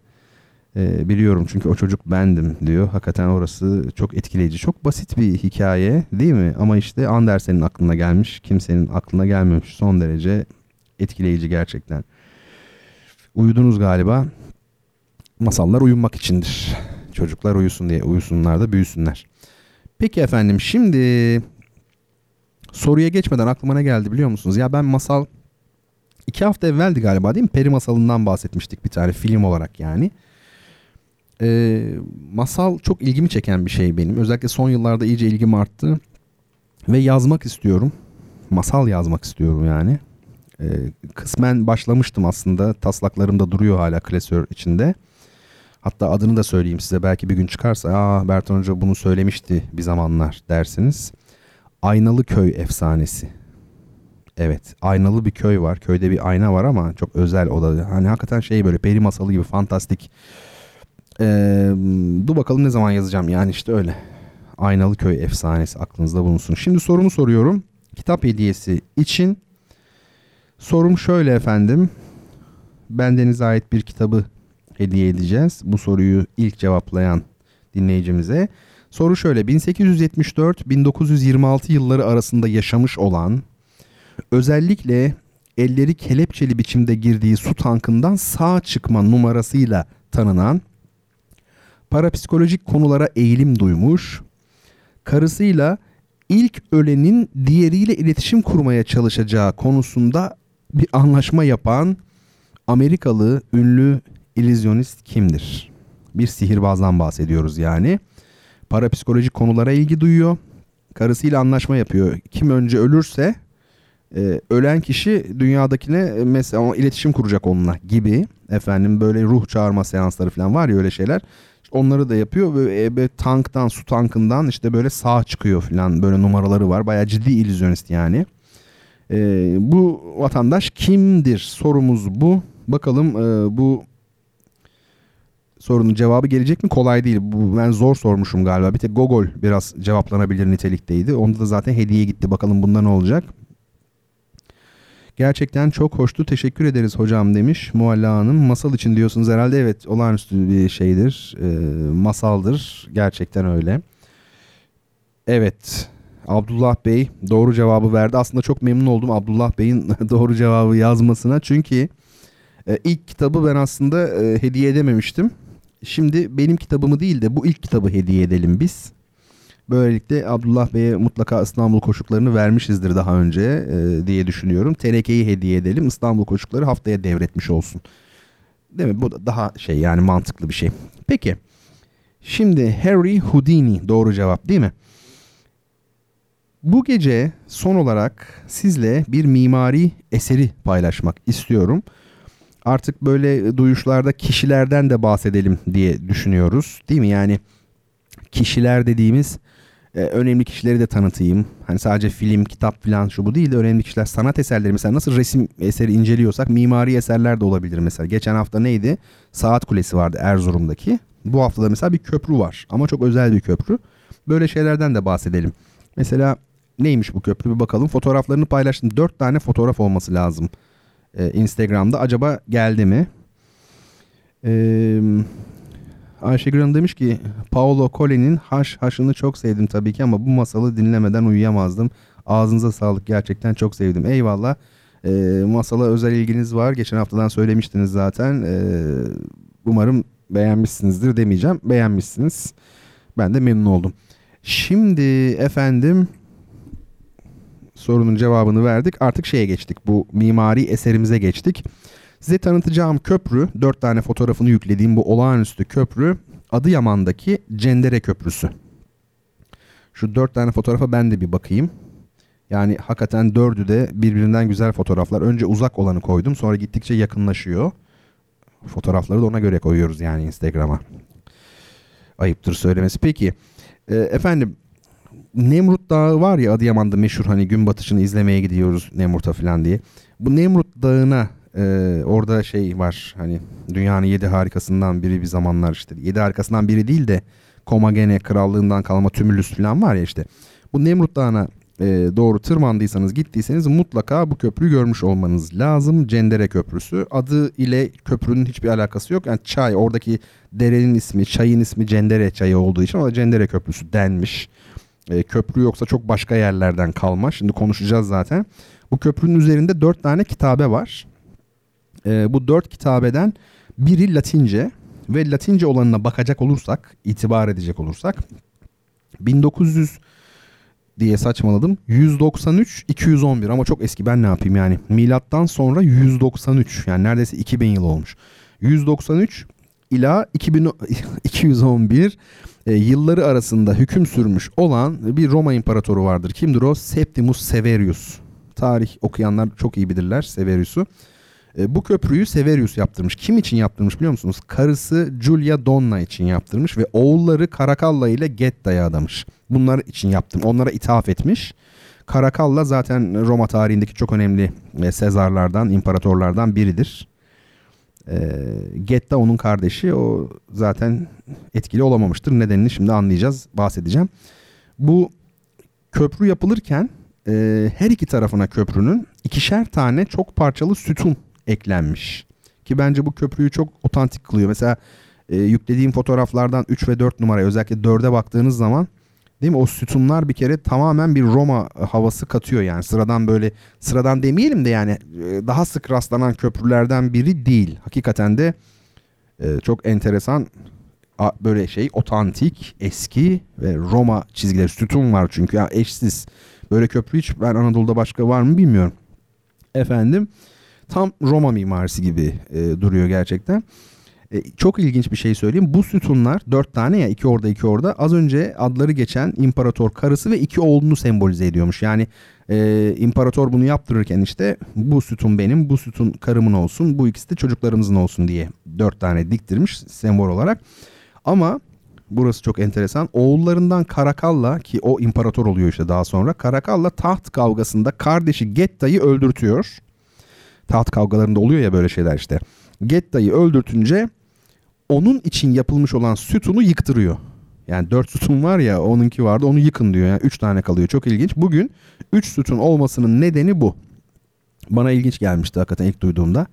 E, biliyorum çünkü o çocuk bendim diyor. Hakikaten orası çok etkileyici. Çok basit bir hikaye değil mi? Ama işte Andersen'in aklına gelmiş. Kimsenin aklına gelmemiş. Son derece etkileyici gerçekten. Uyudunuz galiba. Masallar uyumak içindir. Çocuklar uyusun diye uyusunlar da büyüsünler. Peki efendim şimdi soruya geçmeden aklıma ne geldi biliyor musunuz? Ya ben masal iki hafta evveldi galiba değil mi? Peri masalından bahsetmiştik bir tane film olarak yani. Ee, masal çok ilgimi çeken bir şey benim. Özellikle son yıllarda iyice ilgim arttı. Ve yazmak istiyorum. Masal yazmak istiyorum yani. Ee, kısmen başlamıştım aslında. Taslaklarımda duruyor hala klasör içinde. Hatta adını da söyleyeyim size. Belki bir gün çıkarsa Aa, Bertan Hoca bunu söylemişti bir zamanlar dersiniz. Aynalı Köy efsanesi. Evet aynalı bir köy var. Köyde bir ayna var ama çok özel o da. Hani hakikaten şey böyle peri masalı gibi fantastik. Ee, dur bakalım ne zaman yazacağım yani işte öyle. Aynalı Köy efsanesi aklınızda bulunsun. Şimdi sorumu soruyorum. Kitap hediyesi için. Sorum şöyle efendim. Bendenize ait bir kitabı hediye edeceğiz. Bu soruyu ilk cevaplayan dinleyicimize. Soru şöyle 1874-1926 yılları arasında yaşamış olan özellikle elleri kelepçeli biçimde girdiği su tankından sağ çıkma numarasıyla tanınan parapsikolojik konulara eğilim duymuş, karısıyla ilk ölenin diğeriyle iletişim kurmaya çalışacağı konusunda bir anlaşma yapan Amerikalı ünlü illüzyonist kimdir? Bir sihirbazdan bahsediyoruz yani. Parapsikolojik konulara ilgi duyuyor. Karısıyla anlaşma yapıyor. Kim önce ölürse e, ölen kişi dünyadakine mesela iletişim kuracak onunla gibi. Efendim böyle ruh çağırma seansları falan var ya öyle şeyler. Onları da yapıyor. Böyle, e, tanktan su tankından işte böyle sağ çıkıyor falan böyle numaraları var. Bayağı ciddi illüzyonist yani. E, bu vatandaş kimdir? Sorumuz bu. Bakalım e, bu sorunun cevabı gelecek mi? Kolay değil. Bu ben zor sormuşum galiba. Bir tek Gogol biraz cevaplanabilir nitelikteydi. Onda da zaten hediye gitti. Bakalım bunda ne olacak? Gerçekten çok hoştu. Teşekkür ederiz hocam demiş Mualla Hanım. Masal için diyorsunuz herhalde. Evet olağanüstü bir şeydir. E, masaldır. Gerçekten öyle. Evet. Abdullah Bey doğru cevabı verdi. Aslında çok memnun oldum Abdullah Bey'in doğru cevabı yazmasına. Çünkü e, ilk kitabı ben aslında e, hediye edememiştim. Şimdi benim kitabımı değil de bu ilk kitabı hediye edelim biz. Böylelikle Abdullah Bey'e mutlaka İstanbul koşuklarını vermişizdir daha önce e, diye düşünüyorum. TRK'yi hediye edelim. İstanbul koşukları haftaya devretmiş olsun. Değil mi? Bu da daha şey yani mantıklı bir şey. Peki. Şimdi Harry Houdini doğru cevap değil mi? Bu gece son olarak sizle bir mimari eseri paylaşmak istiyorum. Artık böyle duyuşlarda kişilerden de bahsedelim diye düşünüyoruz. Değil mi? Yani kişiler dediğimiz e, önemli kişileri de tanıtayım. Hani sadece film, kitap falan şu bu değil de önemli kişiler. Sanat eserleri mesela nasıl resim eseri inceliyorsak mimari eserler de olabilir mesela. Geçen hafta neydi? Saat Kulesi vardı Erzurum'daki. Bu hafta da mesela bir köprü var ama çok özel bir köprü. Böyle şeylerden de bahsedelim. Mesela neymiş bu köprü bir bakalım. Fotoğraflarını paylaştım. Dört tane fotoğraf olması lazım. Ee, Instagram'da. Acaba geldi mi? Eee... Ayşegül Hanım demiş ki Paolo Cole'nin Haş Haş'ını çok sevdim tabii ki ama bu masalı dinlemeden uyuyamazdım. Ağzınıza sağlık gerçekten çok sevdim. Eyvallah. E, masala özel ilginiz var. Geçen haftadan söylemiştiniz zaten. E, umarım beğenmişsinizdir demeyeceğim. Beğenmişsiniz. Ben de memnun oldum. Şimdi efendim sorunun cevabını verdik. Artık şeye geçtik. Bu mimari eserimize geçtik. Size tanıtacağım köprü, dört tane fotoğrafını yüklediğim bu olağanüstü köprü Adıyaman'daki Cendere Köprüsü. Şu dört tane fotoğrafa ben de bir bakayım. Yani hakikaten dördü de birbirinden güzel fotoğraflar. Önce uzak olanı koydum sonra gittikçe yakınlaşıyor. Fotoğrafları da ona göre koyuyoruz yani Instagram'a. Ayıptır söylemesi. Peki e, efendim Nemrut Dağı var ya Adıyaman'da meşhur hani gün batışını izlemeye gidiyoruz Nemrut'a falan diye. Bu Nemrut Dağı'na ee, orada şey var hani dünyanın yedi harikasından biri bir zamanlar işte yedi harikasından biri değil de Komagene krallığından kalma tümülüs falan var ya işte. Bu Nemrut Dağı'na e, doğru tırmandıysanız gittiyseniz mutlaka bu köprüyü görmüş olmanız lazım. Cendere Köprüsü. Adı ile köprünün hiçbir alakası yok. Yani çay oradaki derenin ismi, çayın ismi Cendere çayı olduğu için ona Cendere Köprüsü denmiş. E, köprü yoksa çok başka yerlerden kalma. Şimdi konuşacağız zaten. Bu köprünün üzerinde dört tane kitabe var. E, bu dört kitabeden biri Latince ve Latince olanına bakacak olursak, itibar edecek olursak 1900 diye saçmaladım. 193 211 ama çok eski ben ne yapayım yani. Milattan sonra 193 yani neredeyse 2000 yıl olmuş. 193 ila 2000, 211 e, yılları arasında hüküm sürmüş olan bir Roma imparatoru vardır. Kimdir o? Septimus Severius. Tarih okuyanlar çok iyi bilirler Severius'u. E, bu köprüyü Severius yaptırmış. Kim için yaptırmış biliyor musunuz? Karısı Julia Donna için yaptırmış ve oğulları Karakalla ile Getta'ya adamış. Bunlar için yaptım. Onlara ithaf etmiş. Karakalla zaten Roma tarihindeki çok önemli e, Sezarlardan, imparatorlardan biridir. E, Getta onun kardeşi. O zaten etkili olamamıştır. Nedenini şimdi anlayacağız, bahsedeceğim. Bu köprü yapılırken her iki tarafına köprünün ikişer tane çok parçalı sütun eklenmiş. Ki bence bu köprüyü çok otantik kılıyor. Mesela e, yüklediğim fotoğraflardan 3 ve 4 numaraya özellikle 4'e baktığınız zaman değil mi o sütunlar bir kere tamamen bir Roma havası katıyor yani sıradan böyle sıradan demeyelim de yani e, daha sık rastlanan köprülerden biri değil. Hakikaten de e, çok enteresan böyle şey otantik eski ve Roma çizgileri sütun var çünkü ya eşsiz böyle köprü hiç ben Anadolu'da başka var mı bilmiyorum. Efendim tam Roma mimarisi gibi e, duruyor gerçekten. E, çok ilginç bir şey söyleyeyim. Bu sütunlar dört tane ya iki orada iki orada az önce adları geçen imparator karısı ve iki oğlunu sembolize ediyormuş. Yani e, imparator bunu yaptırırken işte bu sütun benim bu sütun karımın olsun bu ikisi de çocuklarımızın olsun diye dört tane diktirmiş sembol olarak. Ama burası çok enteresan. Oğullarından Karakalla ki o imparator oluyor işte daha sonra. Karakalla taht kavgasında kardeşi Getta'yı öldürtüyor taht kavgalarında oluyor ya böyle şeyler işte. Getta'yı öldürtünce onun için yapılmış olan sütunu yıktırıyor. Yani dört sütun var ya onunki vardı onu yıkın diyor. Yani üç tane kalıyor çok ilginç. Bugün üç sütun olmasının nedeni bu. Bana ilginç gelmişti hakikaten ilk duyduğumda.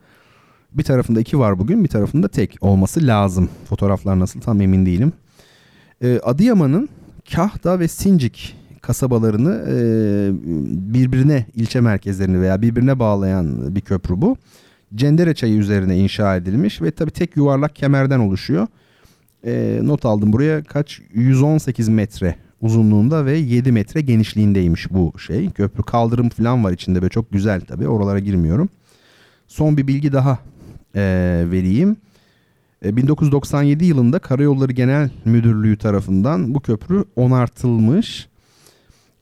Bir tarafında iki var bugün bir tarafında tek olması lazım. Fotoğraflar nasıl tam emin değilim. Ee, Adıyaman'ın Kahta ve Sincik kasabalarını e, birbirine ilçe merkezlerini veya birbirine bağlayan bir köprü bu. Cendere çayı üzerine inşa edilmiş ve tabii tek yuvarlak kemerden oluşuyor. E, not aldım buraya kaç 118 metre uzunluğunda ve 7 metre genişliğindeymiş bu şey. Köprü kaldırım falan var içinde ve çok güzel tabii oralara girmiyorum. Son bir bilgi daha e, vereyim. E, 1997 yılında Karayolları Genel Müdürlüğü tarafından bu köprü onartılmış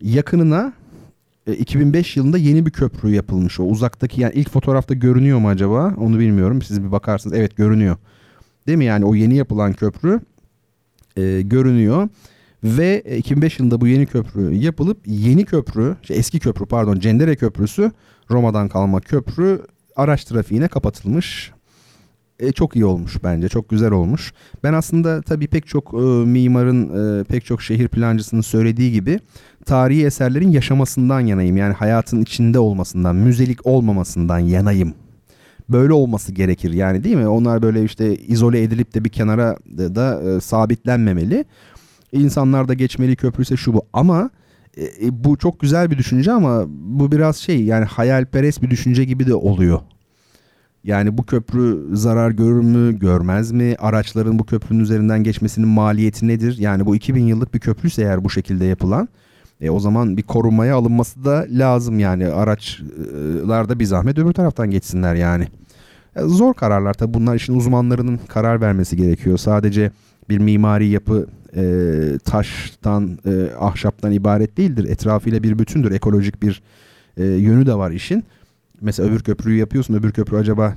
yakınına 2005 e, yılında yeni bir köprü yapılmış. O uzaktaki yani ilk fotoğrafta görünüyor mu acaba? Onu bilmiyorum. Siz bir bakarsınız. Evet görünüyor. Değil mi? Yani o yeni yapılan köprü e, görünüyor. Ve 2005 e, yılında bu yeni köprü yapılıp yeni köprü, şey eski köprü pardon Cendere Köprüsü Roma'dan kalma köprü araç trafiğine kapatılmış. E, çok iyi olmuş bence. Çok güzel olmuş. Ben aslında tabii pek çok e, mimarın, e, pek çok şehir plancısının söylediği gibi tarihi eserlerin yaşamasından yanayım. Yani hayatın içinde olmasından, müzelik olmamasından yanayım. Böyle olması gerekir yani değil mi? Onlar böyle işte izole edilip de bir kenara da, da e, sabitlenmemeli. İnsanlar da geçmeli köprüyse şu bu ama e, e, bu çok güzel bir düşünce ama bu biraz şey yani hayalperest bir düşünce gibi de oluyor. Yani bu köprü zarar görür mü, görmez mi? Araçların bu köprünün üzerinden geçmesinin maliyeti nedir? Yani bu 2000 yıllık bir köprüyse eğer bu şekilde yapılan e, o zaman bir korumaya alınması da lazım yani araçlarda bir zahmet öbür taraftan geçsinler yani. E, zor kararlar tabi bunlar işin uzmanlarının karar vermesi gerekiyor. Sadece bir mimari yapı e, taştan, e, ahşaptan ibaret değildir. Etrafıyla bir bütündür. Ekolojik bir e, yönü de var işin. Mesela öbür köprüyü yapıyorsun. Öbür köprü acaba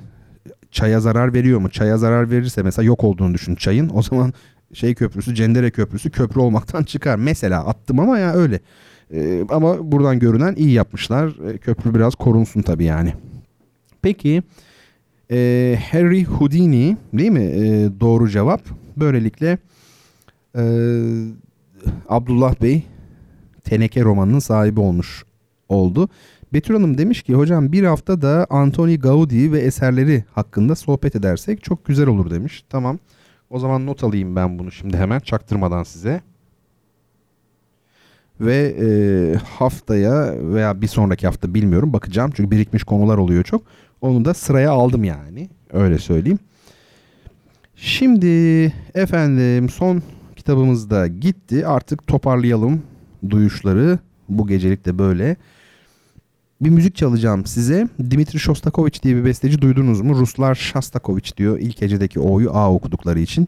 çaya zarar veriyor mu? Çaya zarar verirse mesela yok olduğunu düşün çayın. O zaman şey köprüsü Cendere Köprüsü köprü olmaktan çıkar. Mesela attım ama ya öyle. Ee, ama buradan görünen iyi yapmışlar. Ee, köprü biraz korunsun tabii yani. Peki e, Harry Houdini değil mi? E, doğru cevap. Böylelikle e, Abdullah Bey teneke romanının sahibi olmuş oldu. Betül Hanım demiş ki hocam bir hafta da Antoni Gaudi ve eserleri hakkında sohbet edersek çok güzel olur demiş. Tamam o zaman not alayım ben bunu şimdi hemen çaktırmadan size. Ve e, haftaya veya bir sonraki hafta bilmiyorum bakacağım. Çünkü birikmiş konular oluyor çok. Onu da sıraya aldım yani. Öyle söyleyeyim. Şimdi efendim son kitabımız da gitti. Artık toparlayalım duyuşları. Bu gecelik de böyle. Bir müzik çalacağım size. Dimitri Shostakovich diye bir besteci duydunuz mu? Ruslar Shostakovich diyor. İlk hecedeki O'yu A okudukları için.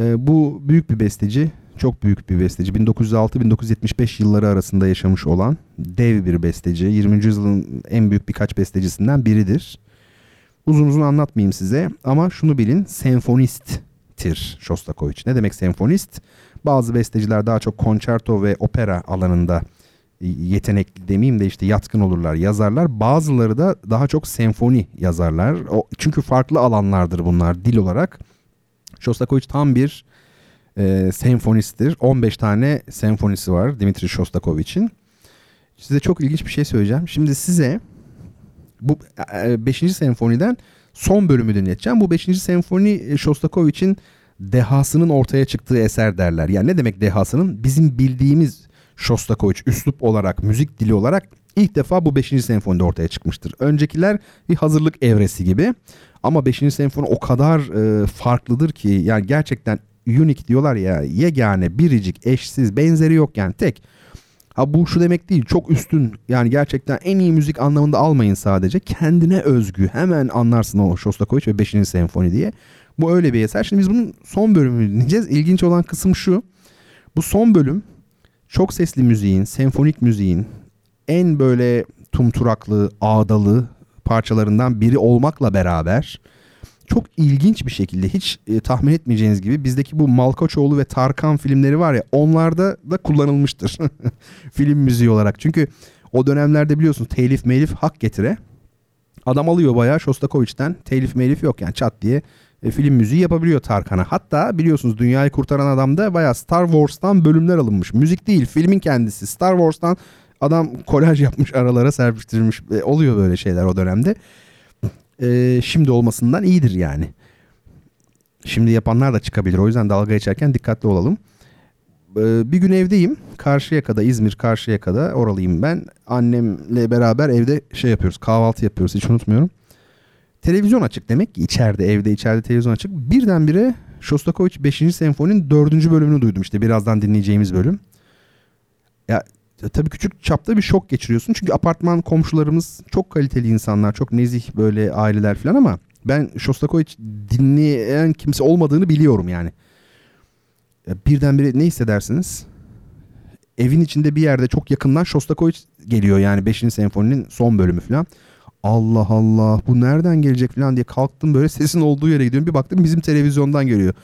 Ee, bu büyük bir besteci. Çok büyük bir besteci. 1906-1975 yılları arasında yaşamış olan dev bir besteci. 20. yüzyılın en büyük birkaç bestecisinden biridir. Uzun uzun anlatmayayım size ama şunu bilin senfonisttir Shostakovich. Ne demek senfonist? Bazı besteciler daha çok konçerto ve opera alanında yetenekli demeyeyim de işte yatkın olurlar yazarlar. Bazıları da daha çok senfoni yazarlar. O, çünkü farklı alanlardır bunlar dil olarak. Shostakovich tam bir e, senfonisttir. 15 tane senfonisi var Dimitri Shostakovich'in. Size çok ilginç bir şey söyleyeceğim. Şimdi size bu 5. E, senfoniden son bölümü dinleteceğim. Bu 5. senfoni e, Shostakovich'in dehasının ortaya çıktığı eser derler. Yani ne demek dehasının? Bizim bildiğimiz Shostakovich üslup olarak, müzik dili olarak ilk defa bu 5. senfonide ortaya çıkmıştır. Öncekiler bir hazırlık evresi gibi. Ama 5. senfoni o kadar e, farklıdır ki yani gerçekten unique diyorlar ya yegane, biricik, eşsiz, benzeri yok yani tek. Ha bu şu demek değil çok üstün yani gerçekten en iyi müzik anlamında almayın sadece. Kendine özgü hemen anlarsın o Shostakovich ve 5. senfoni diye. Bu öyle bir eser. Şimdi biz bunun son bölümünü dinleyeceğiz. İlginç olan kısım şu. Bu son bölüm çok sesli müziğin, senfonik müziğin en böyle tumturaklı, ağdalı parçalarından biri olmakla beraber çok ilginç bir şekilde hiç e, tahmin etmeyeceğiniz gibi bizdeki bu Malkoçoğlu ve Tarkan filmleri var ya onlarda da kullanılmıştır. Film müziği olarak. Çünkü o dönemlerde biliyorsunuz telif melif hak getire. Adam alıyor bayağı Shostakovich'ten telif melif yok yani çat diye e, film müziği yapabiliyor Tarkan'a. Hatta biliyorsunuz Dünyayı Kurtaran Adam'da bayağı Star Wars'tan bölümler alınmış. Müzik değil filmin kendisi. Star Wars'tan adam kolaj yapmış aralara serpiştirmiş. E, oluyor böyle şeyler o dönemde e, şimdi olmasından iyidir yani. Şimdi yapanlar da çıkabilir. O yüzden dalga geçerken dikkatli olalım. E, bir gün evdeyim. Karşıyaka'da, İzmir Karşıyaka'da oralıyım ben. Annemle beraber evde şey yapıyoruz. Kahvaltı yapıyoruz. Hiç unutmuyorum. Televizyon açık demek ki içeride evde içeride televizyon açık. Birdenbire Shostakovich 5. senfoninin 4. bölümünü duydum işte birazdan dinleyeceğimiz bölüm. Ya tabii küçük çapta bir şok geçiriyorsun. Çünkü apartman komşularımız çok kaliteli insanlar, çok nezih böyle aileler falan ama ben Shostakovich dinleyen kimse olmadığını biliyorum yani. Birdenbire ne hissedersiniz? Evin içinde bir yerde çok yakından Shostakovich geliyor yani 5. senfoninin son bölümü falan. Allah Allah bu nereden gelecek falan diye kalktım böyle sesin olduğu yere gidiyorum. Bir baktım bizim televizyondan geliyor.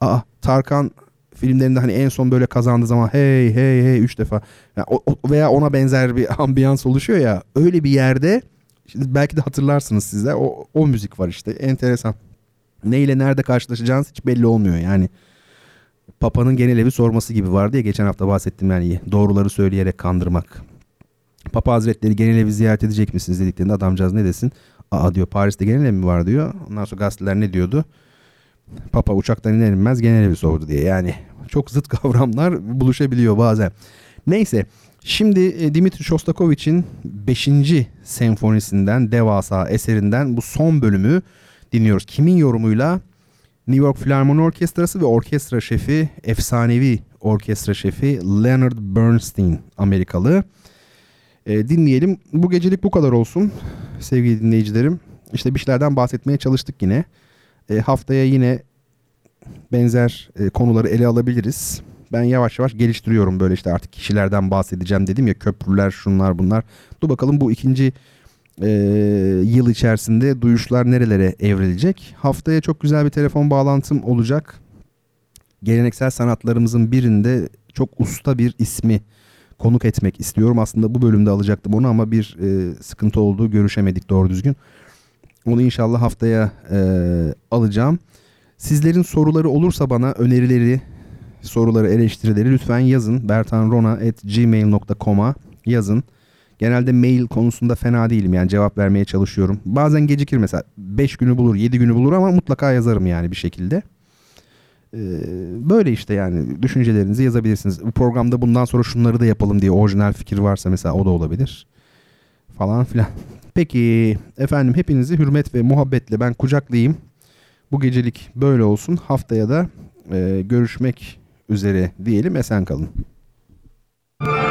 Aa Tarkan filmlerinde hani en son böyle kazandığı zaman hey hey hey üç defa yani o, o, veya ona benzer bir ambiyans oluşuyor ya öyle bir yerde şimdi belki de hatırlarsınız sizler o, o müzik var işte enteresan. Ne ile nerede karşılaşacağınız hiç belli olmuyor yani. Papa'nın genel evi sorması gibi vardı ya geçen hafta bahsettim yani doğruları söyleyerek kandırmak. Papa Hazretleri genel evi ziyaret edecek misiniz dediklerinde adamcağız ne desin? Aa diyor Paris'te genel ev mi var diyor. Ondan sonra gazeteler ne diyordu? Papa uçaktan iner inmez genel evi sordu diye. Yani çok zıt kavramlar buluşabiliyor bazen. Neyse şimdi e, Dimitri Shostakovich'in 5. senfonisinden devasa eserinden bu son bölümü dinliyoruz. Kimin yorumuyla? New York Philharmonic Orkestrası ve orkestra şefi efsanevi orkestra şefi Leonard Bernstein Amerikalı. E, dinleyelim. Bu gecelik bu kadar olsun sevgili dinleyicilerim. İşte bir şeylerden bahsetmeye çalıştık yine. E, haftaya yine benzer e, konuları ele alabiliriz. Ben yavaş yavaş geliştiriyorum böyle işte artık kişilerden bahsedeceğim dedim ya köprüler şunlar bunlar. Dur bakalım bu ikinci e, yıl içerisinde duyuşlar nerelere evrilecek. Haftaya çok güzel bir telefon bağlantım olacak. Geleneksel sanatlarımızın birinde çok usta bir ismi konuk etmek istiyorum. Aslında bu bölümde alacaktım onu ama bir e, sıkıntı oldu. Görüşemedik doğru düzgün. Onu inşallah haftaya e, alacağım. Sizlerin soruları olursa bana önerileri soruları, eleştirileri lütfen yazın. bertanrona.gmail.com'a yazın. Genelde mail konusunda fena değilim yani cevap vermeye çalışıyorum. Bazen gecikir mesela 5 günü bulur 7 günü bulur ama mutlaka yazarım yani bir şekilde. Ee, böyle işte yani düşüncelerinizi yazabilirsiniz. Bu programda bundan sonra şunları da yapalım diye orijinal fikir varsa mesela o da olabilir. Falan filan. Peki efendim hepinizi hürmet ve muhabbetle ben kucaklayayım. Bu gecelik böyle olsun. Haftaya da e, görüşmek üzere diyelim. Esen kalın. Bertan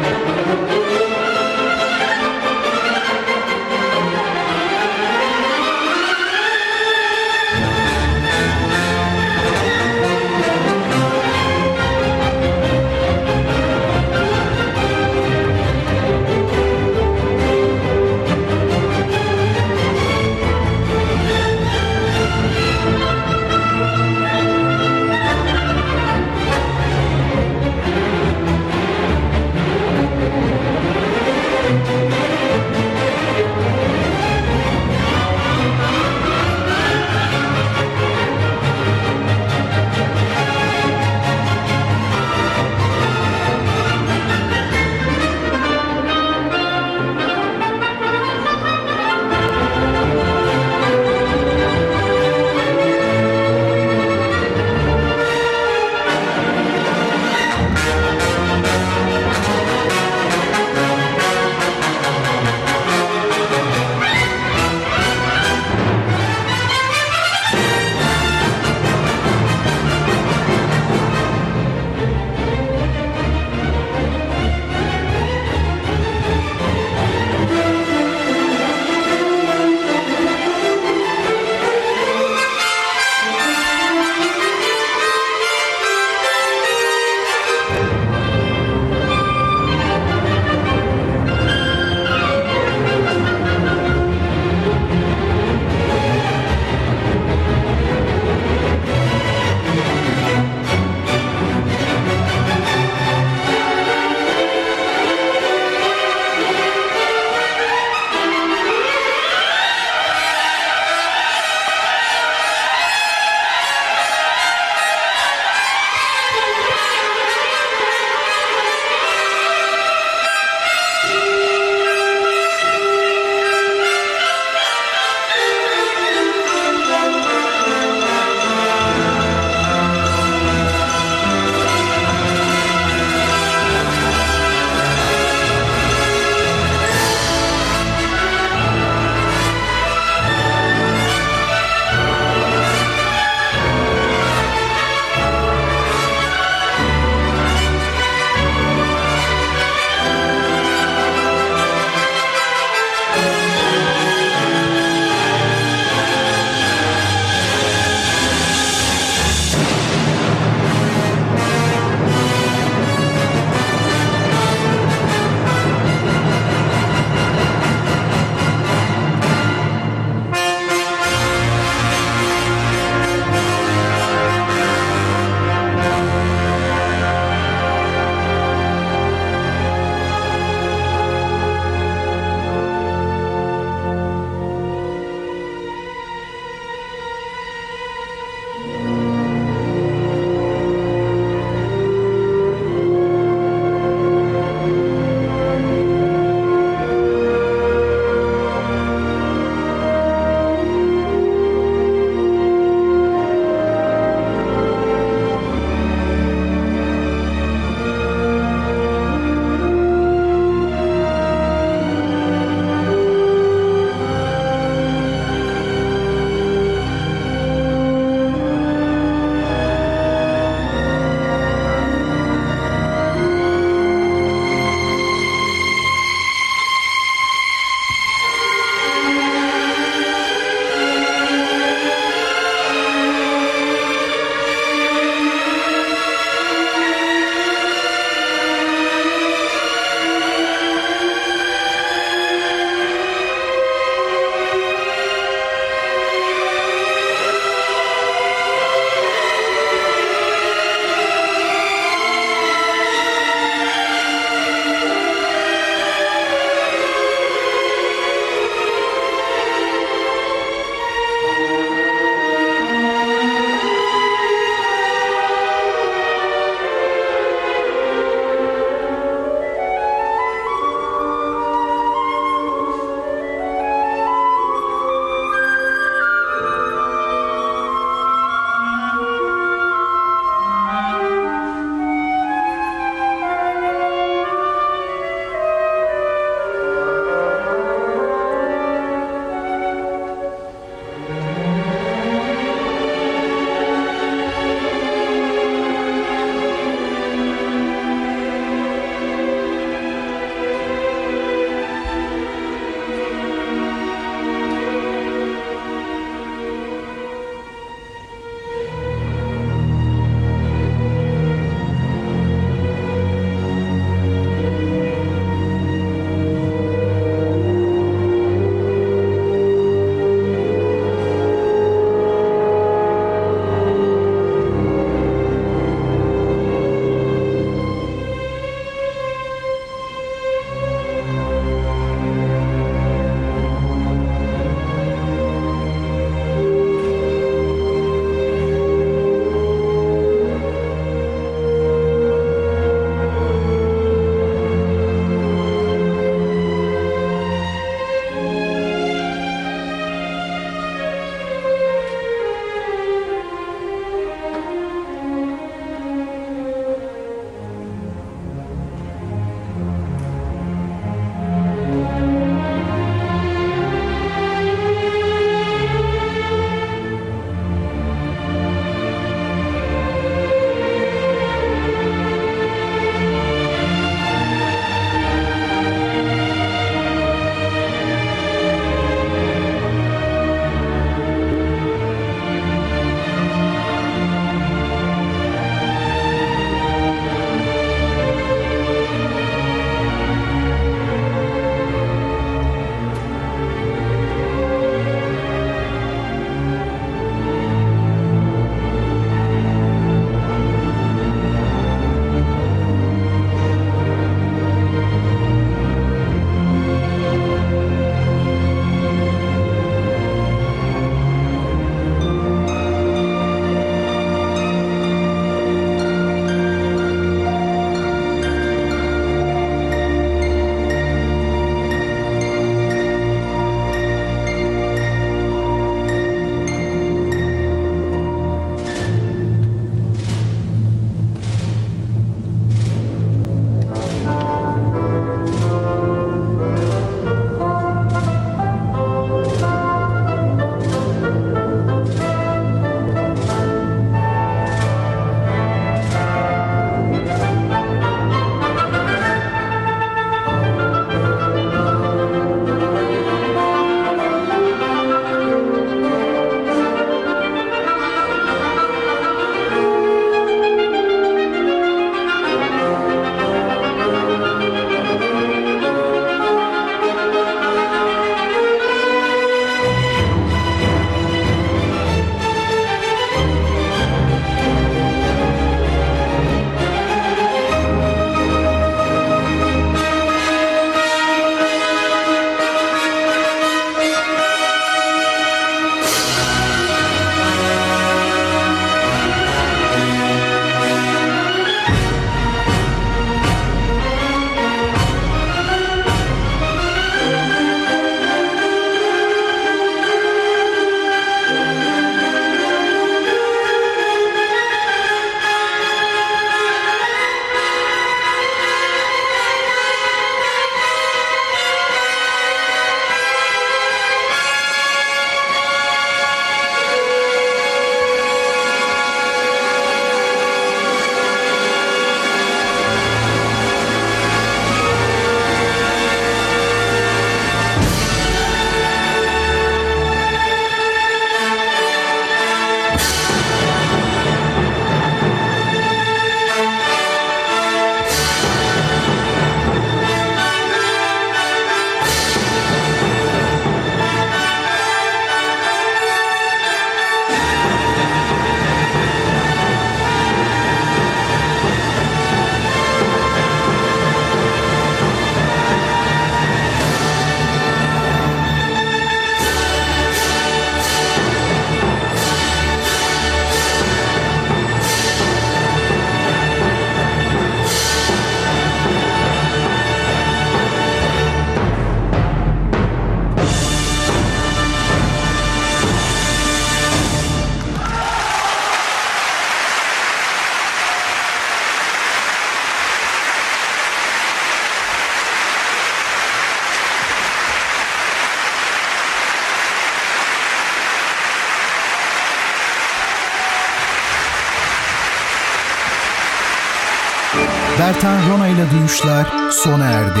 Duyuşlar sona erdi.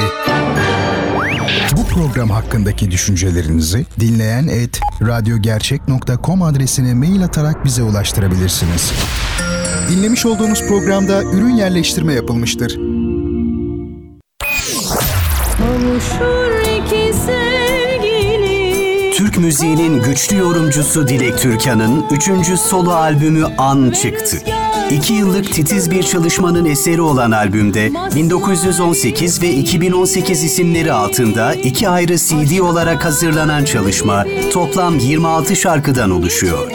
Bu program hakkındaki düşüncelerinizi dinleyen et radyogercek.com adresine mail atarak bize ulaştırabilirsiniz. Dinlemiş olduğunuz programda ürün yerleştirme yapılmıştır. Kavuşur iki sevgili Türk müziğinin güçlü yorumcusu Dilek Türkan'ın 3. solo albümü An çıktı. İki yıllık titiz bir çalışmanın eseri olan albümde 1918 ve 2018 isimleri altında iki ayrı CD olarak hazırlanan çalışma toplam 26 şarkıdan oluşuyor.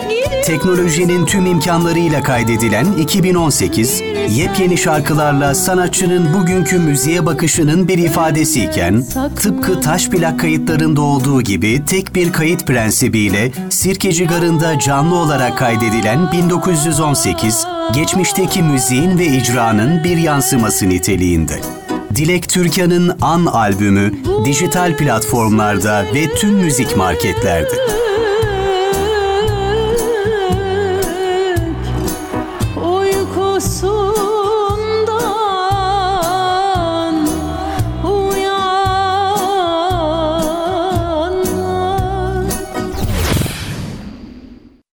Teknolojinin tüm imkanlarıyla kaydedilen 2018, yepyeni şarkılarla sanatçının bugünkü müziğe bakışının bir ifadesiyken, tıpkı taş plak kayıtlarında olduğu gibi tek bir kayıt prensibiyle Sirkeci Garı'nda canlı olarak kaydedilen 1918, geçmişteki müziğin ve icranın bir yansıması niteliğinde. Dilek Türkan'ın An albümü dijital platformlarda ve tüm müzik marketlerde.